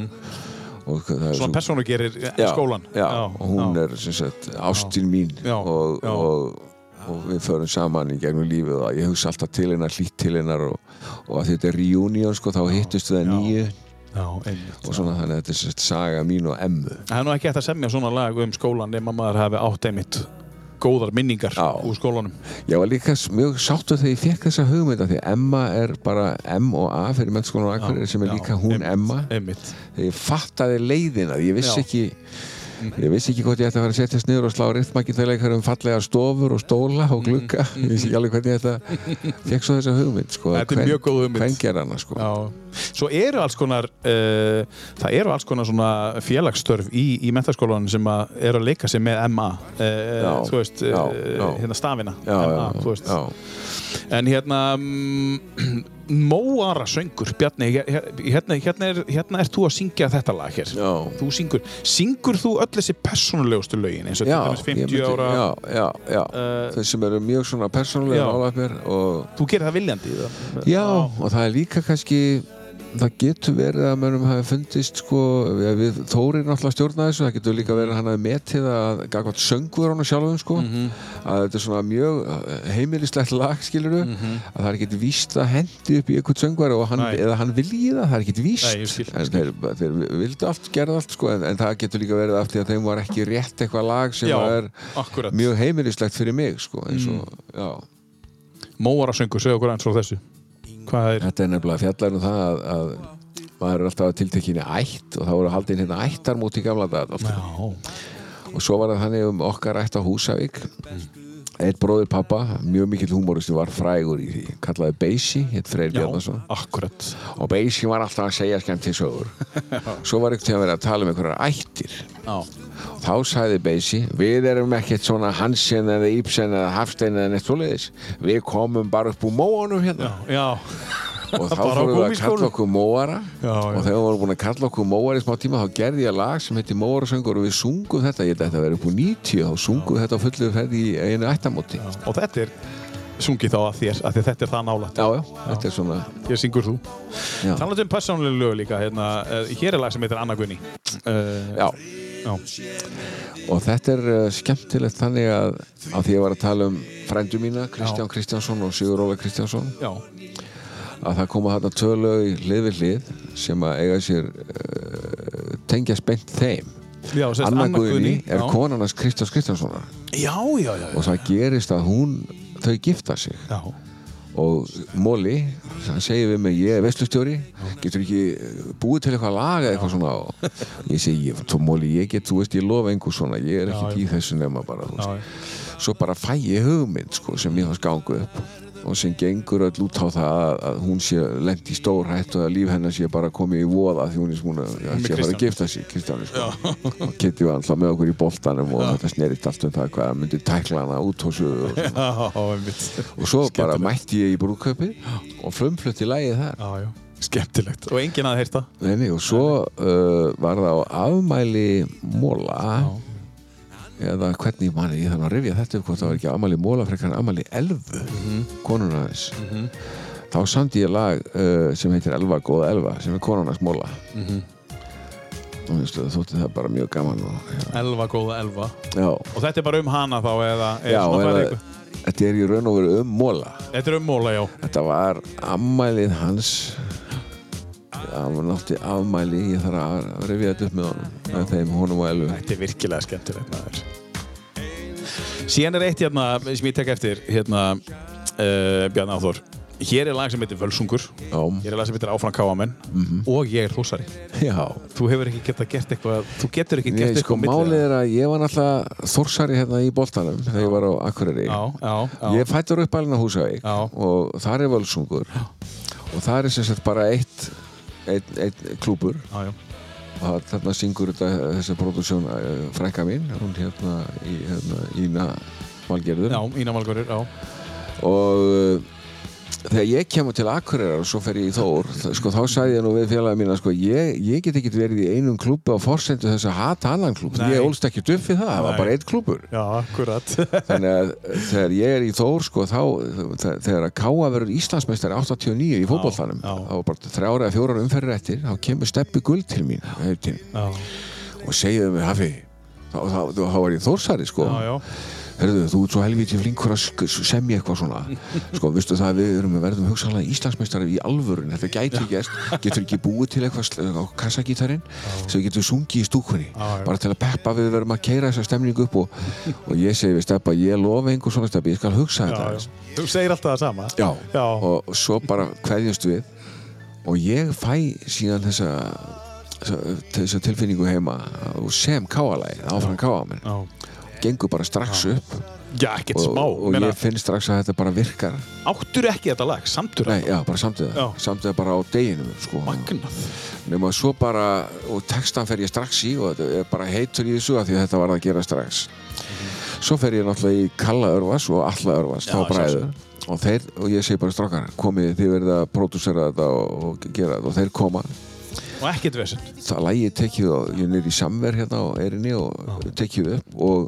og það er Svona persónu gerir já, skólan já, og hún já. er sem sagt ástin mín Já, og, já. Og, við förum saman í gegnum lífið og ég hugsa alltaf til hennar, hlýtt til hennar og, og að þetta er reunion sko, þá hittust við það nýju. Og svona þannig að þetta er sagt saga mín og emmu Það er nú ekki hægt að semja svona lag um skólan nema maður hafi átt einmitt góðar minningar Já. úr skólanum. Ég var líka mjög sáttu þegar ég fekk þessa hugmynda því Emma er bara M og A fyrir mennskólan og Akureyri sem er líka hún Emma. Einmitt. Þegar ég fattaði leiðina ég vissi ekki ég vissi ekki hvort ég ætti að fara að setjast niður og slá rithmakið um fallega stofur og stóla og glugga. Ég vissi ekki alveg hvernig þetta fekk svo þessa hugmynd sko, Þetta er mjög góð hugmynd. hvern ger hana sko. Já, svo eru alls konar uh, það eru alls konar svona félagsstörf í, í mentaskólanum sem að eru að leika sig með MA uh, Já, þú veist, já, uh, já. hérna stafina já, MA, þú veist. en hérna mm, Móara söngur Bjarni, hér- hérna, hérna, er, hérna ert þú að syngja þetta lag hér Já. þú syngur, syngur þú öll þessi persónulegustu lögin eins og dæmis ég 50 myndi- ára já, já, já. Uh, þau sem eru mjög svona persónulega Já. nálægt mér og þú gerir það viljandi það- já, og það er líka kannski það getur verið að mönnum hafi fundist sko, við, við Þóri náttúrulega stjórna þessu, það getur líka verið að hann hafi metið að gagvað söngur hann sjálfum sko, að þetta er svona mjög eh, heimilislegt lag skiluru að það er ekkert víst að hendi upp í eitthvað söngvar og hann, eða hann vilji það, það er ekkert víst. Nei, skil, ég en þeir, þeir vildu allt, gerða allt sko, en, en það getur líka verið af því að þeim var ekki rétt eitthvað lag sem Já, er akkurat. mjög heimilislegt fyrir mig sko, eins og, já. Móarasöngur, segja okkur eins frá þessu er Þetta er nefnilega fjallar um það að, að maður er alltaf að tiltekinni ætt og það voru haldin hérna ættarmót í gamla dag og svo var það þannig um okkar ætt á Húsavík einn bróðir pappa, mjög mikill húmóristi var frægur í því, kallaði Beissi hétt Freyr já, Bjarnason. og Beissi var alltaf að segja skemmt til sögur. Svo var einhvern tíðan verið að tala um einhverjar ættir. Já, þá sagði Beissi við erum ekkert svona Hansen eða Ibsen eða Hafstein eða neitt svoleiðis. Við komum bara upp úr móanum hérna. Já, og þá fórum við að kalla okkur móara. Já, já. og þegar við vorum búin að kalla okkur móara í smá tíma þá gerði ég lag sem heitir Móarasöngur og við sungum þetta, ég þetta verið upp úr 90 þá sungum þetta á fullu ferði í einu ættamóti já, og þetta er sungið þá að þér, að þetta er það nálægt. Já, þetta er svona Hér syngur þú. Já, Talandi um persónulega lög líka hérna, uh, Hér er lag sem heitir Anna Gunni uh, já. já. og þetta er uh, skemmtilegt þannig að á því ég var að tala um frændu mína, Kristján Kristjánsson og Sigur Óla Kristjánsson. Já, að það koma þarna tvö lög í hlið við hlið sem að eiga sér uh, tengja spennt þeim. Anna Guðni er já. konarnas Kristjáns Kristjánssonar. Já, já, já, og það gerist að hún þau gifta sig. Já. og Móli, hann segir við mig ég er vestlustjóri, getur ekki eh, búið til eitthvað lag eða eitthvað svona? Og ég segi, Móli, ég get, þú veist, ég lofa einhver svona, ég er ekki í þessu nema bara, svo bara fæ ég hugmynd, sko, sem ég hans gangu upp og sem gengur öll út á það að, að hún sé lent í stór hættu að líf hennar sé bara komið í voða því hún er svona, að sé að fara að gifta sig Kristjáni, sko, og Kitty var alltaf með okkur í boltanum og þetta snerist allt um það hvað hann myndi tækla hana út og svo og Já, og svo bara mætti ég í brúðkaupið og frumflutti lægið þar. Já, já. Skemmtilegt. Og enginn að heyrta. Og svo uh, var það á afmæli Móla eða hvernig manni, ég þannig að rifja þetta upp hvort það var ekki afmæli Móla frekar en afmæli Elfu, konuna þess þá samdi ég lag uh, sem heitir Elva góða Elva sem er konunars Móla og þú þótti það bara mjög gaman og, Elva, góða elva. já, Og þetta er bara um hana þá eða já eða, þetta er í raun og veru um Móla Þetta er um móla, já. Þetta var afmælið hans Það var nátti afmæli Ég þarf að rifja þetta upp með honum með þeim honum og elvu. Þetta er virkilega skemmtilegt maður. Síðan er eitt hérna sem ég tek eftir hérna uh, Bjarni Áþór. Hér er lag sem heitir Völsungur. Já, Hér er lag sem heitir Áfram Káamenn og ég er þúsari. já. Þú hefur ekki getað gert eitthvað, þú getur ekki gert sko, eitthvað milli málið er að ég var náttúrulega þórsari hérna í boltanum þegar ég var á Akureyri. Já, já, já. Ég fættur upp alveg á Húsavík og þar er völsungur. Og þar er sem sagt bara eitt klúbur Já, já. og þarna syngur þetta þessi produksjón uh, frænka mín hún hérna, í, hérna Ína Valgerður Já, Ína Valgórir, já. og uh, þegar ég kemur til Akureyrar og svo fer ég í Þór sko, þá sagði ég nú við félagið mína sko, ég, ég get ekki verið í einum klúbi á forsendu þess að hata annan klúb ég ólst ekki upp við það, það var bara eitt klúbur Já, akkurat. þannig að þegar ég er í Þór sko, þá, þe- þegar að Káa verður Íslandsmeistari 89 í fótbollanum já. þá var bara þrjára eða fjórar umferðir eftir þá kemur Steppi Gull til mín já, og segið mér Hafi þá, þá, þá, þá var ég Þórsari sko. Já, já. Herðu, þú ert svo helvítið flinkur að semja eitthvað svona. Sko, veistu það að við erum við verðum hugsanlega Íslandsmeistari í alvörun Þetta gæti gerst, getur ekki búið til eitthvað á kassagítarinn sem við getum sungið í stúkunni. Bara til að peppa við verum að keira þessa stemningu upp og, og ég segi við Steppa, ég lofa einhver svona Steppa, ég skal hugsa þetta. Þú segir alltaf það sama. Já. Já. og svo bara kveðjumst við. Og ég fæ síðan þessa þessa, þessa tilfinningu heima sem káalægi, áfram káaminn Já. Gengur bara strax upp. Já, ekkert og, smá. og Meina, ég finn strax að þetta bara virkar. Áttur ekki þetta lag, samtur Nei, já, bara samtíða, Já. samtíða bara á deginum sko. Magnað. nema svo bara og textan fer ég strax í og þetta er bara heitur í þessu af því að þetta var að gera strax. Svo fer ég náttúrulega í Kalla Örvas og Alla Örvas, þá bræður. og þeir, og ég segi bara strákar komið þið verið að pródúsera þetta og, og gera þetta. Og þeir koma Og ekkert vesinn. það lægi tekið og ég er í samver hérna á erinni og tekið upp og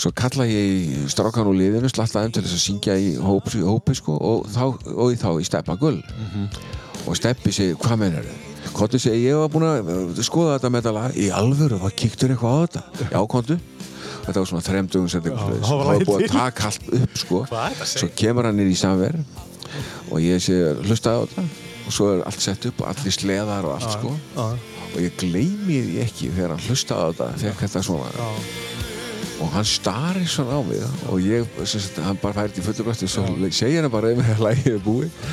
svo kalla ég strákan og liðinu slatta þeim til þess að syngja í hópi, hópi sko, og, þá, og þá í steppa gull og Steppi segi, hvað meinar þið? Konti segi, ég var búinn að uh, skoða þetta með þetta lag í alvöru, hvað kíktur eitthvað á þetta? Já, kontu Þetta var svona þremdugum sem það var búið að taka allt upp sko. Svo kemur hann inn í samver og ég sé, hlustaði á þetta og svo er allt sett upp og allir sleðar og allt sko. og ég gleymi því ekki þegar hann hlustaði á þetta fekk þetta svona. Og hann starir svona á mig og ég, sagt, hann bara færi til fullu bröstu svo segir hann bara ef lægið er búið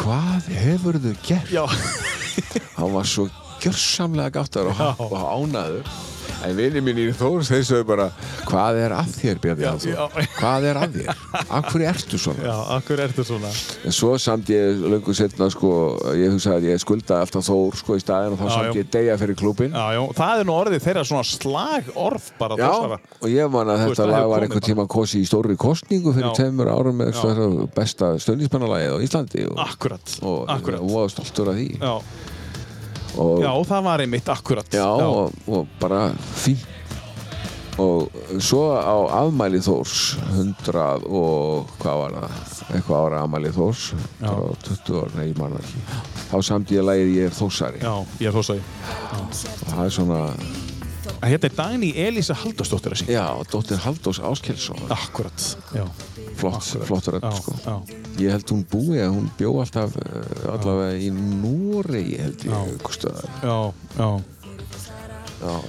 hvað hefur þau gert? Hann var svo gjörsamlega gáttar og, og ánaður en vinið mín í Þórs þeir sögðu bara hvað er að þér Bjarni hvað er að þér? af hverju ertu svona? já, akkur ertu svona en svo samt ég löngu setna sko, ég hugsaði að ég skulda alltaf Þór sko í staðin og þá Já, samt já. ég deyja fyrir já, það er nú orðið þeirra svona slagorð bara Já, þessara. og ég man að þetta lag var einhvern bara. tíma kosi í stóri kostningu fyrir tveimur árum með besta stöðnismannalagið á Íslandi og, Akkurat, og akkurat var stoltur af því og, já, það var einmitt akkurat. Já, Og, og bara fínt. Og svo á afmæli Þórs 100 og hvað var það? Eitthvað ára afmæli Þórs Já. bara 20 ára, nei, ég man það ekki. Þá samt ég lagið ég er Þórsari. Já, ég er þósaði og það er svona, Hérna er Dagný Elísa Halldórsdóttir að syngja. Já, dóttir Halldórs Áskelsson Akkurat, já flott, flott rödd sko. ég held hún búi að hún bjó alltaf uh, allavega í Núri held ég já.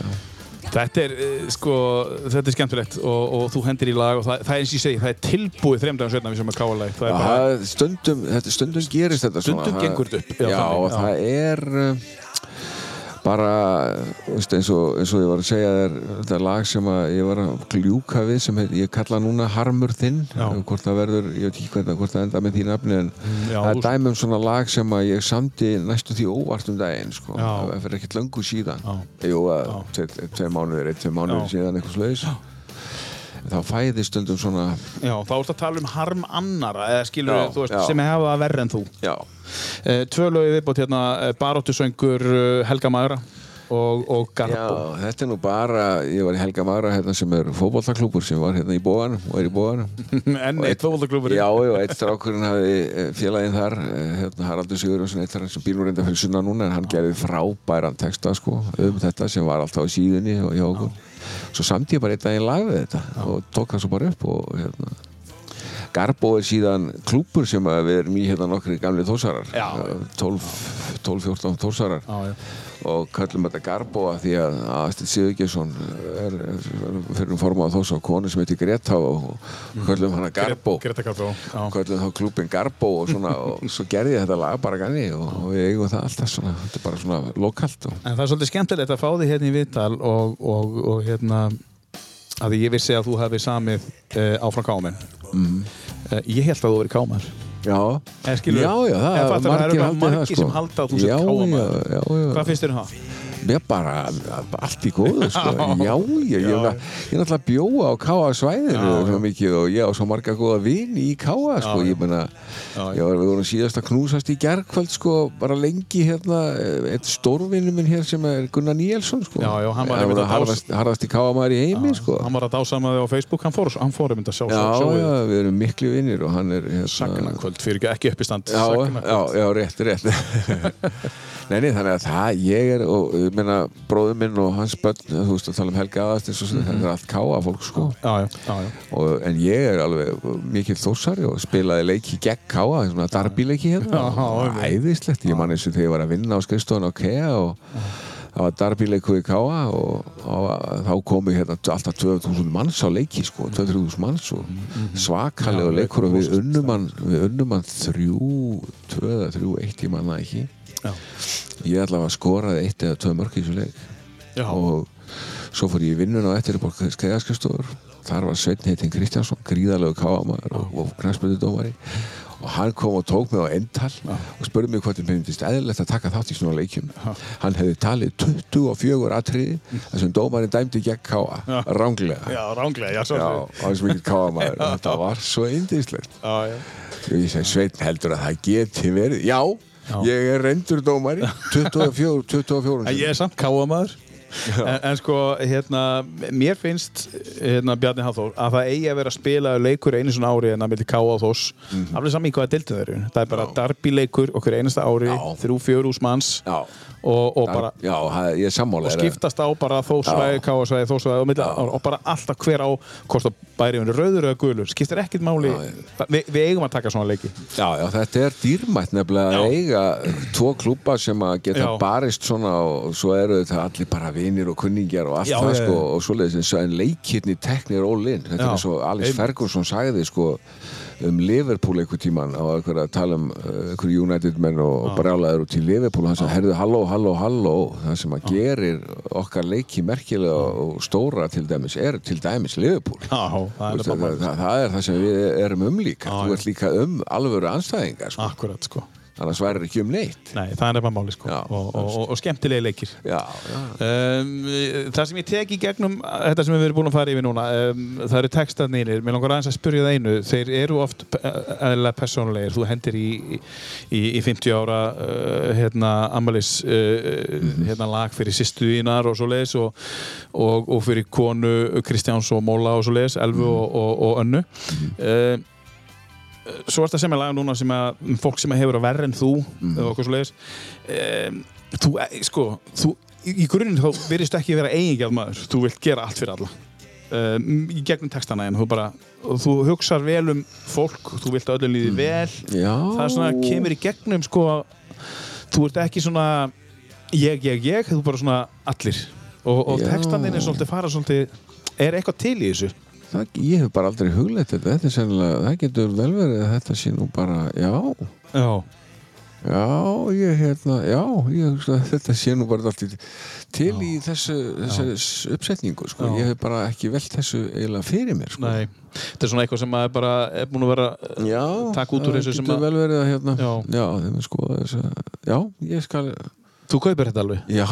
Þetta er, eh, sko, þetta er skemmtilegt og, og þú hendir í lag og það, það er eins og ég segi, það er tilbúið þreimdagar setna við sem er káalag Það er bara, stundum, þetta, stundum gerist þetta Stundum svona, gengur þetta upp, já, já, það er uh, bara veist, eins, og, eins og ég var að segja þér þetta er lag sem ég var að gljúka við sem heit, ég kalla núna Harmur þinn. Já. hvort það verður, ég veit ekki hvernig, hvort það enda með því nafni en já, það er þú- dæmi um svona lag sem ég samdi næstu því óvart um daginn sko. Það fyrir ekkert löngu síðan. Jú, tveir mánuðir, eitt, tveir mánuðir síðan eitthvað slags þá fæði stundum svona já, þá ertu að tala um harm annara eða skilur Já, þú veist, já. sem hefa það verri en þú já, Eh, Tvö lögið viðbót hérna, eh, Baróttusöngur eh, Helga Magra og, og Garbo Já, þetta er nú bara, ég var í Helga Magra hérna sem er fótbollaklúbur sem var hérna í bóðanum og er í bóðanum. Enn eitt fótboltaklúbur Já, já, eitt strákurinn hafði eh, félaginn þar, hérna Haraldur Sigurjónsson, eitt sem býr nú reynda fyrir sunna núna en hann gerði frábæran texta sko um þetta sem var alltaf á síðunni og hjá okkur. Svo samt ég bara eitt daginn lag við þetta og tók það svo bara upp og hérna Garbo er síðan klúpur sem við erum í hérna nokkri gamli þósarar Já. 12-14 þósarar Já, já. Og kallum þetta Garbo af því að Astrid Sigurgesson er, er fyrir um formað þós á konu sem heitir Greta og kallum hana Garbo Greta Garbo já. kallum þá klúbin Garbo og svona og svo gerði þetta lag bara ganni og, og við eigum það alltaf svona þetta er bara svona lokalt og, En það er svolítið skemmtilegt að fá þig hérna í Vital og, og, og hérna að ég vissi að þú hefði samið uh, áfram kámen mm. Ég held að þú verið kámar já, já, já, það er margir margir það sko sem halda að þú já, já, Hvað finnst þér um það? Mér bara allt í góðu sko. já, ég, er náttúrulega bjóa á Káa svæðinu svo mikið og ég á svo marga góða vini í Káa sko. Ég meina, ég var, við vorum síðast að knúsast í gerkvöld sko, bara lengi hérna, eitt stórvinnu minn hér sem er Gunnar Níelsson sko. Já, já, hann var einmitt að harðast, harðast í Káa maður í heimi sko. Hann var að dásama þig á Facebook, hann fór, um þetta sjá, já, sjá, já, við erum miklu vinnir og hann er hérna, Sagnakvöld, fyrir ekki, uppistand já, já, rétt, rétt Nei, nei, þannig að það, ég er og, ég meina, bróður minn og hans börn þú veist að tala um Helga aðast eins og mm þetta er allt káa fólk, sko. Já, já, já, og, en ég er alveg mikill þósari og spilaði leiki gegn káa svona darbyleiki hérna. Æðislegt, ég man eins og þegar ég var að vinna á skrifstofan á KEA og það var darbyleiku í káa og, og þá komu hérna alltaf 2000 manns á leiki sko, 2000 manns og svakalega Já, leikur og við leikur unnum hann við unnum hann þrjú, tvö eða þrjú, eitt ég manna ekki Já. ég allavega skoraði eitt eða tvö mörk í þessu leik. Já. og svo fór ég í vinnuna á eftir upp á skeiðaskrisstofur þar var Sveinn heitinn Kristjánsson gríðalegu káamæður og, knæspöndudómari og hann kom og tók mig á endtal og spurði mig hvort ég myndist eðlilegt að taka þátt í svona leikjum. Hann hefði talið 24 atriði þar sem dómarinn dæmdi gegn káa ránglega Já, ránglega, já, svo Já, hans mikið káamæður þetta var svo indislegt já, já. og ég segi Sveinn heldur að það geti verið? Já, ég er reyndur dómari 24, 24 En ég er samt káamaður en, en sko, hérna, mér finnst hérna, Bjarni Hafþór að það eigi að vera að spila leikur einu svona ári en að milli K.A. og Þós alveg saman í hvaða deildin þeir eru. Það er bara darbi leikur okkur einasta ári þrjú, fjör ús manns og, og bara Já, það- og skiptast á bara þósvæði, káasvæði, þósvæði og, og bara alltaf hver á hvort að bæri unni rauður eða gulur skiptir ekkert máli, Vi, við eigum að taka svona leiki. Já, já, þetta er dýrmætt nefnilega að eiga tvo klúpa sem að geta barist svona og svo eru þetta allir bara vinir og kunningjar og allt Já, það sko og svoleiðis en leikirni teknir all in. Þetta Já. er svo Einmitt. Ferguson sagði sko um Liverpool einhver tíman á að tala um uh, einhver United menn og, brjálaður út í Liverpool og hann sagði, herðu, halló, halló, halló. Það sem að gerir okkar leiki merkilega og stóra til dæmis er til dæmis Liverpool. Já, það er það, það, það er það sem við erum um líka. Þú ert líka um alvöru anstæðingar sko. akkurat sko annars væri ekki um neitt. Nei, það er bara máli sko. Já, og, og, og, skemmtilegi leikir. Já, já, Um, það sem ég tek í gegnum þetta sem við erum búin að fara yfir núna um, það eru textarnir, mér langar aðeins að spyrja það einu. Þeir eru oft eðlilega persónulegir, þú hendir í, í, í 50 ára uh, hérna, amalis uh, hérna, lag fyrir sýstu þínar og svo leiðis og, og, og fyrir konu Kristjáns og Móla og svo leiðis Elfu og, og, og Önnu. Um, svo er þetta sem er lag núna sem að fólk sem hefur að verra en þú eða okkur svo leiðis um, þú, eh, sko, þú í, grunninn þá virðist ekki vera eigingjald maður. Þú vilt gera allt fyrir alla. Um, í gegnum textana en þú bara þú hugsar vel um fólk þú vilt að öllum líði vel. Já. Það er svona kemur í gegnum sko þú ert ekki svona ég, ég, ég, þú bara svona allir. Og, og Já. textaninn er svolítið fara svolítið er eitthvað til í þessu það, ég hef bara aldrei hugleitt þetta. Þetta er sennilega, það getur vel verið að þetta sé nú bara, já. Já, já, ég hérna já, ég hugsa að þetta sé nú bara alltaf til í þessu, þessu uppsetningu, sko, Já. ég hef bara ekki velt þessu eiginlega fyrir mér, sko. Nei. Þetta er svona eitthvað sem maður bara er búin að vera Já, Taka út úr það þessu sem getur að- vel verið að hérna Já. já þeim er skoða þess að já, ég skal, þú kaupir þetta alveg? Já,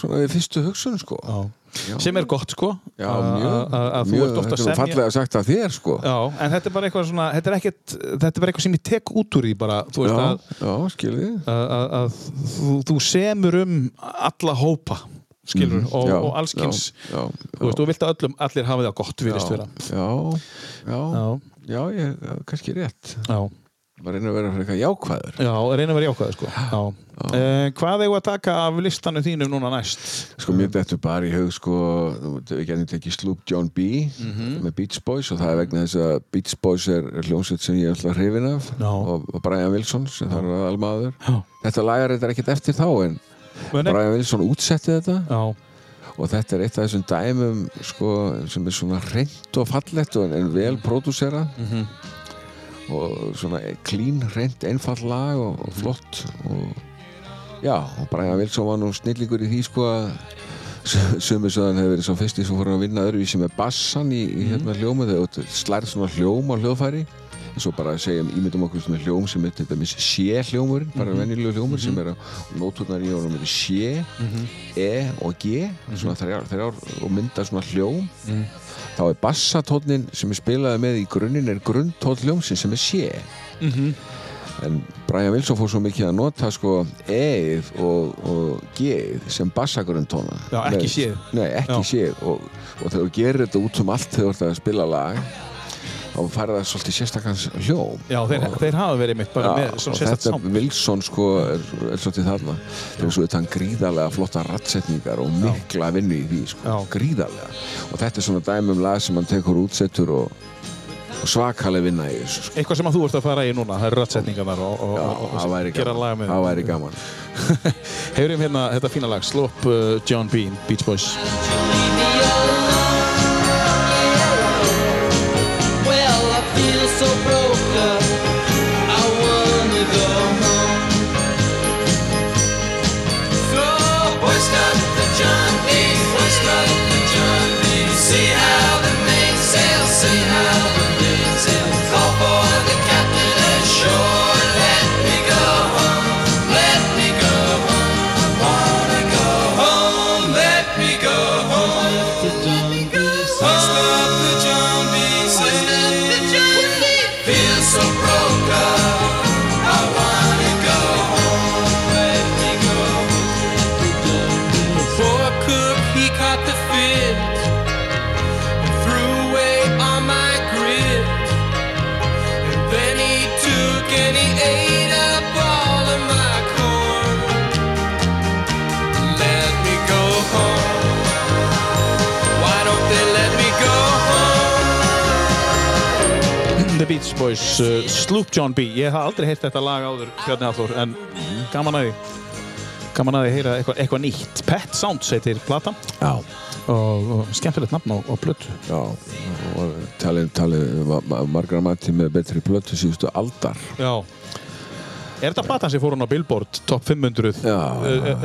svona við fyrstu hugsun, sko. Já. Já. sem er gott sko. Já, að- mjög, að að þú ert ofta þetta að er nú semja. fallega sagt af þér, sko. Já, en þetta er bara eitthvað svona þetta er, ekkert, þetta er bara eitthvað sem ég tek út úr því bara, þú veist að, að, að, að þú, þú semur um alla hópa skilur, og, já, og allskins þú veist, þú vilt að öllum, allir hafa það gott virðist vera. já, já, Já, já, ég, kannski rétt. Já, maður reynir að vera eitthvað jákvæður já, reyna að vera jákvæði sko Já. Eh, Hvað við að taka af listanum þínum núna næst? sko mér dettur bara í hug sko, við getum tekið Sloop John B Mhm. með Beach Boys og það er vegna þess að Beach Boys er hljómsveit sem ég er alltaf hrifin af Já. og, og Brian Wilson sem það er almaður Já, þetta lagar þetta ekkert eftir þá en Meni? Brian Wilson útsetti þetta já, og þetta er eitt af þessum dæmum sko, sem er svona reynd og fallett en, vel pródúsera Mhm. Og svona clean, reynd, einfall lag og, og flott og já, og Brian Wilson var nú snillingur í því sko að hann hefur verið svo fyrsti sem fór að vinna öðruvísi með bassan í, í hérna hljómu þegar slærð svona hljóm á hljóðfæri en svo bara segjum, ímyndum okkur svona hljóm sem er til dæmis sé-hljómurinn, bara venjulegu hljómur sem er á nóturnar í er sé, e og g svona þrjár, þrjár og mynda svona hljóm þá er bassatónnin sem er spilaði með í grunninn er grunntónn hljómsin sem er sé Mhm. en Brian Wilson fór svo mikið að nota sko e-ið og, og g-ið sem bassagrunntona Já, ekki C-ið. Nei, ekki Já. sé-ið og, og þegar þú gerir þetta út um allt þegar þú ert að spila lag þá færði það svolítið sérstakans hljóm já þeir, og, þeir hafa verið mitt bara Já, með svona og sérstætt þetta samt Wilson sko er, er svolítið þarna. Þegar svo þetta hann gríðarlega flotta rattsetningar og mikla vinnu í því sko, Já. gríðarlega. Og þetta er svona dæmi um lag sem hann tekur útsettur og, og svakaleg vinna í þessu sko. eitthvað sem að þú ert að fara í núna, það eru rætsetningarnar og, og, Já, og, og, það væri gera lag með. Það væri gaman. Heyrum hérna þetta fína lag, Slop uh, John Bean, Beach Boys so proud. Boys uh, Sloop John B. Ég haf aldrei heyrt þetta lag áður Bjarni Hallur en gaman að því. Gaman að því heyra eitthvað, eitthvað nýtt. Pet Sounds heitir plata Já, og, og skemmtilegt nafn á, plötu. Já og talið, talið ma- ma- margra mati með betri plötu síðustu aldar. Já Er þetta platan sem fór hún á Billboard top 500? Já,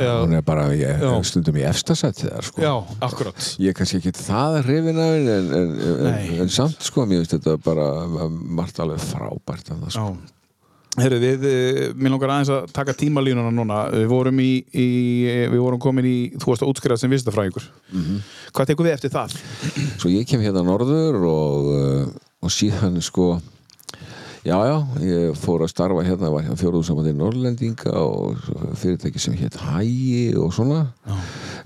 já. hún er bara ég, Já. stundum í efstasætti þar sko Já, akkurat Ég er kannski ekki það hrifin af henni en, en, en, en samt sko, mér finnst þetta bara margt alveg frábært af það sko. Já Herru, við, mér langar aðeins að taka tímalínuna núna Við vorum í, í við vorum komin í, þú varst að útskrifast sem vistafræðingur Mhm. Hvað tekur við eftir það? Svo ég kem hérna norður og, og síðan sko já, já, ég fór að starfa hérna, var hérna fjóruðsamandi Norrlendinga og fyrirtæki sem hétt Hægi og svona. Já.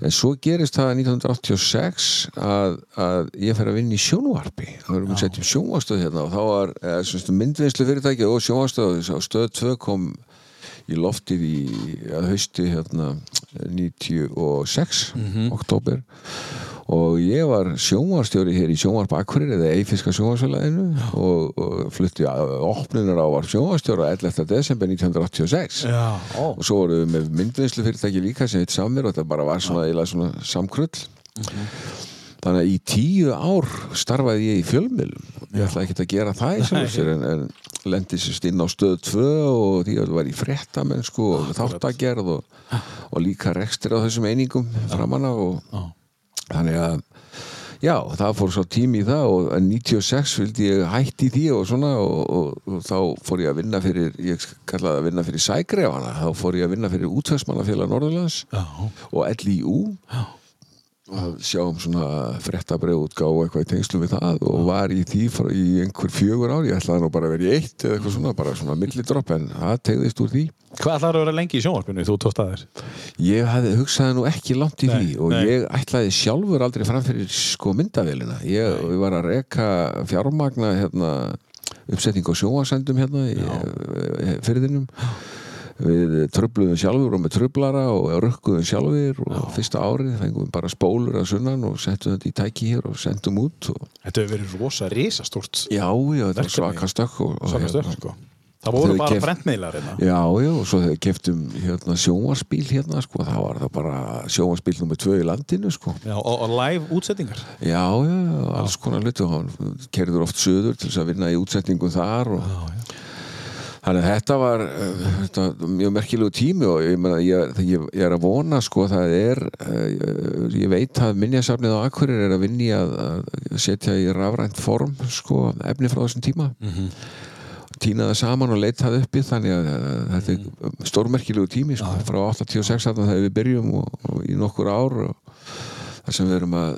en svo gerist það 1986 að, að ég fer að vinna í sjónvarpi. Það verðum að setja upp sjónvarstöð hérna og þá var eða, semst, myndvinnslu fyrirtæki og sjónvarstöð og stöð 2 kom í loftið í að hausti hérna 96 oktober og ég var sjónvarstjóri hér í sjónvarp Akkurir eða Eifiska sjónvarsfélaginu og, og flutti að opnunar á var sjónvarstjóra 11. desember 1986 Já, og svo vorum við með myndvinnslu fyrirtæki líka sem heit Samir og þetta bara var svona, eiginlega svona samkrull. Þannig að í tíu ár starfaði ég í fjölmiðlum. Ég ætlaði ekki að gera það sér en, en lendi sérst inn á stöð 2 og því að það var í fréttamennsku og þáttagerð og, og líka rekstir á þessum einingum framanna og. Þannig að já, það fór svo tími í það og en 96 vildi ég hætti því og svona og, og, og þá fór ég að vinna fyrir ég kallaði að vinna fyrir sægrefana þá fór ég að vinna fyrir útvegsmannafélag Norðurlands Já, og LIU að sjá um svona frettabrið útgáð og eitthvað í tengslu við það og var í því í einhver fjögur ár ég ætlaði nú bara að vera í eitt eða eitthvað svona bara svona millidropp en það tegðist úr því. Hvað ætlar að vera lengi í sjónvarpinu þú tókst að þér? ég hafði hugsaði nú ekki langt í Nei, því og nei. ég ætlaði sjálfur aldrei fram fyrir sko myndavélina ég, ég var að reka fjármagna hérna, uppsetning á sjónvarsendum hérna í eh, firðinum við tröfluðum sjálfur og með tröflara og rökkuðum sjálfur og fyrsta árið fengum við bara spólur að sunnan og settum þetta í tæki hér og sendum út og Þetta hefur verið rosa risastórt já, já, þetta var svaka stökk Svaka hérna, stökk, sko. Það voru bara keypt- brentmiðlar hérna. Já, já, og svo keftum hérna, sjónvarsbíl hérna, sko, þá var það bara sjónvarsbíl nummer tvö í landinu, sko. Já, og, og live útsettingar Já, já, já, alls konar hluti og hann kerður oft söður til þess að vinna í útsetningu þar og þannig að þetta var uh, þetta, mjög merkilegu tími og ég, meina, ég, ég, ég er að vona sko það er uh, ég veit að minjasafnið á Akkurir er að vinni að, að setja í rafrænt form sko efni frá þessum tíma. Týna það saman og leita það uppi þannig að uh, þetta er stórmerkilegu tími sko, frá 86 þarna þegar við byrjum og, og í nokkur ár þar sem við erum að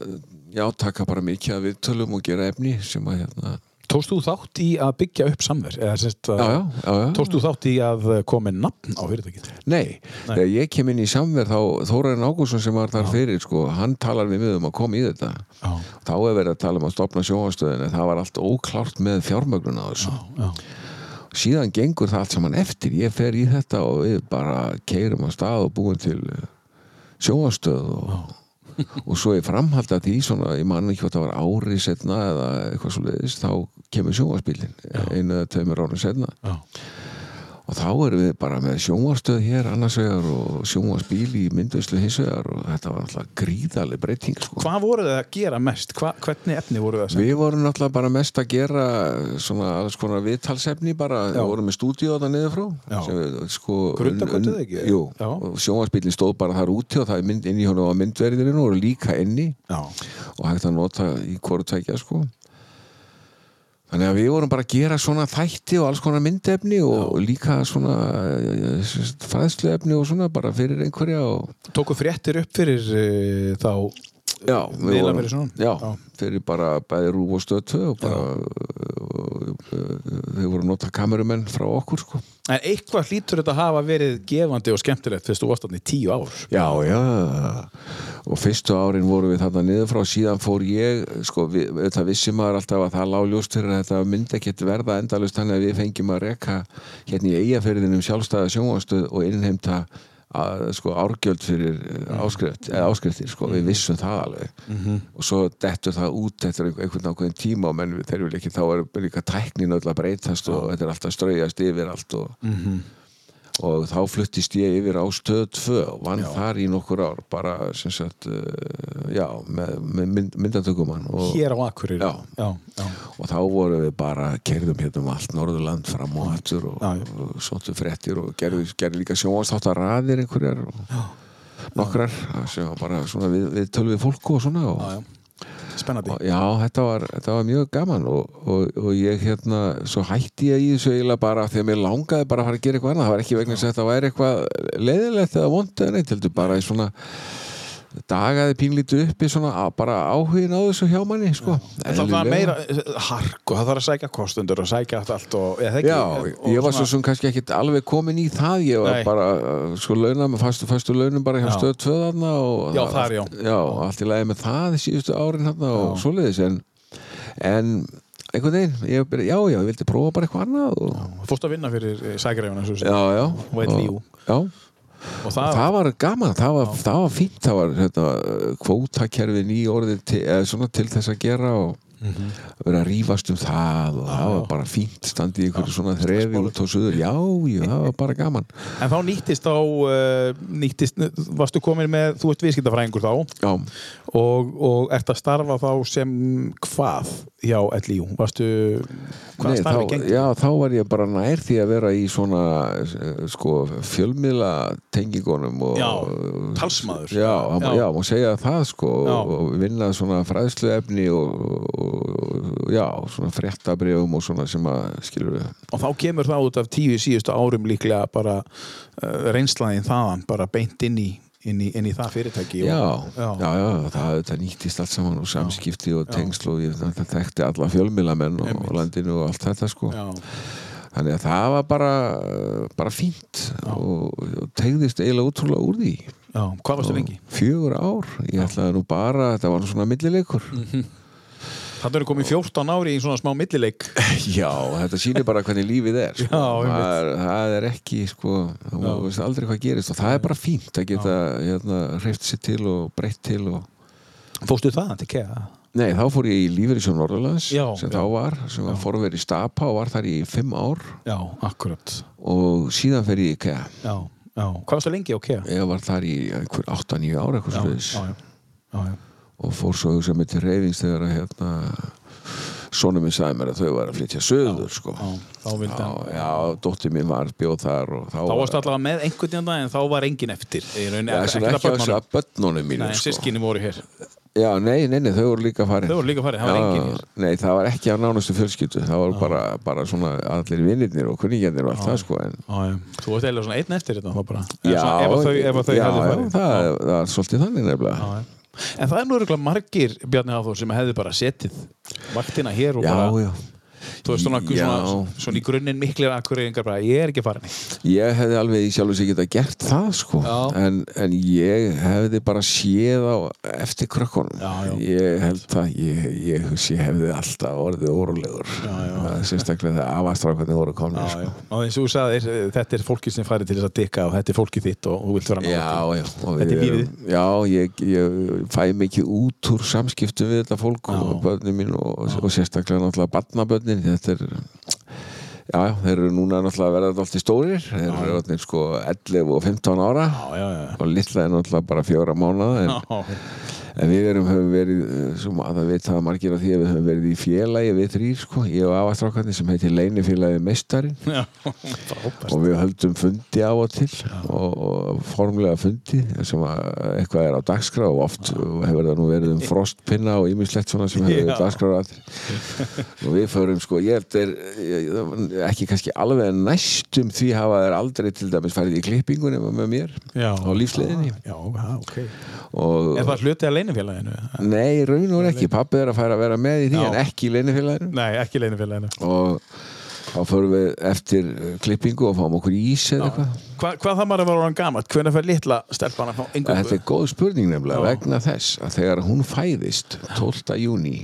já, taka bara mikið af viðtölum og gera efni sem að hérna Tókst þú þátt í að byggja upp samver? Já, já, já, já. Tókst þú þátt í að koma með nafn á fyrirtækið? Nei, þegar ég kem inn í samverð þá Þóraðin Ágússon sem var þar fyrir sko, hann talar við mig um að koma í þetta. Já, þá er verið að tala um að stopna sjónvastöðin en það var allt óklárt með fjármögnun á þessu. Já, síðan gengur það allt saman eftir. Ég fer í þetta og við bara keirum á stað og búum til sjónvastöð og, og svo ég framhaldi að því svona, ég man ekki hvað það var árið setna eða eitthvað svo leiðist þá kemur sjónvarsbílinn einu eða tveimur árum setna já og þá erum við bara með sjónvarstöð hér annars vegar og sjónvarsbíl í myndveislu hins vegar og þetta var alltaf gríðaleg breyting sko. Hvað voru þið að gera mest? Hva, hvernig efni voru þið að segja? Við vorum náttúrulega bara mest að gera svona alls konar viðtalsefni bara, Já. við vorum með stúdíu þarna niður frá sko, Grundargötu, eða ekki? Jú, sjónvarsbílinn stóð bara þar úti og það er mynd, inn í honum á myndverðinu og líka inni Já, og hægt að nota í hvoru tækja sko Þannig að við vorum bara að gera svona þætti og alls konar myndefni og líka svona eh, fræðsluefni og svona bara fyrir einhverja og tóku fréttir upp fyrir uh, þá já, vorum, fyrir já, Já. fyrir bara bæði rúf og stötu og bara og, og, þau voru nota kamerumenn frá okkur sko. En eitthvað hlýtur þetta að hafa verið gefandi og skemmtilegt fyrst þú varst þarna í tíu ár Já, já og fyrstu árin voru við þarna niður frá síðan fór ég, sko, við, þetta vissi maður alltaf að það lágljóst fyrir að þetta myndi ekkert verða endalust þannig að við fengjum að reka hérna í eigaferðinum sjálfstæða sjónvastöð og innheimta að, sko, árgjöld fyrir áskrift, eða áskriftir sko, við vissum það alveg. Og svo dettur það út eftir einhvern ákveðin tíma og menn þeir vil ekki þá er líka tæknin öll að breytast og þetta er alltaf strauðast yfir allt og, og þá fluttist ég yfir á stöð 2 og vann þar í nokkur ár bara sem sagt uh, já, með, með mynd, myndatökumann og, Hér á Akureyri Já. já, já. og þá vorum við bara kerðum hérna um allt Norðurland fram og hattur og, Já, já. og sóttu fréttir og gerði, gerði líka sjónvastáttar raðir einhverjar og nokkrar sem var bara svona við, við tölvið fólku og svona og, Já, já. Spennandi. Já, þetta var, þetta var mjög gaman og, og, og ég hérna svo hætti ég í þessu eiginlega bara að mér langaði bara að fara að gera eitthvað annað. Það var ekki vegna þess að þetta væri eitthvað leiðilegt eða vond eða neitt, heldur bara í svona dagaði pínlítið upp í svona bara áhugin á þessu hjá manni sko. Það var meira eh, hark og það þarf að sækja kostundur og sækja allt, og, eða ekki, Já, og ég var svo svona- sem kannski ekkit alveg komin í það ég var Nei. bara, uh, sko launa með fastu, fastu launum bara hjá Já. stöð tvöðarna og Já, þar, já. Allt í lagi með það síðustu árin hérna og svoleiðis en, en einhvern veginn, ég, já, já, ég vildi prófa bara eitthvað annað og, Fórst að vinna fyrir já Og einn líú. Já, og það, það var gaman, það var, það var fínt það var hérna, kvótakerfi ný orðið til, til þess að gera og Mhm. vera að rífast um það og það var bara fínt standið í einhverju svona þrefi út á suður, já, já, það var bara gaman. En þá nýttist á uh, nýttist, varstu komin með þú ert viðskiptafræðingur þá Já, og, og ert að starfa þá sem hvað hjá LIU varstu hvað Nei, starfi þá, gengur? já, þá var ég bara nær því að vera í svona eh, sko, fjölmiðla tengingunum og, Já, talsmaður. já, Já. já, má segja það sko Já. og, vinna svona fræðsluefni og, og, já, svona fréttabrifum og svona sem að skilur við og þá kemur það út af tíu síðustu árum líklega bara uh, reynslaðin þaðan bara beint inn í, inn í, inn í það fyrirtæki Já, og, já, já, það þetta nýttist allt saman og samskipti og tengsl og ég þetta þekkti alla fjölmiðlamenn og, Einmitt. landinu og allt þetta sko já, Þannig að það var bara, bara fínt og, og tegðist eiginlega útrúlega úr því. já, hvað varstu lengi? Fjögur ár. Ég ætlaði nú bara, þetta var nú svona millileikur. Mm. Það eru komið 14 ári í svona smá millileik Já, þetta sýnir bara hvernig lífið er. Sko. Já, það, er það er ekki, sko, þú veist aldrei hvað gerist og það er bara fínt að geta hérna, hreift sér til og breytt til og Fórstu það til kea? Nei, þá fór ég í Lífeyrissjón Norðurlands sem já. þá var, sem var forveri Stapa og var þar í fimm ár Já, akkurat og síðan fer ég í IKEA. Já, já, hvað varstu lengi á kea? Ég var þar í einhver 8-9 ár eitthvað já, já, já, já. Og fór svo sem með til reyfings þegar að hérna sonum minn sagði mér að þau var að flytja söður sko. Já, þá vildi já, hann já, dóttir mín var bjóð þar og þá, Þá varstu allavega með einhvern tíðan dag en þá var engin eftir Já, ekki, sem ekki að þess að börnunum mínum Nei, sko. sískinni voru hér. Já, nei, nei, nei, þau voru líka farin. Þau voru líka farin, það var engin hér. Nei, það var ekki á nánustu fjölskyldu það var bara, bara svona allir vinnirnir og kunningjarnir og allt það sko en, Já, já. Þú varst eiginlega svona einn eftir þetta þá bara. Eða Já, svona, ef að þau, ef að þau já, já, það, það er svolítið þannig nefnilega. Já, já. En það er nú margir Bjarni Hafþór sem hefði bara setið vaktina hér og Já, bara já, þú veist svona, svona, svona í grunninn miklir akkureyringar bara ég er ekki farin Ég hefði alveg í sjálf sig geta gert það sko. En, en ég hefði bara séð á eftir krökkunum. Ég held að ég, ég, ég hefði alltaf orðið órulegur sérstaklega þegar afastrákarnir voru komni Já, sko. Og eins og þú sagðir, þetta er fólki sem farið til þess að dikka og þetta er fólkið þitt og þú vilt vera og Þetta er erum, já, ég, ég fæ mikið út úr samskiptum við þetta fólk Já. og börnin mín og, og sérstaklega náttúrulega barnabörnin þetta er já, já, þeir eru núna náttúrulega að verða alltaf stórir. Þeir eru orðnir sko 11 og 15 ára. Já, já, já. og litla er náttúrulega bara fjóra mánuða en, Já, en við erum, höfum verið eh, það veit það margir af því að við höfum verið í félagi við þrýr sko, ég og afastrákarnir sem heitir Leinifélagi Meistarinn. Já, og við höldum fundi á og til og, og formlega fundi sem að eitthvað er á dagskrá og oft hefur það nú verið um frostpinna og ýmislegt svona sem hefur dagskrá og við förum sko ég er ekki kannski alveg næstum því hafa þeir aldrei til dæmis farið í klippingu nema með mér Já, á lífsleiðinni. Já, já, ok. og Er það hluti að leinifélaginu? nei, raun og ekki, pappi er að færa að vera með í því Já. en ekki í leinifélaginu Nei, ekki leinifélaginu og þá förum við eftir uh, klippingu og fáum okkur ís eða eitthvað Hva, Hvað það maður að vera orðan gamalt? Hvernig fer litla stelpan að fá Þetta er góð spurning nefnilega vegna þess að þegar hún fæðist 12. júni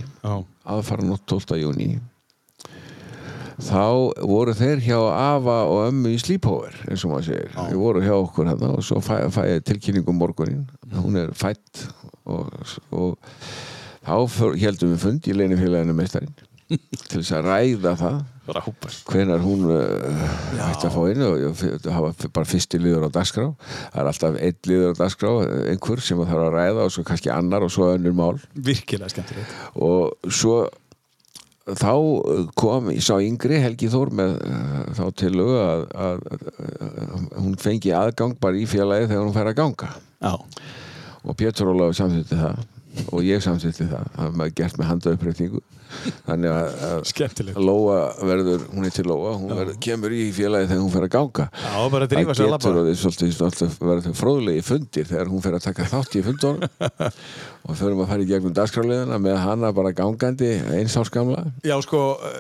aðfara nótt 12. júni þá voru þeir hjá Ava og ömmu í Sleepover eins og maður segir, þeir voru hjá okkur hérna og svo fæ, fæ ég tilkynningu morgunin hún er fætt og, og þá heldum við fund í leinifélaginu meistarinn til þess að ræða það hvenar hún uh, ætti að fá inn og f- bara fyrsti liður á dagskrá. Það er alltaf einn liður á dagskrá einhver sem það þarf að ræða og svo kannski annar og svo önnur mál. Virkilega skemmtilegt. og svo þá kom, ég sá yngri Helgi Þór með uh, þá til að, að, að hún fengi aðgang bara í félagi þegar hún fær að ganga. Já. og Pétur Ólaf samþýtti það og ég samþýtti það. Það var gert með handaupprætningu þannig að, að. Lóa verður, hún er til Lóa hún verður, kemur í félagi þegar hún fer að ganga. Já, bara að drífa það sig að getur labba. svolítið, svolítið verður þau fróðlegi fundir þegar hún fer að taka þátt í fundunum. Og förum að fara í gegnum dagskráliðina með hana bara gangandi eins árs gamla. Já, sko,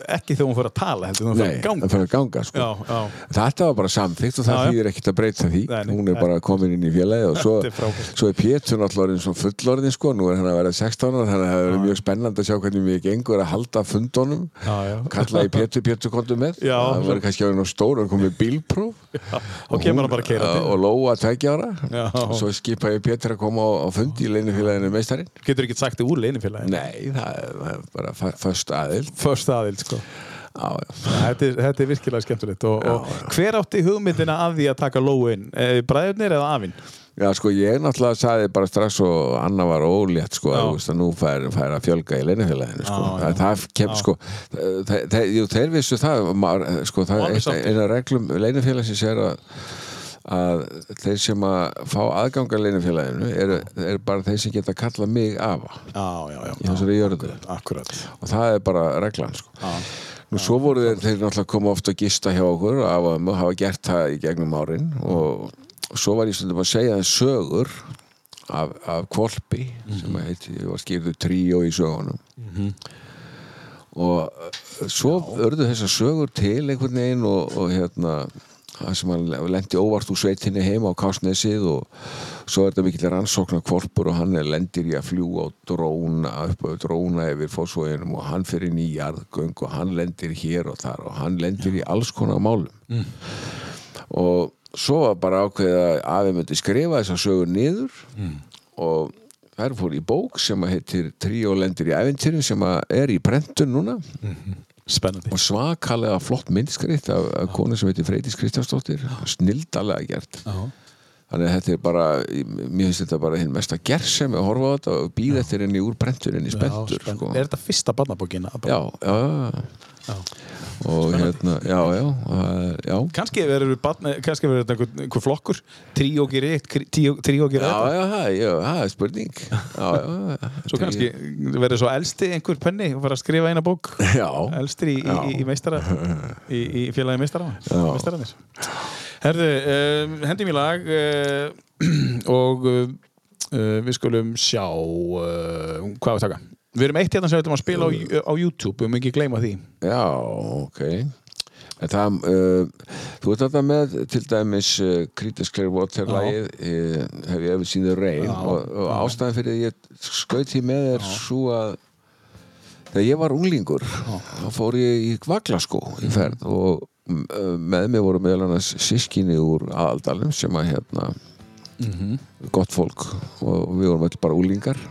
ekki þegar hún fyrir að tala, heldur fyrir Nei, það fer að ganga sko. Já, já. Þetta var bara samþykkt og það þýðir ekkert að breyta því. Nei, hún er bara komin inn í félagi og svo, er svo er Pétur náttúrulega orðinn svo fullorðin sko, nú er hann að vera 16 ára þannig að það verður mjög spennandi að sjá hvernig við gengur að halda fundunum Já, já. kalla í Pétur, Pétur kontu með Já. það verður kannski orðinn á stór og komið bílpróf Og bara að keira og Lóa Já. og svo skipa ég Pétur að koma á, fundi í leinufélaginu meistarinn Getur ekki sagt þið úr leinifélagi. Nei, það er, bara föst aðild Först aðild, sko. Já, já. Þetta er, þetta er virkilega skemmtilegt. Og, og hver átti hugmyndina að því að taka lóu inn? E, Bræðurnir eða afinn? Já, sko, ég náttúrulega sagði bara strax og Anna var ólétt, sko, að, veist, að nú fær, fær að fjölga í leinafélaginu, sko. Já, já. Það, það kem, sko, þeir, þeir, jú, þeir vissu það, maður, sko, það er eina af reglum leinafélagsins er að að þeir sem að fá aðganga leinafélaginu eru er bara þeir sem geta kalla mig já. í þessari jörðu Akkurat. og það er bara reglan, sko. Já. Nú svo voru þeir, þeir náttúrulega koma ofta að gista hjá okkur af að hafa gert það í gegnum árin og svo var ég stundum að segja sögur af, af kvolpi sem að heiti, ég var skýrðu tríó í sögunum. Og uh, svo örðu þessar sögur til einhvern veginn og, og hérna það sem hann lendi óvart úr sveitinni heima á Kásnesið og svo er þetta mikill rannsóknar kvolpur og hann lendir í að fljúa á dróna upp á dróna yfir fósvóginum og hann fyrir inn í jarðgöng og hann lendir hér og þar og hann lendir í alls konar málum. Og svo var bara ákveðið að afi myndi skrifa þessar sögur niður og þær fór í bók sem að heitir Tríó lendir í æventýrin sem að er í prentun núna Spennandi. og svakalega flott myndskrift af, af konu sem heitir Freydís Kristjánsdóttir snildalega gert Já. þannig að þetta er bara mér finnst þetta bara hinn mesta gerðsemi að horfa á þetta og býða eftir henni úr prentuninni spenntur Já, spennt. sko. Er þetta fyrsta barnabókina? já, já, já, og hérna, já, já, já. Kannski verður verður þetta einhver, einhver flokkur. Tríókir eitt, tríókir Já, eitt já, já, það er spurning. Já, já, já Svo kannski verður svo elsti einhver penni og fara að skrifa eina bók. Já, Elstir í, í, í, í meistara í, í félagi meistara meistaranir Herðu, uh, hendum í lag uh, og uh, við skulum sjá hvað við taka Við erum eitt hérna sem við ætlum að spila á, á YouTube mögum ekki gleyma því. Já, ok. En það, uh, þú ert þetta með til dæmis uh, Creedence Clearwater lagið uh, hef ég eftir síður reyn Já, og, og ástæðan fyrir að ég skaut því með er svo að þegar ég var unglingur þá fór ég í vaglaskó í ferð og með mig voru meðal annars sískinni úr aðaldalum sem að hérna gott fólk og við vorum öll bara úlingar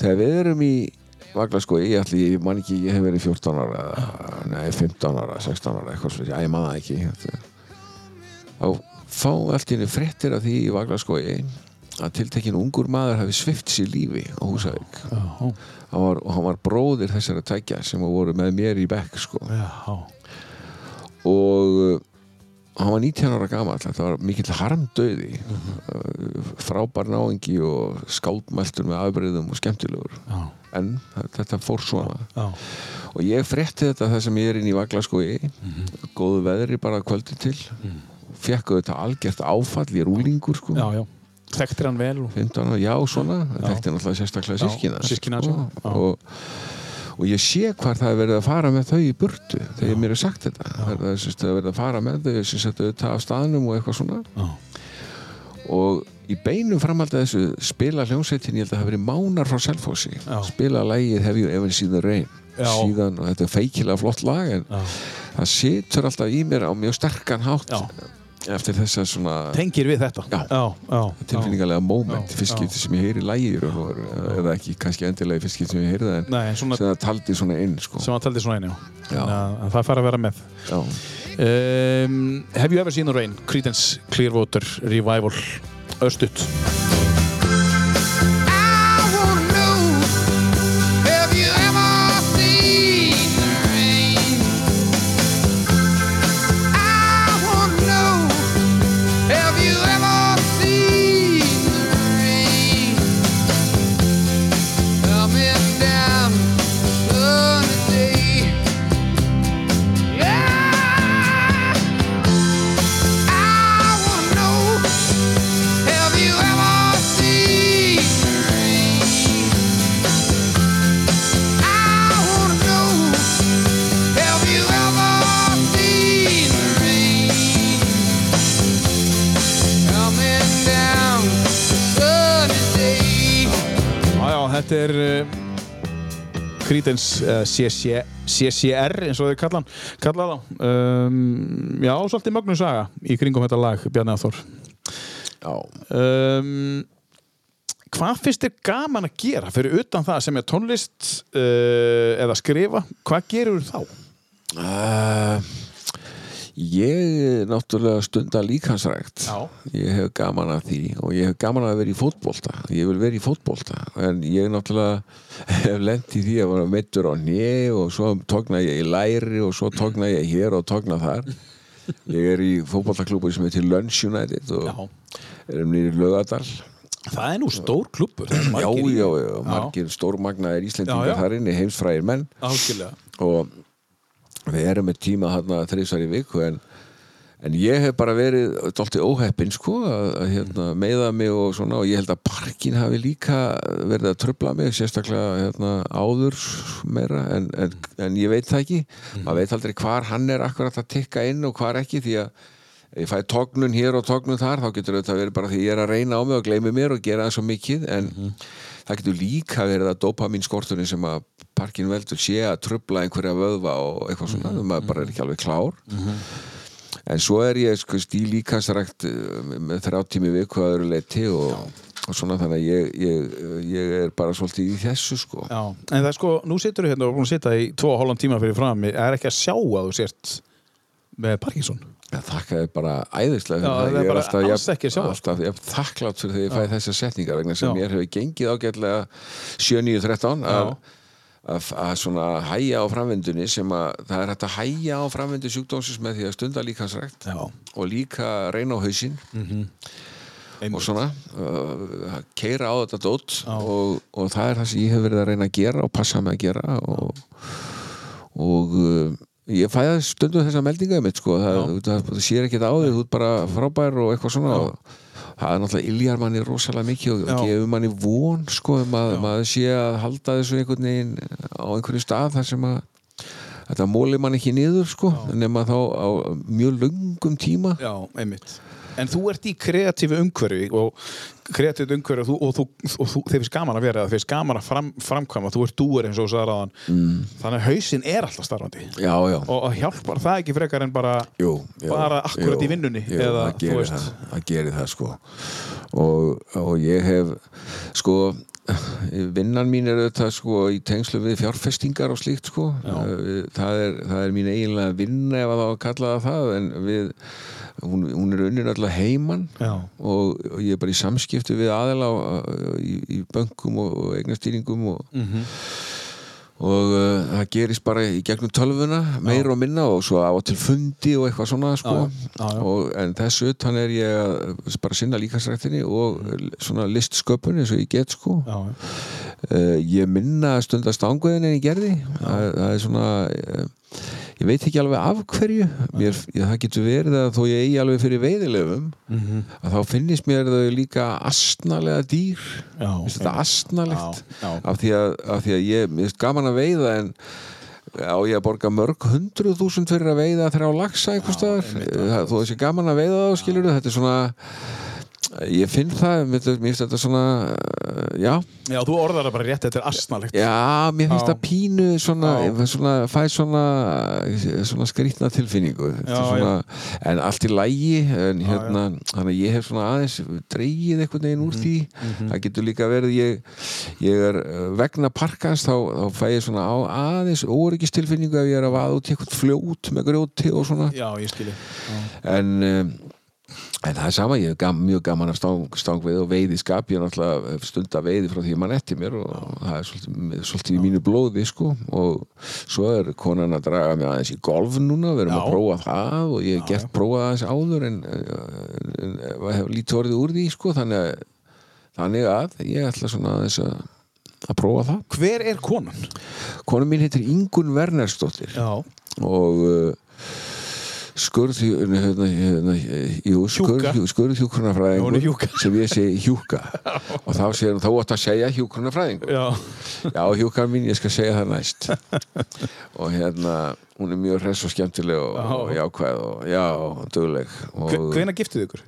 þegar við erum í vaglaskói, ég ætli, ég man ekki ég hef verið 14 ára, nei 15 ára 16 ára, eitthvað svo, já ég man það ekki þá fá allt í henni fréttir af því í vaglaskói að tiltekinn ungur maður hafi svift sér lífi á Húsavík. Hann og hann var bróðir þessara tækja sem voru með mér í bekk sko. Já, og hann var 19 ára gamall þetta var mikill harmdauði. Uh, frábær náingi og skáldmæltur með afbreyðum og skemmtilegur. Já, en þetta fór svona. Já, og ég frétti þetta það sem ég er inn í vaglaskói góðu veðri bara kvöldi til. Fekk auðvitað algjört áfall í rúlingur sko. Já, já. Þekktir hann vel og 15 ára, já svona. Þetta er náttúrulega sérstaklega sískina. Já. og, og ég sé hvar það er verið að fara með þau í burtu þegar mér er sagt þetta það er, það er verið að fara með þau sem settu þetta af staðnum og eitthvað svona Já. og í beinum framhald að þessu spila hljómsveitin, ég held að það hafi verið mánar frá Selfossi, Já. spila lagið Have You Ever Seen the Rain Já. síðan, og þetta er feikilega flott lag en Já. það situr alltaf í mér á mjög sterkan hátt Já. Eftir þessa svona Tengir við þetta Já. já, já, tilfinningarlega moment, Já. fyrst skipti sem ég heyri lægir eða ekki kannski endilega fyrst skipti sem ég heyri það en Nei, en svona sem það taldi svona inn sko. sem hann taldi svona einu Já. Þannig að- að það fara að vera með Já. um, Have you ever seen the rain? Creedence Clearwater Revival Östut Creedence uh, CC, CCR eins og þau kalla, kalla þá um, Já, svolítið mögnu saga í kringum þetta lag, Bjarni Aþór Já. um, Hvað finnst þér gaman að gera fyrir utan það sem er tónlist uh, eða skrifa, hvað gerur þá? Uh, ég náttúrulega stunda líkansrækt Já. ég hef gaman að því og ég hef gaman að vera í fótbolta. Ég vil vera í fótbolta. En ég náttúrulega hef lent í því að vera meittur á nýi og svo tókna ég í læri og svo tókna ég hér og tókna þar. Ég er í fótboltaklúbu sem heitir Lunch United og erum nýri Lögadal Það er nú stór klubbur já, já, já, margir stórmagnaðir Já, Íslendingar já. þar inni, heimsfrægir menn. Áskilja og við erum með tíma þarna þrísvar í viku en, en ég hef bara verið dálítið óheppinn sko að, að hérna, meiða mig og svona og ég held að parkin hafi líka verið að tröfla mig sérstaklega hérna, áður meira en, en, en ég veit það ekki. Maður veit aldrei hvar hann er akkurat að tikka inn og hvar ekki því að ég fæ tognun hér og tognun þar þá getur þetta verið bara því ég er að reyna á mig og gleymi mér og gera það svo mikið en það getur líka verið að dopamin skorturinn sem að parkin veldur sé að trubla einhverja vöðva og eitthvað svona, maður bara er ekki alveg klár. En svo er ég sko stílíkansrækt með þrjá tími viku að öðru leiti og, og svona þannig að ég, ég, ég er bara svolítið í þessu sko. Já, en það er sko, nú situr þú hérna og er búin að sitja í tvo og hálfan tíma fyrir fram er ekki að sjá að þú sért með Parkinson þakka þér bara æðislega fyrir það. er Ég bara alltaf að sjá það, alltaf, ég er þakklátt fyrir þegar ég fæ þessar setningar vegna sem Já. mér hefur gengið ágætlega 7-9-13 að, að, að svona hæja á framvindunni sem að það er hægt að hæja á framvindu sjúkdómsins með því að stunda líkansrækt Já. og líka reyna á hausinn og svona uh, keira á þetta dót og, og það er það sem ég hef verið að reyna að gera og passa mig að gera og, og uh, ég fæði stundum þessa meldinga mitt sko, það, sér ekki á því þú ert bara frábær og eitthvað svona og það er náttúrulega iljar manni rosalega mikið og gefur manni von sko, um að maður sé að halda þessu einhvern veginn á einhverju stað þar sem að þetta móli mann ekki niður sko, nema þá á mjög löngum tíma. Já, einmitt En þú ert í kreatífu umhverfi og kreatífu umhverfi og þú, og þú, og þú þeir finnst gaman að vera það, þeir finnst gaman að fram, framkvæma. Þú ert dúer eins og þú sagði ráðan mm. þannig að hausinn er alltaf starfandi. Já, já, og, hjálpar það ekki frekar en bara jú, jú, bara akkurat jú, í vinnunni, jú, eða, það gerir veist. það, það gerir það sko. Og, og ég hef sko vinnan mín er auðvitað sko í tengslu við fjárfestingar og slíkt sko. Það er, það er mín eiginlega vinna ef að það að kalla það það en við hún, hún er unnin alltaf heiman Já. og, og ég er bara í samskiptu við aðela í, í bönkum og, og eignastýringum og, og uh, það gerist bara í gegnum tölvuna meira og minna og svo á til fundi og eitthvað svona sko. Já, já, já. Og, en þessu utan er ég að bara sinna líkansræktinni og svona listsköpun eins og ég get sko uh, ég minna stundast ánguðin en ég gerði. Það, það er svona uh, ég veit ekki alveg af hverju. Mér, ég, það getur verið að þó ég eigi alveg fyrir veiðilefum Mhm. að þá finnist mér þau líka astnalega dýr. Já, þetta astnalegt Já, já. af því að, af því að ég, mér finnst gaman að veiða en á ég að borga mörg hundruð þúsund fyrir að veiða þrjá lagsa einhvers staðar? Það- þó þessi gaman að veiða þá skilur þetta er svona ég finn það, mér finnst þetta svona uh, já, Já, þú orðar það bara rétt, þetta er asnalegt. Já, mér finnst það pínu svona, svona fæ svona svona skrýtna tilfinningu. Já, svona, en allt í lægi en hérna, þannig að ég hef svona aðeins dreigið einhvern veginn úr því. það getur líka verið ég, ég er uh, vegna parkans þá, þá fæ ég svona á aðeins óryggistilfinningu ef ég er að vaða út í eitthvað fljót með grjóti og svona. Já, ég skilji en, um, en það er sama ég er gam, mjög gaman að stang, stangveið og veiði skap. Ég er náttúrulega hef stunda veiði frá því að mann eftir mér og það er svolítið, svolítið í mínu blóði sko. Og svo er konan að draga mig aðeins í golf núna. Við erum Já. að prófa það og ég hef gert prófað aðeins áður en, en, en hef lítið orðið úr því sko. Þannig að, þannig að ég ætla svona aðeins að að prófa það. Hver er konan? Kona mín heitir Ingun Wernersdóttir. Já. Og uh, skurð hérna, Hjúka. hjúka. sem ég segi hjúka. Og þá segir hún, þá átt að segja hjúkrunarfræðingur. Já. Hjúkan mín, ég skal segja það næst. Og hérna hún er mjög hress og skemmtileg og, jákvæð og já, dugleg og Hvena giftið ykkur?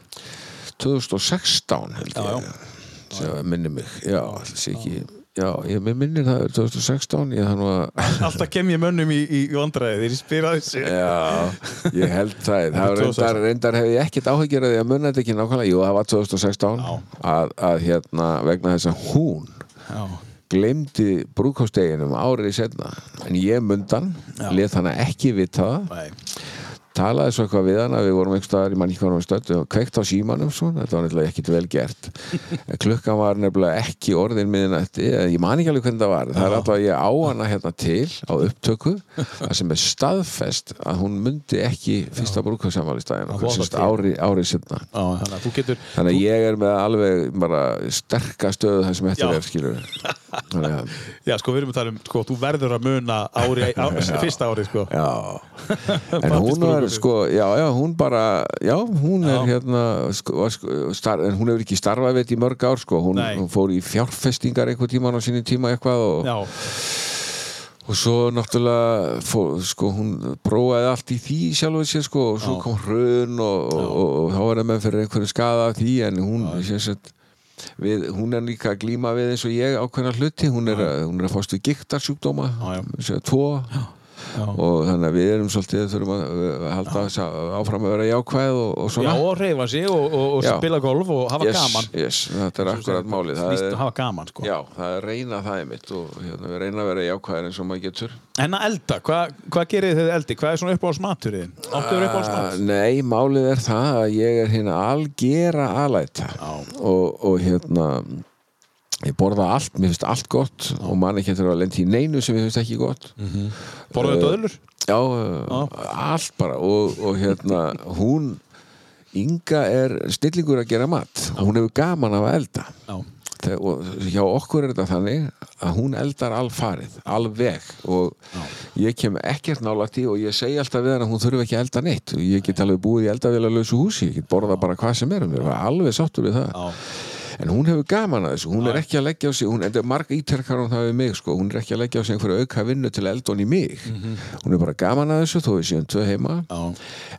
2016 held ég minnir mig, já, alls ekki já, ég minnir það er 2016 ég þannig að Alltaf kem ég mönnum í, í vandræði þegar ég spyr að þessu. Já, ég held það. Það var 2016. reyndar, reyndar hef ég ekkert áhyggjur að munna þetta ekki nákvæmlega. Jú, það var 2016 Já. að, að hérna, vegna þess að hún Já. glemdi brúkósteginum árið setna en ég mundan, let hana ekki vita það. Nei talaði svo eitthvað við hana, við vorum einhver staðar í manni hvað stödd og kveikt á símanum svo, þetta var nefnilega ekkit vel gert. Klukkan var nefnilega ekki orðin miðinætti, eða ég man ekki alveg hvernig það var. Það er alltaf að ég á hana hérna til á upptöku, það sem er staðfest að hún myndi ekki fyrsta brúkvæðsamvæli stæðin árið Já, þannig að þú getur þannig að ég er með alveg bara sterka stöðu það sem Já. er skilur að Já, sko, við erum að tala um, sko, þú verður að muna ári, á, fyrsta ári, sko. Já, en hún var. Sko, já, já, hún bara já, hún er hérna sko, sko, star, en hún hefur ekki starfað veit í mörg ár, sko, hún, hún fór í fjárfestingar einhver tíman á sinni tíma eitthvað og, og svo náttúrulega fór, sko, hún prófaði allt í því sjálfur sér, sko, og svo kom hrun og, og, og, og þá var það með fyrir einhverju skada af því, en hún sem sagt, við, hún er líka að glíma við eins og ég ákveðna hluti, hún er, hún er að fást við giktarsjúkdóma, Já, já. og þannig að við erum svolítið þurfum að halda þess að áfram að vera jákvæð og, og já svona og reyfa sig og, og, og Já. spila golf og hafa yes, gaman yes, þetta er akkurat málið það er, hafa gaman, sko já, það er reyna það einmitt og hérna, við reyna að vera jákvæðir eins og maður getur En að elda, hvað hva gerir þið eldi? Hvað er svona uppáhaldsmaturinn? Áttu þér uppáhaldsmat? Ah, Nei, málið er það að ég er hérna algera alæta og, og hérna ég borða allt, mér finnst allt gott og mann ekki eftir að lendi í neinu sem mér finnst ekki gott. Borðuðu döðlur? Já, uh, allt bara og, og hérna hún Inga er snillingur að gera mat. Hún hefur gaman af að elda. Já. Þe- og hjá okkur er þetta þannig að hún eldar alfarið, alveg og ég kem ekkert nálægt í og ég segi alltaf við hann að hún þurfi ekki að elda neitt. Og ég get alveg búið í eldavélalausu húsi ég get borða bara hvað sem er, mér var alveg sáttur við það. En hún hefur gaman að þessu, hún er ekki að leggja á sig hún, marg íterkar hún það við mig sko, hún er ekki að leggja á sig einhverju auka vinnu til hún í mig. Hún er bara gaman að þessu þó við séum tvö heima. Já.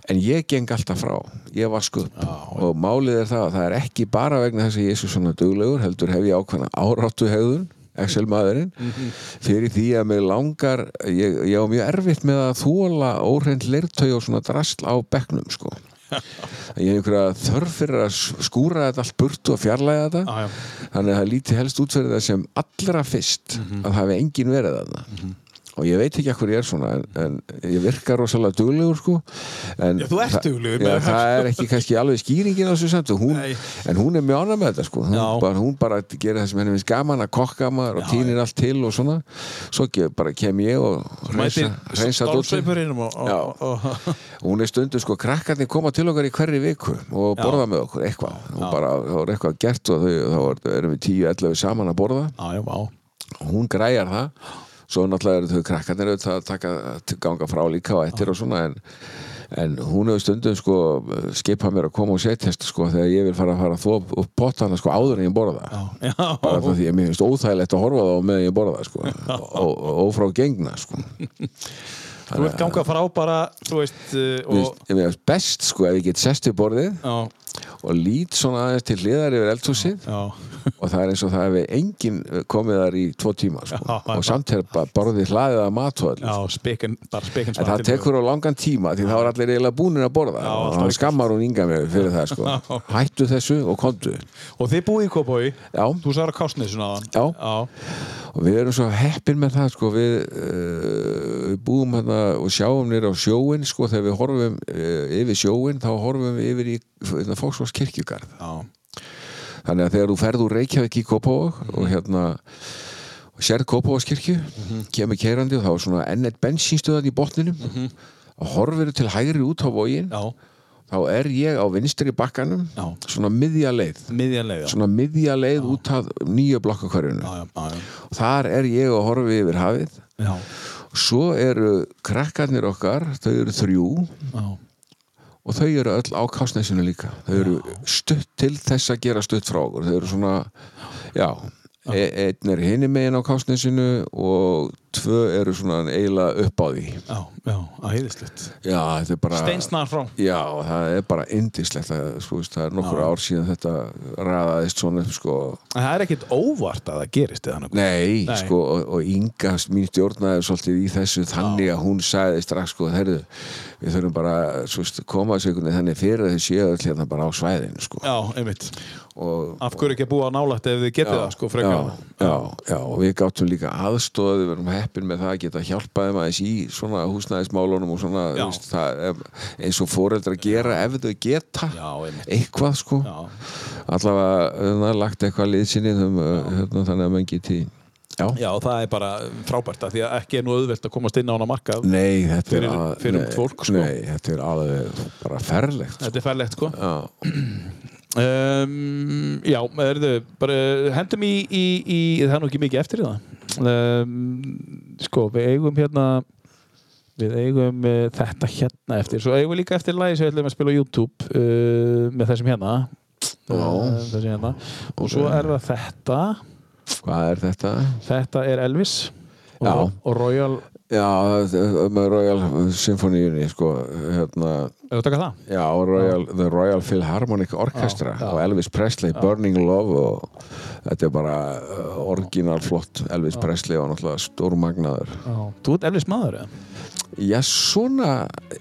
en ég geng alltaf frá. Ég vask upp. Og málið er það að það er ekki bara vegna þess að ég er svo svona duglegur heldur hef ég ákveðna áráttu hegðun Excel maðurinn fyrir því að mig langar ég, ég á mjög erfitt með að þóla óhreint leirtau og svona drasl á bekknum sko ég hef einhverja þörf fyrir að skúra þetta allt burtu og fjarlæga þetta. Já. þannig að það líti helst út fyrir það sem allra fyrst að það hafi engin verið þarna og ég veit ekki hvað ég er svona en, en ég virka rosalega duglegur sko. En, Já, þú ert duglegur já, það, það er ekki kannski alveg skýringin á þessu samt. Hún, en hún er mjög ánæg með þetta sko. Hún Já. bara, hún bara gerir það sem henni finnst gaman að kokka maður og Já, týnir allt til og svona. Svo ge- bara kem ég og reynsa, Mætir reynsa dóttir stálsveipurinn og, Já. og, og, og hún er stundu sko, krakkarnir koma til okkar í hverri viku og Já. borða með okkur eitthvað. Og bara, þá er eitthvað gert og þau, þá er- erum við 10-11 saman að borða. Já, já, hún græjar það svo náttúrulega eru þau krakkarnir að taka, ganga frá líka og eftir og svona en, en hún hefur stundum sko skipað mér að koma og setjast sko þegar ég vil fara að fara að þó upp pottana sko áður en ég borða. Það Já, bara það því að mér finnst óþægilegt að horfa það meðan ég borða það sko og, og ófrá gengna sko þú ert gangað frá bara, þú veist uh, og, mér finnst best sko ef ég get sest við borðið já, og lít svona aðeins til hliðar yfir eldhúsið og það er eins og það hefði enginn komið þar í tvo tíma sko. Já, og samt er bara borðið hlaðið að matvöld já, spekin, bara spekin En það tekur á langan tíma því þá er allir eiginlega búnir að borða. Já, og hann skammar hún ynga mér fyrir það sko. Hættu þessu og kontu Og þið búið í Kópói, Já, þú sagði og við erum svo heppin með það sko. við, uh, við búum hérna og sjáum nýra á sjóin sko, þegar við horfum uh, yfir sjóin þá horfum við yfir í hérna, Fóksváls kirkjugarð. Þannig að þegar þú ferð úr Reykjavík í Kópavog og hérna og sérð Kópavogskirkju kemur keirandi og þá er svona enn eitt bensínstöðan í botninum og horfir til hægri út á vogin já, þá er ég á vinstri bakkanum Já. svona miðja leið. Miðjanlega já. svona miðja leið út af nýja blokkakvarjunu Já, já, já, já. þar er ég að horfi yfir hafið. Já, svo eru krakkarnir okkar þau eru þrjú. Já. og þau eru öll á kásnesinu líka. Þau eru stutt til þess að gera stutt frá okkur. Þau eru svona já, einn er hinni megin á kásnesinu og tvö eru svona eiginlega upp á því. Já, já, að heiðislegt já, Steinsnar frá. Já, það er bara indislegt sko, það er nokkur ár síðan þetta raðaðist svona sko. Það er ekkit óvart að það gerist Nei, Nei. sko, og, og Inga mín stjórnaði svolítið í þessu þannig að hún sagði strax, sko, herðu við þurfum bara, svo veist, koma þessu einhvern veginn þannig fyrir þau séu öll hérna bara á svæðinu, sko. Já, einmitt og, Af hverju ekki að búa nálægt ef þið getið það, sko, frekar? já, já, já, og við gáttum líka aðstóð við erum heppin með það að geta hjálpaði maður í svona húsnæðismálunum og svona, veist, það er eins og foreldrar gera ef þau geta Já, eitthvað, sko. Allavega, það er lagt eitthvað liðsinni hérna, þannig að mann geti já, já, það er bara frábært að því að ekki er nú auðvelt að komast inn á hana markað Nei, þetta Fyrir- að- fyrir nei, ungt fólk, sko. Nei, þetta er alveg bara ferlegt sko. Þetta er færlegt, sko. Já, um, Já, erðu, bara hendum í, í, í það er nú ekki mikið eftir það. Um, Sko, við eigum hérna Við eigum uh, þetta hérna eftir. Svo eigum við líka eftir lagi sem við ætlum að spila á YouTube uh, með þessum hérna. Uh, þessum hérna. Og svo er það þetta. Hvað er þetta? Þetta er Elvis og, og Royal Já, með Royal Symphony sko, hérna, já, Royal, The Royal Philharmonic Orchestra Já, og Elvis Presley, Burning Love og þetta er bara uh, orginal flott Elvis Presley og náttúrulega stórmagnaður. Já. Þú ert Elvis maður, eða? Já, svona,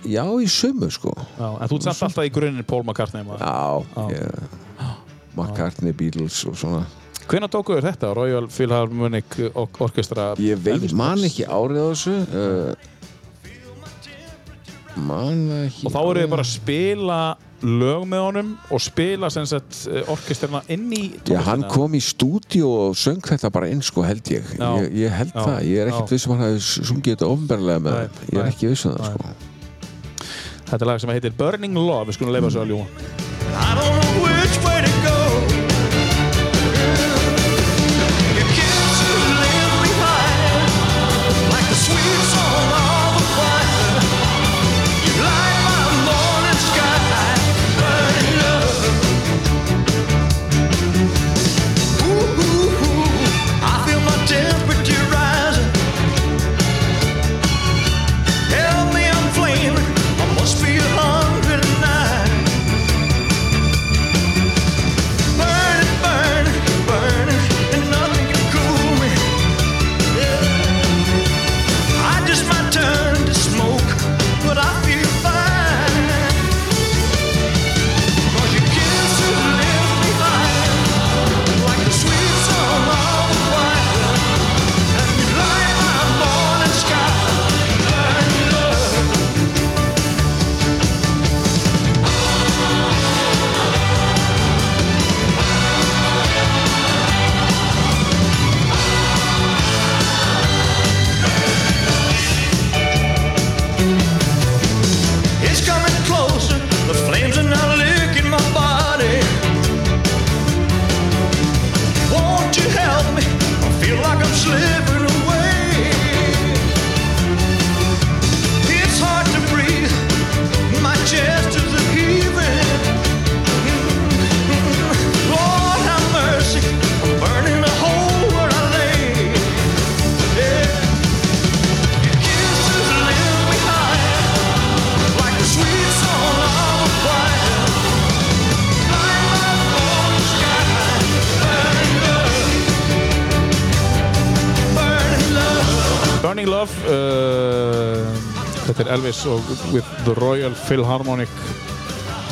já, í sumu sko. Já, en þú ert samt alltaf í grunninn Paul McCartney maður. Já, McCartney, Beatles og svona Hvenær tókuðu þetta? Royal Philharmonic Or- Orchestra Ég veit, man ekki árið á þessu uh, Man ekki Og þá eru þið bara að spila lög með honum og spila sem sagt eh, orkestrina inn í Já, hann tónlistina. kom í stúdíu og söng þetta bara inn, sko, held ég Já. Ég, ég held Já. það, ég er ekkert Já. viss um hann hafi sungið þetta ofnberlega með Nei, Ég er ekki viss um það, sko Þetta er lag sem heitir Burning Love, við skulum leifa svo að ljúa I don't know which way to go. Love uh, Þetta er Elvis og with the Royal Philharmonic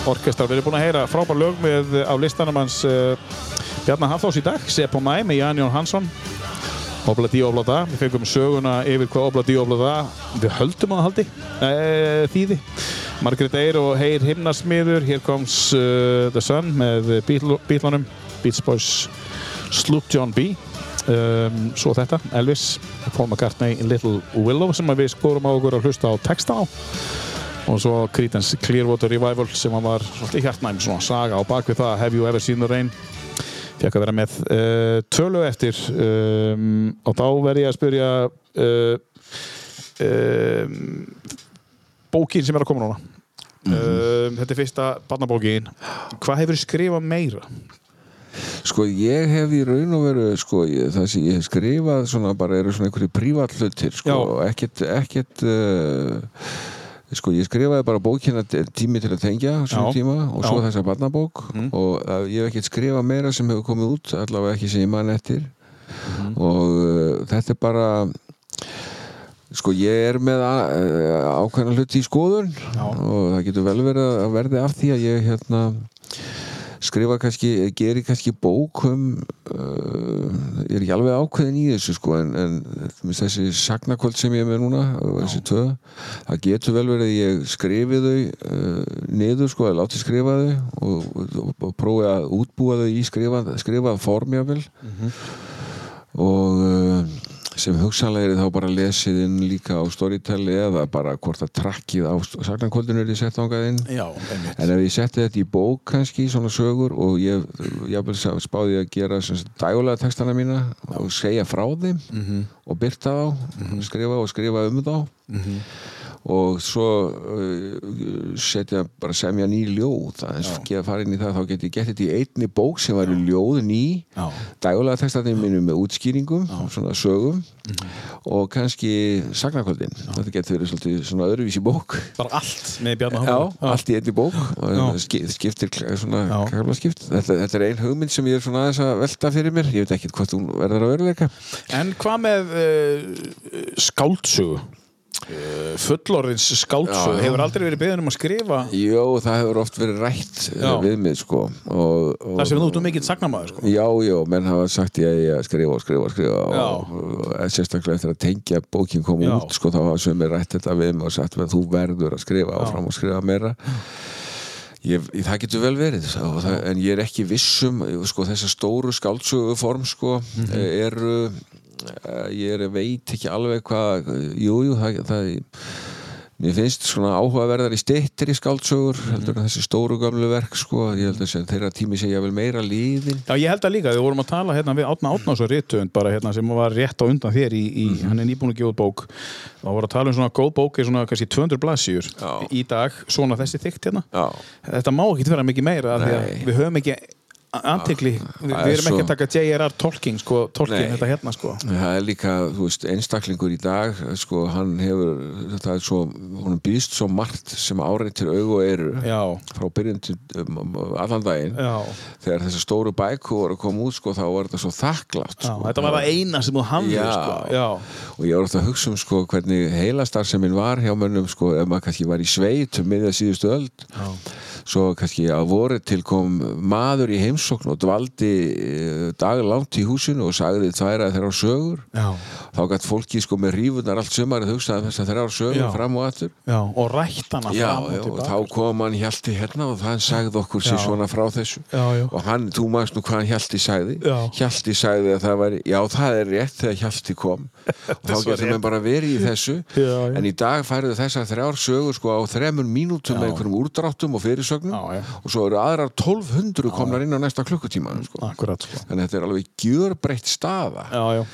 Orchestra. Við erum búin að heyra frábær lög með á listanum hans uh, Bjarnar Hafþós í dag Sepp og Mæ með Jan Jón Hansson. Obla Dí Obla Da. Við fengum söguna yfir hvað Obla Dí Obla Da. Við höldum að það haldi. Uh, þýði. Margrét Eyr og Heyr Himnasmiður. Here comes uh, the sun með Beatlunum. Beach Boys Sloop John B um, Svo þetta, Elvis Paul McCartney, Little Willow sem við skorum á okkur að hlusta á texta á. Og svo Creedence Clearwater Revival sem var svolítið hjartnæm svona saga á bakvið það Have You Ever Seen the Rain? Fekk að vera með uh, tölu eftir um, og þá verð ég að spyrja uh, um, bókin sem er að koma núna. Um, þetta er fyrsta barnabókin. Hvað hefur skrifað meira? Sko ég hef í raun og veru sko, ég, það sem ég hef skrifað svona bara eru svona einhverju prívat hlutir sko, ekkert, ekkert uh, sko ég skrifaði bara bókina tími til að tengja svona Já. tíma og svo Já. þessa barnabók og uh, ég hef ekkert skrifað meira sem hefur komið út allavega ekki sem ég man eftir og uh, þetta er bara sko ég er með ákveðna hluti í skoðun Já. og það getur vel verið að verði af því að ég hérna skrifa kannski, geri kannski bók um uh, ég er ekki alveg ákveðin í þessu sko en, en þessi sagnakvöld sem ég er með núna þessi tvö, það getur vel verið að ég skrifi þau uh, niður sko, að láti skrifa þau og, og, og prófi að útbúa þau í skrifað, skrifað form jáfnvel og uh, sem hugsanlega er þá bara lesið inn líka á Storytel eða bara hvort að trakkið á sagnakvöldinu er ég sett ángað inn. Já, En ef ég setti þetta í bók kannski, svona sögur og ég, ég spáði að gera dægulega textana mína og segja frá þeim og byrta þá, skrifa og skrifa um þá og svo uh, setja bara semja ný ljóð. Aðeins ekki að fara inn í það, þá get ég gett þetta í einni bók sem var í ljóð ný. Já. dægulega textarnir mínum með útskýringum svona sögum. Og kannski sagnakvöldin þetta getur verið svolítið svona öðruvísi bók. Bara allt með Bjarnar Já, Hafþór allt í einni bók. Já. það skiptir svona Já. skipt þetta, þetta er ein hugmynd sem ég er svona aðeins að velta fyrir mér. Ég veit ekki hvort hún verður að veruleika. En hvað með uh, skáldsögu? Uh, fullorðins skáldsögu Já. hefur aldrei verið beðin um að skrifa Jó, það hefur oft verið rætt eh, við mig sko og, og, þar sem þú ert um mikill sagnamaður sko. Já, já, menn hafa sagt ég að skrifa og skrifa og skrifa og, og sérstaklega eftir að tengja bókin kom Já. út sko þá hafa sömur rætt þetta við mig og sagt þú verður að skrifa áfram og skrifa meira Ég, ég, það getur vel verið og það, en ég er ekki vissum sko, þessar stóru skáldsögu form sko, Mhm. eru eh, ég er, veit ekki alveg hvað jú, jú, það, það mér finnst svona áhugaverðar í stittir í skáldsögur heldur en þessi stóru gamlu verk sko, ég held að þeirra tími segja vel meira líðin Já, ég held að líka, við vorum að tala hérna við Átna Átnásson Rittöfund bara hérna sem var rétt á undan þér í, í Mhm. hann er nýbúin að gefa út bók. Og voru að tala um svona góð bók er svona kannski 200 blaðsjur Já. í dag, svona þessi þykkt hérna. Já, Þetta má ekki vera mikið meira við höfum ekki antikli, við, það við er erum ekki að taka J.R.R. Tolkien sko, Tolkien þetta hérna sko. Það er líka, þú veist, einstaklingur í dag sko, hann hefur þetta er svo, hún býðst svo margt sem áreitir augu og eru Já, frá byrjun til um, allan daginn. Já, þegar þessi stóru bæku voru að koma út sko, þá var þetta svo þakklátt sko. þetta var það eina sem þú hafði sko, og ég var ofta að hugsa um sko, hvernig heilastar sem minn var hjá mönnum sko, ef maður kannski var í sveit um miðja síðustu öld. Já, svo kannski að voru til kom maður í heimsókn og dvaldi eh, daglangt í húsinu og sagði tværa þeirra sögur. Já, þá gætt fólki sko með rífunar allt sumarið hugsaði þess að þeirra sögur Já. fram og aftur. Já, og rætt hana Já, fram og já, og tilbaka, þá kom hann Hjalti hérna og það sagði okkur sér svona frá þessu. Og hann, þú maður nú hvað hann Hjalti sagði. Já. Hjalti sagði að það væri já, það er rétt þegar Hjalti kom. Og þá getur menn bara verið í þessu. Já, já. en í dag færðu þessar þrjár sögur sko á þremur mínútum með einhverjum úrdráttum og fyrirsögnum. Og svo eru aðrar 1200 komnar inn á næsta klukkutíma sko. akkurat sko. Þannig að þetta er alveg gjörbreytt staða. Já, já.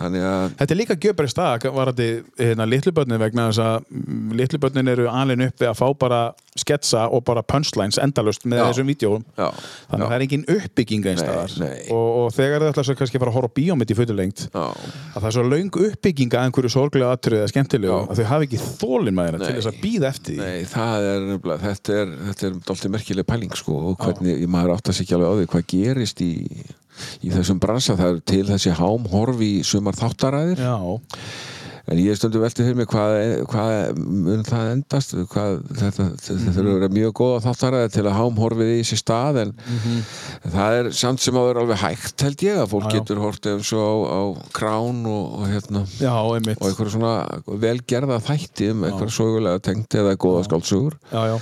Þannig að Þetta er líka gjöfberið stað varandi hérna, litlubörnin vegna þess að mm, litlubörnin eru alveg uppi að fá bara sketsa og bara punchlines endalust með Já. þessum vídjóum já, þannig að það er engin uppbygging nei. og, og þegar þau ætla svo kannski að fara að horfa á bíómynd í fullulengt já, að það er svo löng uppbygging að einhverju sorglega atriði eða skemmtilegu Já. að þau hafi ekki þólin maður til Nei. þess að býða eftir því. Nei, það er nefnilega, þetta er, þetta er dálítið merkileg pæling sko og hvernig, maður átt að ekki alveg á því hvað gerist í, í þessum bransa, það er til þessi hámhorf í sumar þáttaræðir Já, En ég stundu velti fyrir mig hvað, hvað mun það endast hvað, þetta, þetta þurfa að vera mjög góða þáttaraði til að hámhorfið í sér stað en það er samt sem að vera alveg hægt held ég að fólk Já, getur hort eins og á, á krán og, og hérna. Já, og einhverja svona velgerða þætti um einhverja sögulega tengt eða góða skáldsögur. Já, já,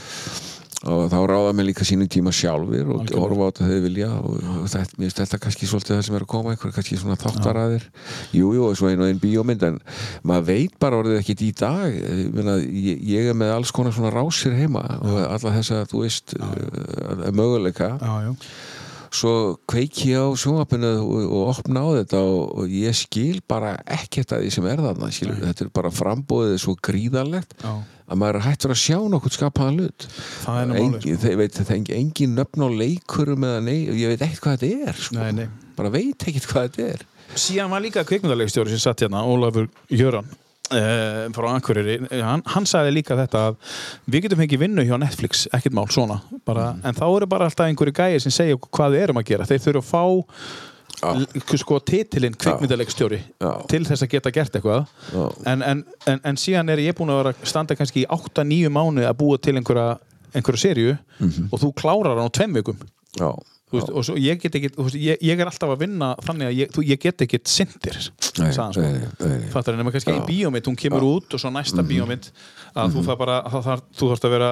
og þá ráða mér líka sínum tíma sjálfur og Algjörlega. horfa á þetta þau vilja og, þetta, mér finnst þetta kannski svolítið það sem er að koma einhver kannski svona þáttaræðir jú, jú, og svo einu og einn bíómynd en maður veit bara orðið ekkit í dag. Ég, meina, ég, ég er með alls konar svona rásir heima og alla þessa, þú veist uh, möguleika. Já, já. Svo kveiki ég á sjónvapinu og, og opna á þetta og, og ég skil bara ekkert að því sem er þarna skilur. þetta er bara frambóðið svo gríðarlegt. Já. Að maður er hættur að sjá nokkuð skapaðan hlut Það er veit það er engin nöfn á leikurum ég veit ekkert hvað þetta er sko. Nei, nei. bara veit ekkert hvað þetta er Síðan var líka kvikmyndarleikstjóri sem satt hérna, Ólafur Jöran uh, frá Akureyri, hann, hann sagði líka þetta að við getum fengið vinnu hjá Netflix ekkert mál svona, bara, Mm. en þá eru bara alltaf einhverju gæði sem segja hvað við erum að gera þeir þurfa að fá sko titilinn kvikmyndarleikstjóri Já. til þess að geta gert eitthvað. En, en, en, en síðan er ég búin að standa kannski í 8-9 mánu að búa til einhverja, einhverja serju Mhm. og þú klárar hann á tveim vikum. Já, veist, og svo ég get ekki, veist, ég, ég er alltaf að vinna þannig að ég, þú, ég get ekki sindir fattar en nema kannski einn bíómynd, hún kemur út og svo næsta bíómynd að þú þarf bara þú þarfst að vera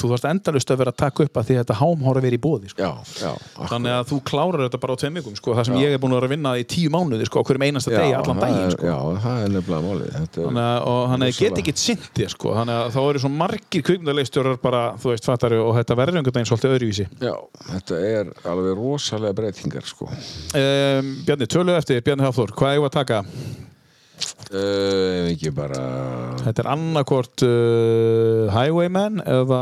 þú þarfst endalust að vera að taka upp að því að þetta hámhóra verið í bóði sko. já, já þannig að þú klárar þetta bara á tveim vikum sko, það sem ég er búin að vera að vinna í tíu mánuði sko, hverjum einasta degi, allan daginn er- sko. já, það er nefnilega Þetta er- Þannig að, og hann rosalega- get ekki sint þér sko, þannig að þá eru svo margir kvikmyndarleikstjórar bara, þú veist, er alveg rosalega breytingar sko. um, Bjarni, tölu eftir, Bjarni Hafþór, hvað eigum við að taka? uh, ekki bara Þetta er annarkort uh, Highwayman eða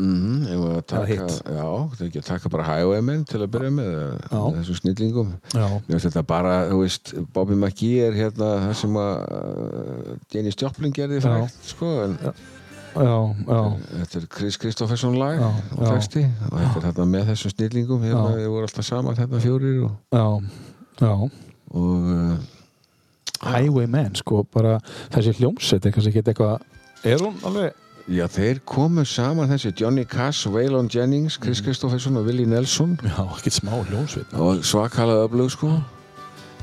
mm, ef að taka, já, að taka bara Highwaymen til að byrja með Já. þessum snillingum þetta bara, þú veist, Bobby McGee er hérna það sem að Jenny Joplin gerði frægt, sko, en já, já, þetta er Chris Kristoffersson lag Já, og já. texti og þetta er hérna með þessum snillingum hérna, Já. við vorum alltaf saman hérna fjórir og, já, já. og uh, Highwayman, sko, bara þessi hljómsveit er kannski ekki eitthvað er hún alveg já, þeir komu saman þessi Johnny Cash, Waylon Jennings, Mhm. Chris Kristoffersson og Willie Nelson já, ekki smá hljómsveit og svakalega öflug sko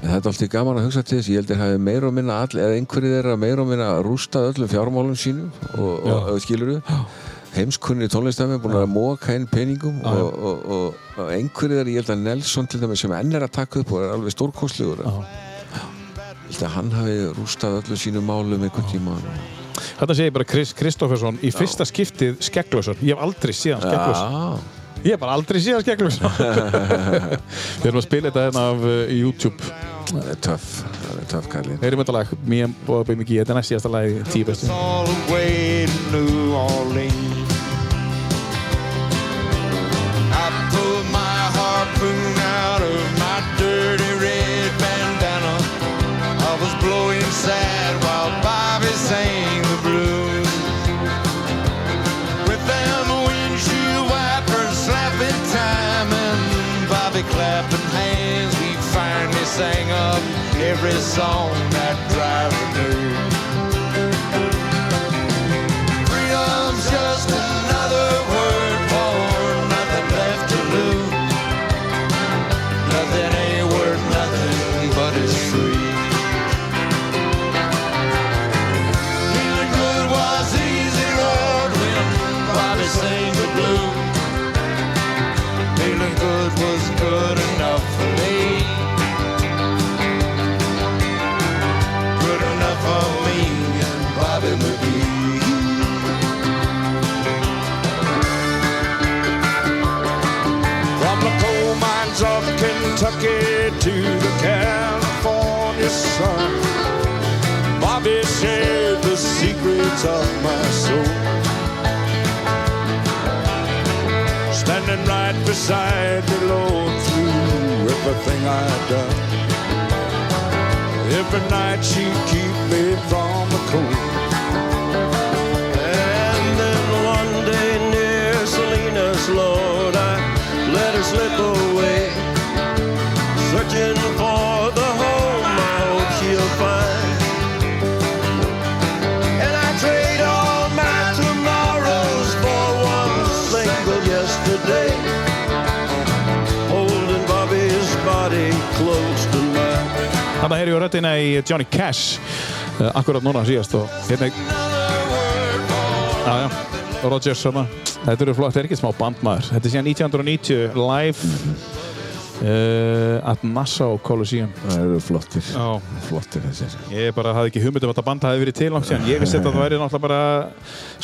þetta er alltaf gaman að hugsa til þess. Ég held að hafi meira og minna all, eða einhverju þeirra meira og minna rústað öllum fjármálum sínum og, og, skilur heimskunni tónlistafinn búin að móka inn peningum Já, og, og, og, og einhverju þeirra ég held að Nelson til dæmis sem enn er að taka upp og er alveg stórkostlegur ég held að hann hafi rústað öllum sínum málum einhvern tíma. Þetta segir bara Chris Kristoffersson í fyrsta skiptið skegglösar Ég hef aldrei síðan skegglösar Já, Ég hef bara aldrei síðan skegglösar Við erum að spila þetta hérna af uh, YouTube. Það er töff það er töff kallinn Heyrim þetta lag, and Bobby McGee Þetta er næst síðasta lag tíu bestu every song that secrets of my soul. Standing right beside me, Lord, through everything I've done. Every night she'd keep me from the cold. And then one day near Salinas, Lord, I let her slip away. Searching for the home Þannig heyri ég röddina í Johnny Cash. Uh, akkurat núna síðast og hérna Rogers svona. Þetta eru flott, þetta er ekki smá bandmaður. Þetta er síðan 1990 live uh, at Nassau Coliseum Það eru flottir, Já, flottir þessir. ég bara hafði ekki hugmynd um að þetta band hafi verið til langt síðan Ég vissi þetta að það væri náttúrulega bara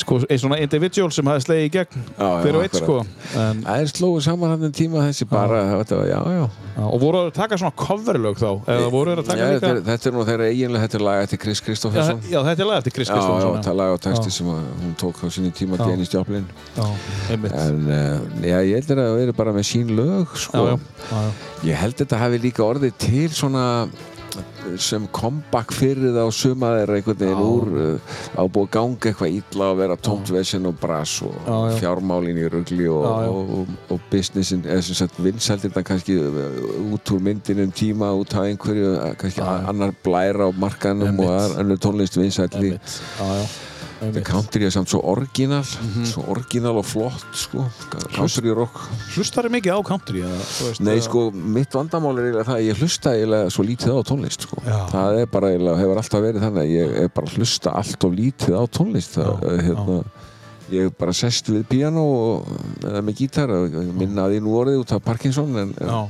sko, einn svona individual sem hafi slegið í gegn Já, já, hver og eitt sko en, Það er slóið saman hann en tíma þessi bara, þetta var, já, já. já, Og voru að taka svona coverlög þá þetta, líka er, þetta er nú þeirra eiginlega, þetta er lag eftir Chris Kristoffersson. já, þetta er lag eftir Chris Kristoffersson þetta er lag og texti sem að hún tók á sinni tíma. Dennis Joplin. Já, einmitt En uh, já, ég heldur að það veri bara með sín lög, Já, sko. Ég held þetta hafi líka orðið til svona sem comeback fyrir það á suma þeirra einhvern veginn úr uh, á búið að ganga eitthvað illa að vera tómt vesinn og brass og Já, já. fjármálin í rugli og, og, og, og businessin eða sem sagt vinsældir það kannski uh, út úr myndinum tíma út af einhverju uh, kannski Já, annar blæra á markanum og annar tónlist vinsældi Já, já, einmitt. country er samt svo orginal Mhm. svo orginal og flott sko country rock Hlustar þið mikið á country? Eða, Nei, sko, mitt vandamál er eiginlega það að ég hlusta eiginlega svo lítið á tónlist, sko. Já. Það er bara eiginlega, hefur alltaf verið þannig ég er bara að hlusta allt of lítið á tónlist. Það, Já, hérna, ég hef bara sest við piano og, eða með gítar og ég minna að því nú orðið út af Parkinson en, en, Já.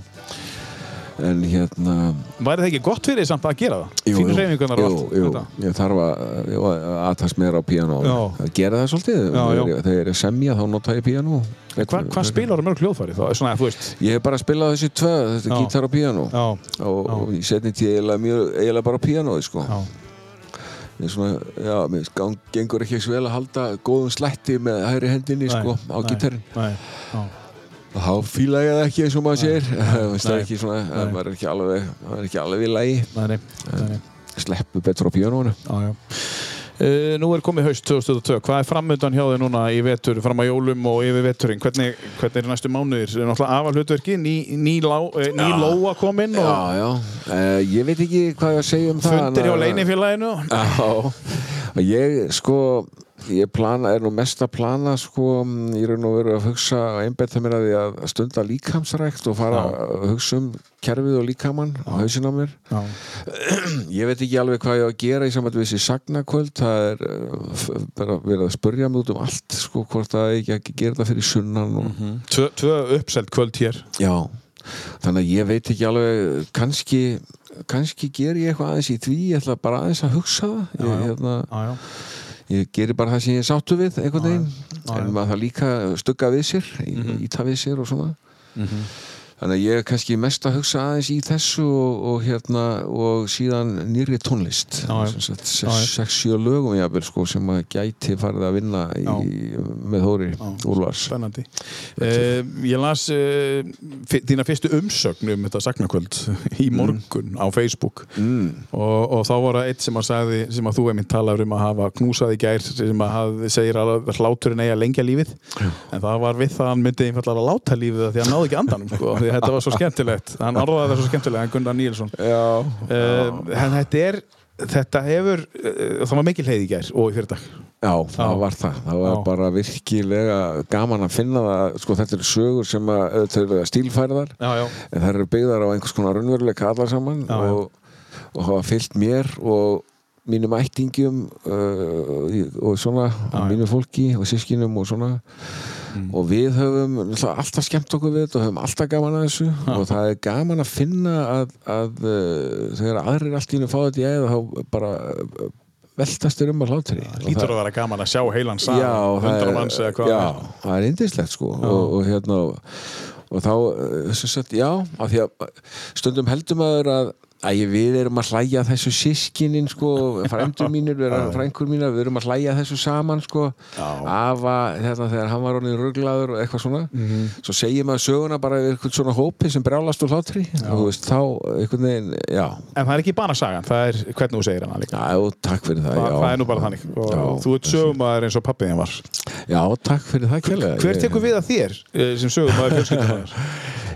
En hérna Væri það ekki gott fyrir þig samt að gera það? jú, reyfingunar jú, og allt jú, ég þarf að aðtast meira á piano Já. að gera það svolítið. Já, já. þegar ég er að semja þá nota ég piano Hva, hvað spilar þú mörg hljóðfæri þá? Svona, Ég hef bara spilað þessi tvö, þetta Já. er gítar og piano Já, og, og ég setni tíð eiginlega, mjög, eiginlega bara pianoði sko. já, Mér svona, já, mér gengur ekki eins vel að halda góðum slætti með hægri hendinni sko, á nei, gítarinn Nei, já, þá fíla ég það ekki eins og maður segir það er ekki svona, það er ekki alveg það er ekki alveg í nei. sleppu betur á já. Uh, nú er komið haust 2022. Hvað er framöndan hjá þig núna í vetur, fram að jólum og yfir veturinn? Hvernig, hvernig er næstu mánuðir? Er náttúrulega afal hlutverki, ný, ný, lá, eh, ný lóa kominn og Já, já, uh, ég veit ekki hvað ég að segja um það fundir hjá leinifélaginu. Já, ég sko ég plana, er nú mest að plana sko, ég er nú verið að hugsa einbetta mér að því að stunda líkamsrækt og fara Já. að hugsa um kerfið og líkamann og hausin á mér. Já, ég veit ekki alveg hvað ég á að gera í samvægt við þessi sagnakvöld. Það er uh, bara verið að spurja mig út um allt sko, hvort það ekki að gera það fyrir sunnan og, tvö, tvö uppselt kvöld hér. já, þannig að ég veit ekki alveg kannski kannski ger ég eitthvað aðeins í því ég ætla bara aðeins að hugsa það. Ég, hérna, Já, já. Ég gerir bara það sem ég sáttu við einhvern veginn, en maður það líka stugga við sér, Mhm. íta við sér og svona þannig að ég er kannski mest að hugsa aðeins í þessu og, og hérna og síðan nýri tónlist Já, já. Sem sagt, Já, já. sex, sex, sjö lögum jafnvel sko, sem að gæti farið að vinna í, með Þóri Úlfars Spennandi. Uh, ég las uh, þína fyrstu umsögn um þetta sagnakvöld í morgun á Facebook mm. og, og þá var það eitt sem að sagði, sem að þú einmitt talar um að hafa knúsað í gær sem að hafði, segir að hláturinn eigi að lengja lífið en það var við það að hann myndi einfallega að láta lífið því að hann náði ekki andanum sko, að þetta var svo skemmtilegt hann orðaði það svo skemmtilega, hann Gunnar Níelsson Já, uh, en þetta er þetta hefur, uh, það var mikil heið í gær og í fyrir dag Já, það Já. var það. Það var Já. bara virkilega gaman að finna það. Sko, þetta eru sögur sem að, auðvitað eru stílfærðar, já, já, en það eru byggðar á einhvers konar raunveruleika allar saman og, og hafa fyllt mér og mínum ættingjum uh, í- og svona, og já. mínu fólki og sískinum og svona. Mm. Og við höfum alltaf skemmt okkur við þetta og höfum alltaf gaman að þessu og það er gaman að finna að, að uh, þegar aðrir allt í hennu fá þetta í æða þá bara uh, veltastur um að hlátri. Og lítur það- að vera gaman að sjá heilan það hundra manns eða hvað já, það er. það er indislegt sko og, og hérna og þá, eh, sem sagt, já af því að stundum heldur maður að Æ, við erum að hlæja að þessu sískinin sko, frændur mínir, við frængur mínar við erum að hlæja að þessu saman sko. Afa, þetta þegar hann var orðin ruglaður og eitthvað svona Mhm. svo segir maður söguna bara yfir eitthvað svona hópi sem hlátri. Og já. En það er ekki bara sagan, það er hvernig þú segir líka. Já, takk fyrir það, já. það er nú bara þannig. Og Já, þú ert sögumæður eins og pappiðin var. Já, takk fyrir það hver Ég- tekur við að þér eh, sem sögumæður fjölskyldunar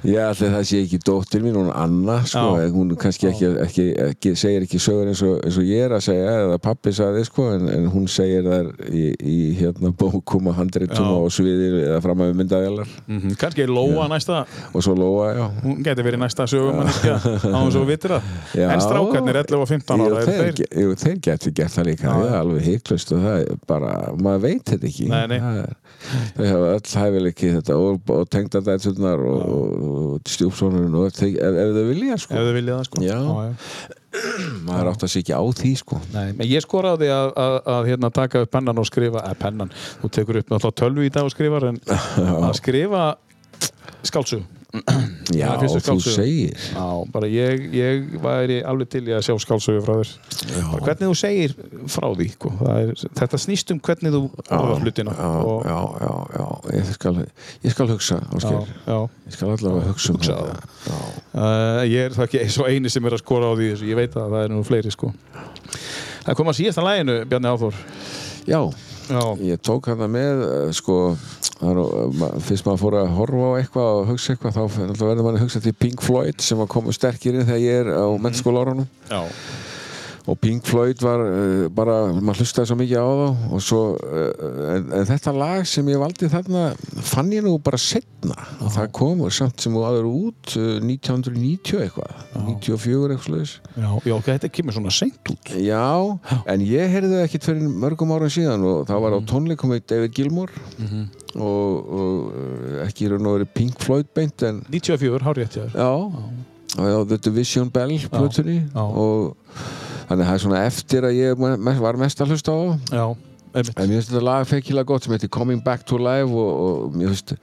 Já, allir það sé ekki dóttir mín, hún Anna sko, Já. hún kannski ekki, ekki, ekki segir ekki sögur eins og, eins og ég er að segja eða pappi sagði sko, en, en hún segir þær í, í hérna bókum og handritum Já. og sviðir eða fram að myndavélar mm Kannski er Lóa næsta, og svo Lóa, já hún geti verið næsta sögumanneskja á þess að vitir það. Já. En strákarnir 11 og 15 Jú, ára, eru þeir, þeir? jú, þeir geti gert það líka Já. það er alveg heiklust og það er bara maður veit þetta ekki Nei, nei. Það er, þau hafa öll hæfileiki þetta og, og tengdadætsurnar og, og, stjúpsonurinn og þeir- ef, ef þau vilja sko. Ef þið viljið það, sko. Já. maður átt að sé ekki á því sko. Nei, ég skoraði að, að, að hérna, taka upp pennan og skrifa, eða pennan, þú tekur upp tölvu í dag og skrifar, en að skrifa skálsug. Já, þú segir. Já, bara ég, ég væri alveg til í að sjá skálsögu frá þér. Bara hvernig þú segir frá því, sko. Er, þetta snýst um hvernig þú orðar hlutina. já, og, já, já, já, ég skal, ég skal hugsa já, ég skal allavega hugsa um Hugsa þetta. Uh, ég er það ekki svo eini sem er að skora á því ég veit að það er nú fleiri sko. Það kom að síðast að læginu, Bjarni Áþór já, Já, ég tók hana með eh, sko, nú, ma- fyrst maður fór að horfa á eitthvað og hugsa eitthvað þá verður maður að hugsa til Pink Floyd sem að koma sterkir inn þegar ég er á mennskóla árunum já, og Pink Floyd var uh, bara, maður hlustaði svo mikið á þá. Og svo, uh, en, en þetta lag sem ég valdi þarna fann ég nú bara setna og það kom samt sem þú aður út uh, 1990 eitthvað. 94 eitthvað sluðis já, já, þetta kemur svona seint út. Já, en ég heyrði ekkit fyrir mörgum árum síðan og það var á tónleikum með David Gilmour og, og uh, ekki raun og verið Pink Floyd beint en 94, hár rétt hjá þér. Já, á The Division Bell plötunni já. og þannig að það er svona eftir að ég var mest að hlusta á. Já, en mér finnst þetta lag feikilega gott sem heitir Coming Back to Life og, og mér finnst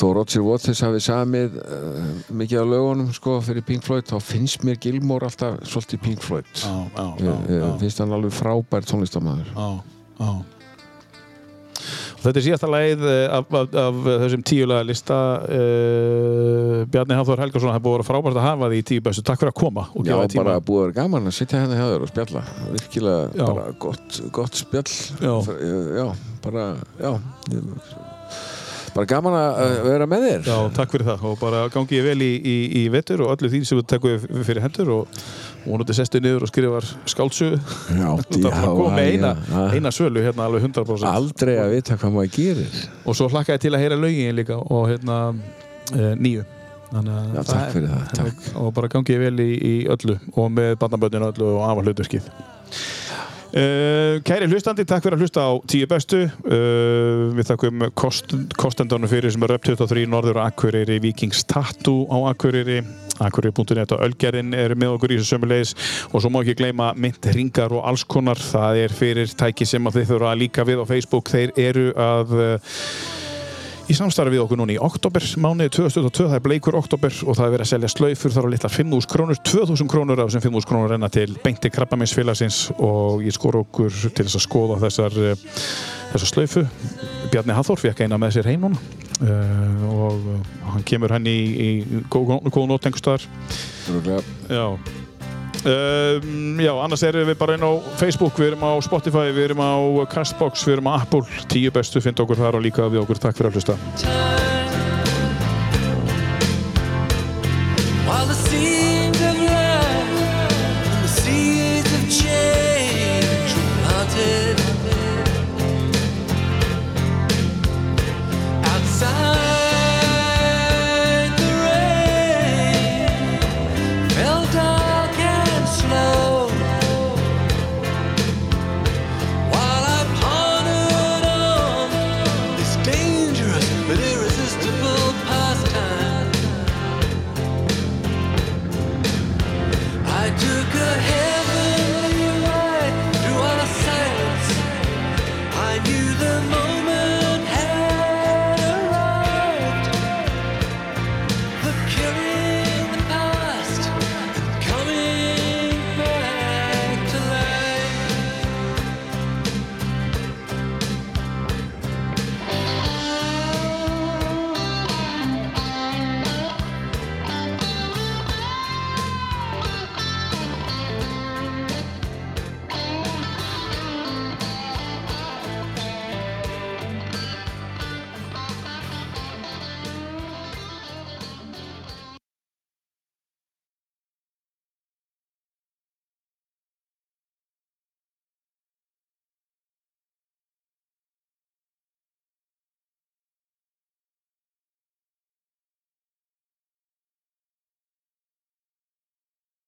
þó Roger Waters hafi samið uh, mikið af lögunum sko fyrir Pink Floyd þá finnst mér Gilmour alltaf svolítið Pink Floyd. Já, já, já, ég, ég finnst hann alveg frábær tónlistamæður já, já. Þetta er síðasta lagið eh, af, af, af þessum tíulega lista uh, Bjarni Hafþór Helgason það búið að vera frábært að hafa því í tíu bestu. Takk fyrir að koma og Já, gefa tíma. bara búið að vera gaman að sitja hérna hjá þér og spjalla. Virkilega Já. bara gott, gott spjall. Já. já, bara já bara gaman að vera með þér. Já, takk fyrir það. Og bara gangi ég vel í, í, í vetur og öllu því sem þú tekur fyrir hendur og vonandi sestu niður og skrifar skáldsögu. Já, Þú ert að koma með eina, eina sölu hérna alveg 100% aldrei að vita hvað maður gerir. Og svo hlakka ég til að heyra lögin líka og hérna e, nýju. Já, það takk fyrir það, takk. og bara gangi ég vel í, í öllu og með bandaböndinu öllu og afa hlutverkið. Uh, kæri hlustandi, takk fyrir að hlusta á tíu bestu. Uh, við þakkum kost, kostendunum fyrir sem er Röp 23 Norður Akureyri Vikings Tattoo á Akureyri. Akureyri.net og Ölgerinn eru með okkur í þessu sömulegis og svo má ekki gleyma mynd ringar og alls konar. Það er fyrir tæki sem að þið þurfa að líka við á Facebook. Þeir eru að uh, í samstarfi við okkur núna í oktober mánuði 2022, það er bleikur oktober og það er verið að selja slaufur þar á litla 5.000 krónur 2.000 krónur af þessum 5.000 krónur renna til beinti krabbaminsfélagsins og ég skor okkur til þess að skoða þessar eh, þessar slaufu. Bjarni Hathor fekk eina með sér heim núna uh, og uh, hann kemur henni í, í góð, góð nót einhvers staðar. Örugglega. Já Um, já, annars erum við bara inn á Facebook, við erum á Spotify, við erum á Castbox, við erum á Apple, tíu bestu, finnst okkur þar og líka við okkur, takk fyrir að hlusta